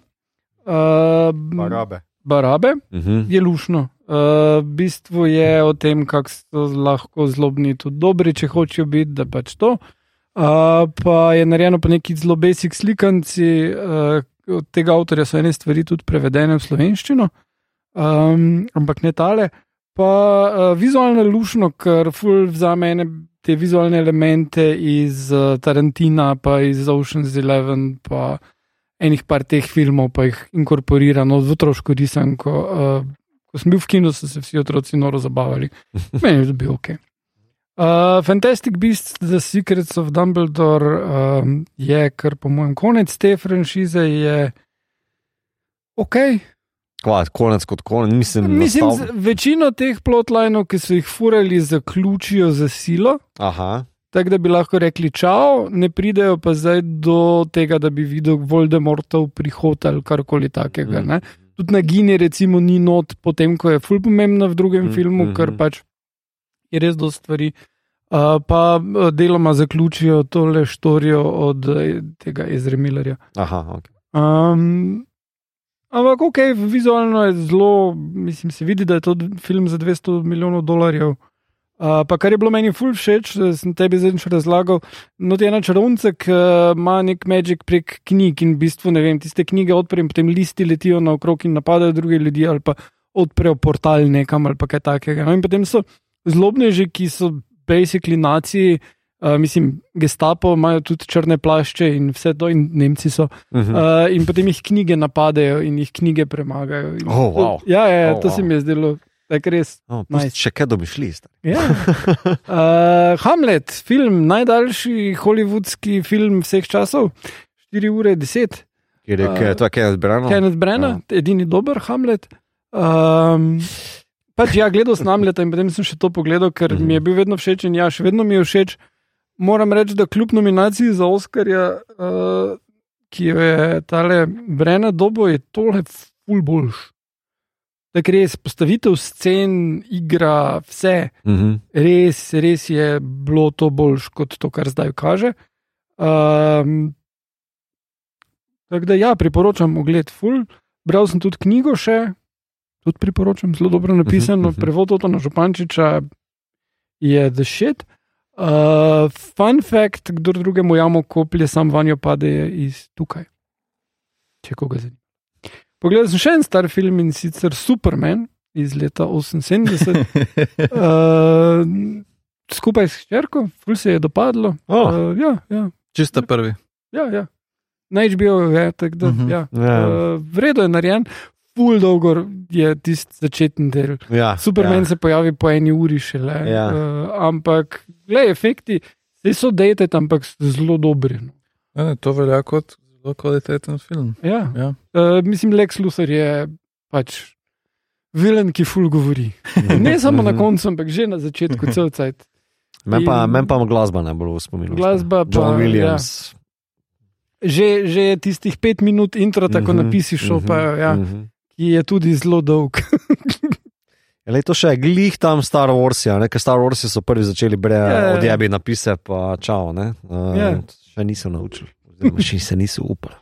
uh, Barabe. Barabe Mhm. je lušno. Uh, v bistvu je o tem, kako so lahko zlobni tudi dobri, če hočejo biti, da pač to. Uh, pa je narejeno po neki zelo basic slikanci, uh, od tega avtorja so ene stvari tudi prevedene v slovenščino, um, ampak ne tale. Pa uh, vizualno lušno, ker ful vzame ene te vizualne elemente iz uh, Tarantina, pa iz Ocean's Eleven, pa enih par teh filmov, pa jih inkorporira no, v otroško risanko. Uh, ko sem bil v kinu, so se vsi otroci noro zabavali. Meni je bil ok. Uh, Fantastic Beasts, The Secrets of Dumbledore um, je, kar po mojem konec te franšize je ok. Kva, konec kot konec, mislim, Mislim, z- večino teh plotlinov, ki so jih furali, zaključijo za silo. Aha. Tako da bi lahko rekli čau, ne pridejo pa zdaj do tega, da bi videl Voldemortov prihod ali karkoli takega. Mm. Tudi na Gini, recimo, ni not, potem ko je ful pomembna v drugem mm, filmu, mhm. ker pač je res do stvari. Uh, pa uh, deloma zaključijo tole štorijo od eh, tega Ezra Millerja. Aha, okay. Um, ampak, ok, vizualno je zelo, mislim, se vidi, da je to film za 200 milijonov dolarjev. Uh, pa kar je bilo meni ful všeč, sem tebi zdaj še razlagal, no, ti je ena čarovnica, ki ima nek magic prek knjig in v bistvu ne vem, tiste knjige odprem, potem listi letijo naokrog in napadajo druge ljudi ali pa odprejo portal nekam ali pa kaj takega. No, in potem so zlobneži, ki so basically naciji, uh, mislim, gestapo, imajo tudi črne plašče in vse to, in Nemci so. Uh -huh. Uh, in potem jih knjige napadajo in jih knjige premagajo. In, Oh, wow. Ja, ja, ja Oh, to se wow. mi je zdelo. Tak res. Oh, Nice. Še kaj domišli? stari. Ja. Uh, Hamlet, film, najdaljši holivudski film vseh časov, 4 ure 10, Kjer je, Uh, to je kaj zbrano? Kenneth Branagh, edini dober Hamlet. Um, pač ja, gledal sem Hamleta in potem sem še to pogledal, ker Mhm. mi je bil vedno všeč in ja, še vedno mi je všeč. Moram reči, da kljub nominaciji za Oscarja, uh, ki jo je tale Brena dobo, je tole ful boljš. Tako res, postavitev scen, igra, vse, Uh -huh. res, res je bilo to boljš kot to, kar zdaj kaže. Um, tako da ja, priporočam ogled ful. Bral sem tudi knjigo še, tudi priporočam, zelo dobro napisano, Mhm, mhm. prevod Otona Župančiča je The Shit. Uh, fun fact, kdo drugemu jamo koplje, sam vanjo pade iz tukaj. Če koga zanima. Pogledal sem še en star film in sicer Superman iz leta 78. Uh, skupaj s hčerko, ful se je dopadlo. Oh. Uh, ja, ja, Čista prvi. ja, ja. Na HBO je tako, da Mhm. uh -huh. ja. Ja. uh, vredno je narejen, ful dolgo je tisti začetni del. Ja, Superman ja. se pojavi po eni uri šele. Ja. Uh, ampak, gledaj, efekti, zdaj so dated, ampak zelo dobri. No. Ja, ne, to velja kot zelo kvaliteten film. Ja. Ja. Uh, mislim, Lex Luthor je pač vilen, ki ful govori. Ne samo na Mhm. koncu, ampak že na začetku, cel cajt. Men pa, men pa glasba najbolj v spominu. Glasba pa, John Williams. Že, že je tistih pet minut intro, tako Mhm, napisi šopajo, ja, mhm. Ki je tudi zelo dolg. Je le to še glih tam Star Wars, ja, ker Star Wars so prvi začeli bre, Ja, ja, yeah. ja. odjebi napise, pa čau, ne. Uh, Ja. Še niso naučili, oziroma še se niso upali.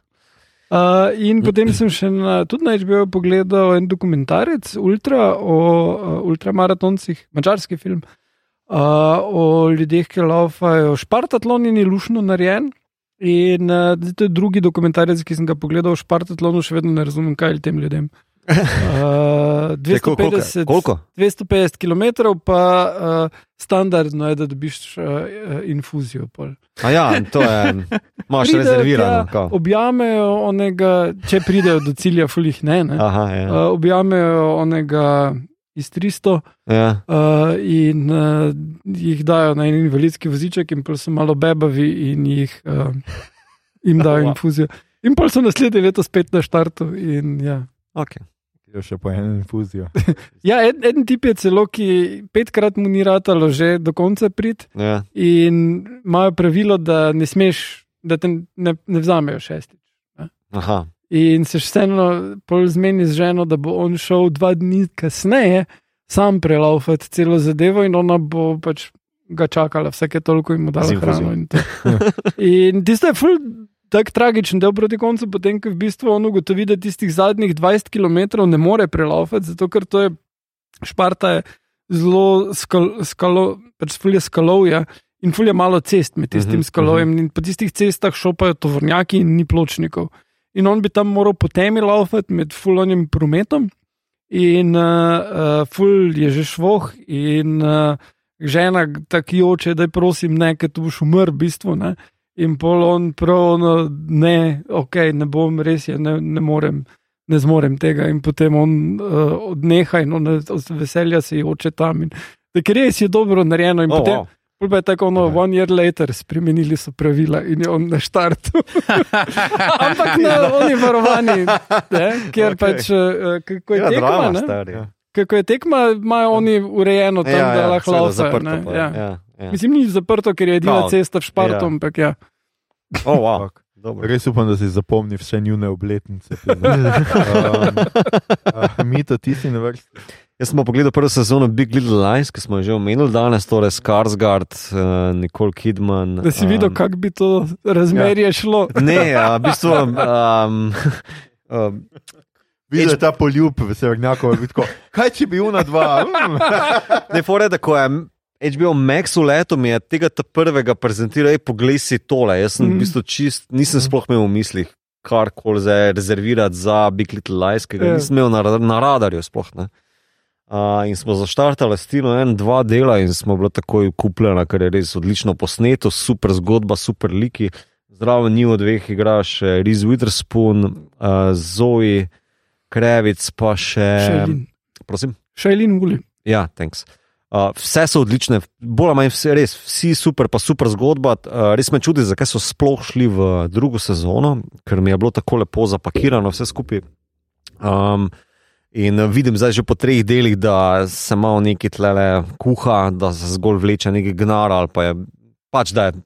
Uh, in potem sem še na, tudi na HBO pogledal en dokumentarec Ultra o uh, ultramaratoncih, mačarski film, uh, o ljudeh, ki laufajo. Špartatlon je lušno narejen. In uh, to je drugi dokumentarec, ki sem ga pogledal o Špartatlonu, še vedno ne razumem, kaj je tem ljudem. Uh, Kol- koliko? 250, koliko? 250 km, pa uh, standardno je, da dobiš uh, infuzijo. Pol. A ja, to je, imaš rezervirano. tja. Objamejo onega, če pridejo do cilja, fulih ne. ne. Aha, ja. Uh, objamejo onega iz 300 ja. uh, in uh, jih dajo na en invalidski voziček, in pol so malo bebavi in jih uh, jim dajo infuzijo. In pol so naslednje leto spet na štartu. In, ja. Okay. Jo še po eno infuzijo. Ja, en, en tip je celo, ki petkrat mu ni ratalo že do konca prid Ja. in imajo pravilo, da ne smeš, da te ne, ne vzamejo šestič. Aha. In se vseeno pol zmeni z ženo, da bo on šel dva dni kasneje sam prelaufati celo zadevo in ona bo pač ga čakala vsake toliko in mu dala hrano. In, to. in tisto je ful. Tako tragičen del proti koncu, potem, ko v bistvu on ugotovi, da tistih zadnjih 20 km ne more prelaufati, zato ker to je Šparta je zelo skal, skalo, pač fulje skalovja in fulje malo cest med tistim Mhm, skalovjem. In po tistih cestah šopajo tovornjaki in ni pločnikov. In on bi tam moral po temi laufati med fulonim prometom, in uh, uh, ful je že švoh, in uh, žena tako joče, da je prosim, ne, ker tu boš umrl, v bistvu. Ne. In pol on prav, no, ne, ok, ne bom, res je, ne, ne morem. Ne zmorem tega, in potem on uh, odneha, in on od veselja se joče tam. In, tako res je dobro narejeno. In Oh, potem, wow. Je tako, no, Ja. one year later, spremenili so pravila in je on na štartu. Ampak na oni varovani, ne, kjer Okej. okay. pač, uh, kako je Ja, tekma, drama, ne, stari. Ja. Kako je tekma, imajo oni urejeno tam, ja, da lahko seveda, laufajo. Ja. Ja, ja. Mislim, ni zaprto, ker je edina Prav, cesta v Špartu, ja. ampak ja. Oh, wow. Dobro. Res upam, da si zapomnil vse njune obletnice. um, uh, Mito, ti si na vrsti. Jaz sem pa pogledal prvo sezono Big Little Lies, ki smo jo že omenili danes, torej Skarsgård, uh, Nicole Kidman. Da si um, videl, kako bi to razmerje ja. šlo. Ne, a, v bistvu. Um, um, Videti ta poljub, veseljakov, kaj če bi una dva. Mm. ne, fore, da ko je HBO Max v letu mi je tega prvega prezentiral, ej, poglej si tole. Jaz sem mm. v Mhm. bistvu čist, nisem sploh imel v mislih kar koli zdaj rezervirati za Big Little Lies, ki ga Ja. nisem imel na, na radarju sploh. Ne. Uh, in smo zaštartali s Tino en, dva dela, in smo bili takoj kupljeni, ker je res odlično posneto, super zgodba, super liki. Zraven njih dveh igra še Reese Witherspoon, uh, Zoe, Krevic, pa še. Šajlin. Prosim. Šajlin Uli. Ja, thanks. Uh, vse so odlične, bolj ali manj vse, res, vsi super, pa super zgodba. Uh, res me čudi, zakaj so sploh šli v drugo sezono, ker mi je bilo tako lepo zapakirano, vse skupaj. Um, in uh, vidim zdaj že po treh delih, da se malo neki tlele kuha, da se zgolj vleče neki gnar ali pa je pač da je.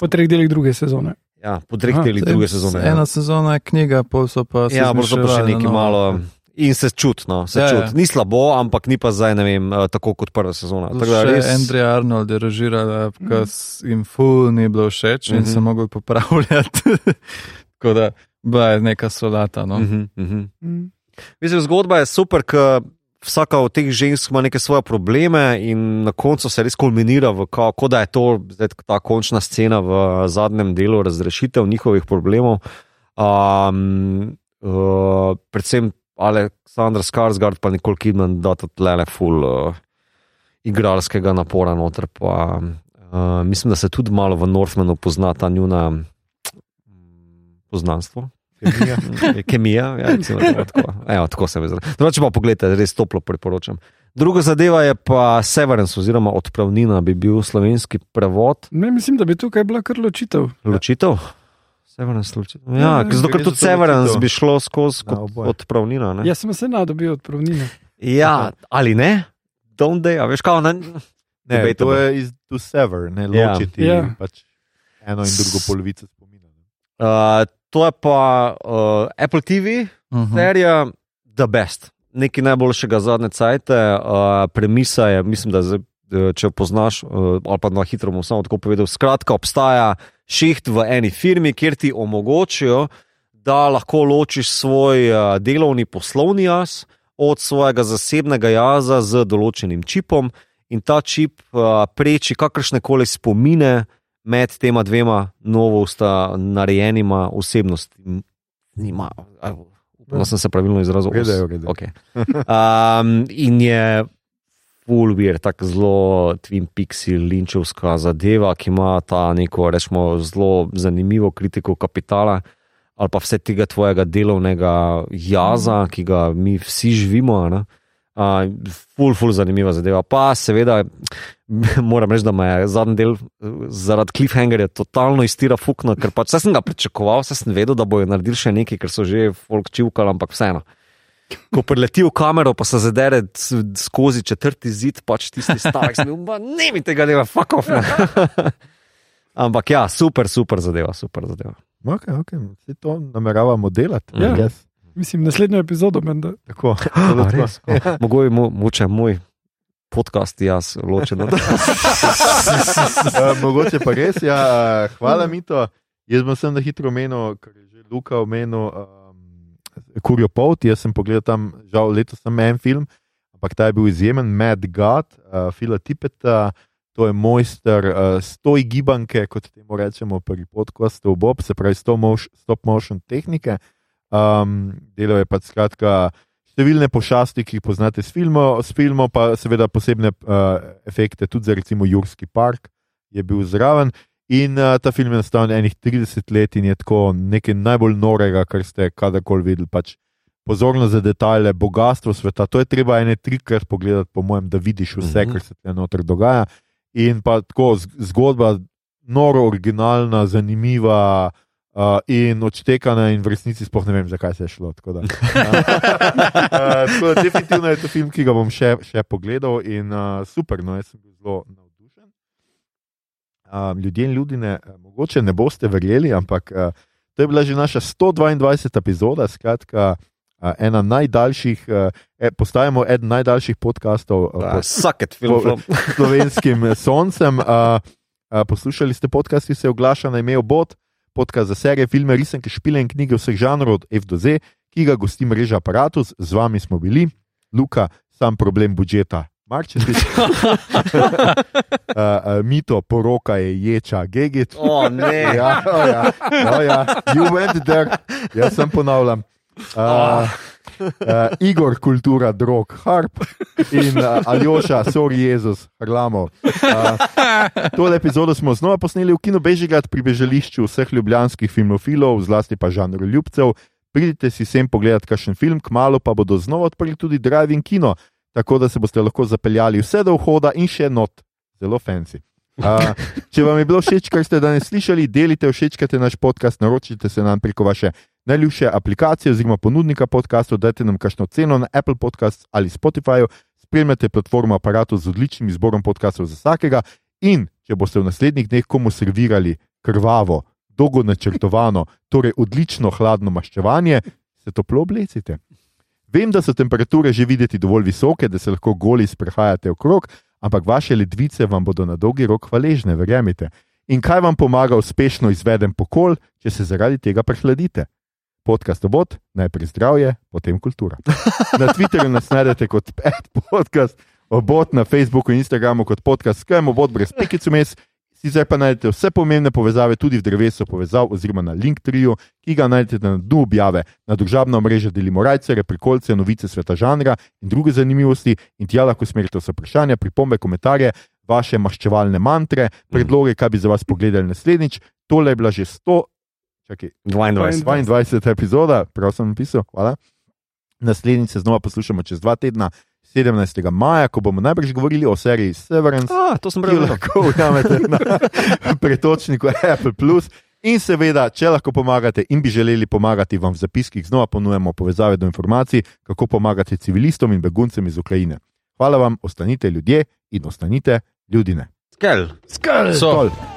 Po treh delih druge sezone. Ja, po treh delih druge sezone. ja. Ena sezona je knjiga, pol so pa se Ja, morda pa še nekaj novo. malo. In se čutno, se Ja, ja. čuti. Ni slabo, ampak ni pa zdaj, ne vem, eh, tako kot prva sezona. Tako res- Andrea Arnold je režirala, ker jim ful ni bilo všeč in Mhm. so mogli popravljati. Tako da bila je neka solata. No. Mhm, mhm. Mm. Mislim, zgodba je super, ker vsaka od teh žensk ima neke svoje probleme in na koncu se res kulminira, v, kao, kot da je to zdaj, ta končna scena v zadnjem delu razrešitev njihovih problemov. Um, uh, predvsem Aleksandr Skarsgard, pa Nikol Kidman, da tudi le full uh, igralskega napora noter. Pa, uh, mislim, da se tudi malo v Northmanu pozna ta njuna mm, poznanstvo. Kemija. Kemija, ja, recimo, temu tako. Evo, tako se mi zdi. Drugače pa pogledajte, res toplo priporočam. Druga zadeva je pa Severance, oziroma odpravnina, bi bil slovenski prevod. Ne, mislim, da bi tukaj bila kar ločitev. Ločitev? Severance, ločitev. Ja, Ja, ja, zato, ker tudi ločitev. bi šlo skozi Na odpravnina. Ne? Jaz sem se nadal, dobil odpravnine. Ja, ali ne? Don't they, a veš kaj? Ne? Ne, Debatable. to je iz to sever, ne Ja. ločiti Ja. pač eno in drugo polovico spomina. Uh, to je pa uh, Apple TV, Mhm. serija The Best. Nekaj najboljšega zadnje cajte, uh, premisa je, mislim, da zdaj, eh, če jo poznaš, uh, ali pa na hitro bom samo tako povedal. Skratka, obstaja šiht v eni firmi, kjer ti omogočijo, da lahko ločiš svoj uh, delovni poslovni jaz od svojega zasebnega jaza z določenim čipom, in ta čip uh, preči kakršne koli spomine med tema dvema novo sta narejenima osebnostmi. Upam, da sem se pravilno izrazil. V redu. Okay. Um, in je full weird, tako zelo Twin Pixie, linčevska zadeva, ki ima ta neko, rečemo, zelo zanimivo kritiko kapitala. Ali pa vse tega tvojega delovnega jaza, ki ga mi vsi živimo. ne. Uh, ful, ful, zanimiva zadeva. Pa seveda, moram reči, da me je zadnji del zaradi cliffhangerja totalno iztira fukno, ker pač sem ga pričakoval, sem vedel, da bojo naredili še nekaj, ker so že folk čivkali, ampak vseeno. Ko prileti v kamero, pa se zadere skozi četrti zid, pač tisti stavek, sem bil, "Ma, ne mi tega dela, fuck off. ne." Ampak ja, super, super zadeva, super zadeva. Okay, okay. Vse to nameravamo delati. Ja. Yes. Mislim, naslednjo epizodo menda. Tako. A, res? Mogoče mo, mogoče moj podcast jaz ločen. od- Uh, mogoče pa res, ja, uh, hvala mi to. Jaz bom sem na hitro omenil, kar je že Luka omenil, um, Kurjo Pot. Jaz sem pogledal tam, žal, letos sem en film, ampak ta je bil izjemen, Mad God, uh, Fila Tipeta. To je mojster uh, stoj gibanke, kot temu rečemo pri podkastu Bob, se pravi stop motion, stop motion tehnike. Um, delo je pač skratka številne pošasti, ki jih poznate s filmom, s filmom pa seveda posebne uh, efekte, tudi za recimo Jurski park je bil zraven. In uh, ta film je nastal enih 30 let in je tako nekaj najbolj norega, kar ste kadarkoli videli. Pač pozorno za detajle, bogatstvo sveta. To je treba ene trikrat pogledati, po mojem, da vidiš vse, Mhm. kar se tam noter dogaja. In pa tako zgodba, noro, originalna, zanimiva. Uh, in odštekana, in v resnici sploh ne vem, zakaj se je šlo. Tako da, uh, tako da definitivno je to film, ki ga bom še, še pogledal in uh, super, no, jaz sem bil zelo navdušen. Um, ljudje in ljudje, mogoče ne boste verjeli, ampak uh, to je bila že naša 122. epizoda, skratka, uh, ena najdaljših, uh, postajamo eden najdaljših podkastov uh, pod Saket film. Po- slovenskim soncem. Uh, uh, poslušali ste podcast, ki se oglaša na ime Bot, podcast za serije, filme, risanke, špile in knjige vseh žanrov od F do Z, ki ga gosti mreža Apparatus. Z vami smo bili, Luka, sam problem budžeta Marčetič. uh, uh, mito, poroka je ječa, gegit. O, ne. Ja, oh, ja, oh, ja. You went there, jaz sem ponavljam. Uh, uh, Igor, kultura, drog, harp in uh, Aljoša, sorry, Jezus, hrlamo. Uh, tole epizodo smo znova posneli v Kino Bežigrad pri bežališču vseh ljubljanskih filmofilov, zlasti pa žanru ljubcev. Pridite si sem pogledati kakšen film, kmalo pa bodo znova odprli tudi Drive in Kino, tako da se boste lahko zapeljali vse do vhoda in še not, zelo fancy. Uh, če vam je bilo všeč, kar ste danes slišali, delite, všečkajte naš podcast, naročite se nam preko vaše najljubše aplikacije oziroma ponudnika podcastov, dajte nam kakšno ceno na Apple Podcast ali Spotify, spremljate platformo aparatu z odličnim izborom podcastov za vsakega in če boste v naslednjih dneh komu servirali krvavo, dolgo načrtovano, torej odlično hladno maščevanje, se toplo oblecite. Vem, da so temperature že videti dovolj visoke, da se lahko goli sprehajate okrog, ampak vaše ledvice vam bodo na dolgi rok hvaležne, verjemite. In kaj vam pomaga uspešno izveden pokol, če se zaradi tega prehladite? Podcast obot, najprej zdravje, potem kultura. Na Twitterju nas najdete kot pet podcast, obot na Facebooku in Instagramu kot podcast, skrajem obot brez pikic vmes. Sicer pa najdete vse pomembne povezave tudi v drevesu povezav oziroma na Linktriju, ki ga najdete na dnu objave. Na družabno mrežo delimo rajce, reprikolce, novice sveta žanra in druge zanimivosti in tja lahko smerite vse vprašanja, pripombe, komentarje, vaše maščevalne mantre, predloge, kaj bi za vas pogledali naslednjič. Tole je bila že 100, čakaj, 22. 22. epizoda, prav sem napisal. Hvala. Naslednjič se znova poslušamo čez dva tedna, 17. maja, ko bomo najbrž govorili o seriji Severance, A, to sem prebral. lahko ujamete na pretočniku Apple. In seveda, če lahko pomagate in bi želeli pomagati, vam v zapiskih znova ponujemo povezave do informacij, kako pomagati civilistom in beguncem iz Ukrajine. Hvala vam, ostanite ljudje in ostanite ljudine. Skel. So. Tol.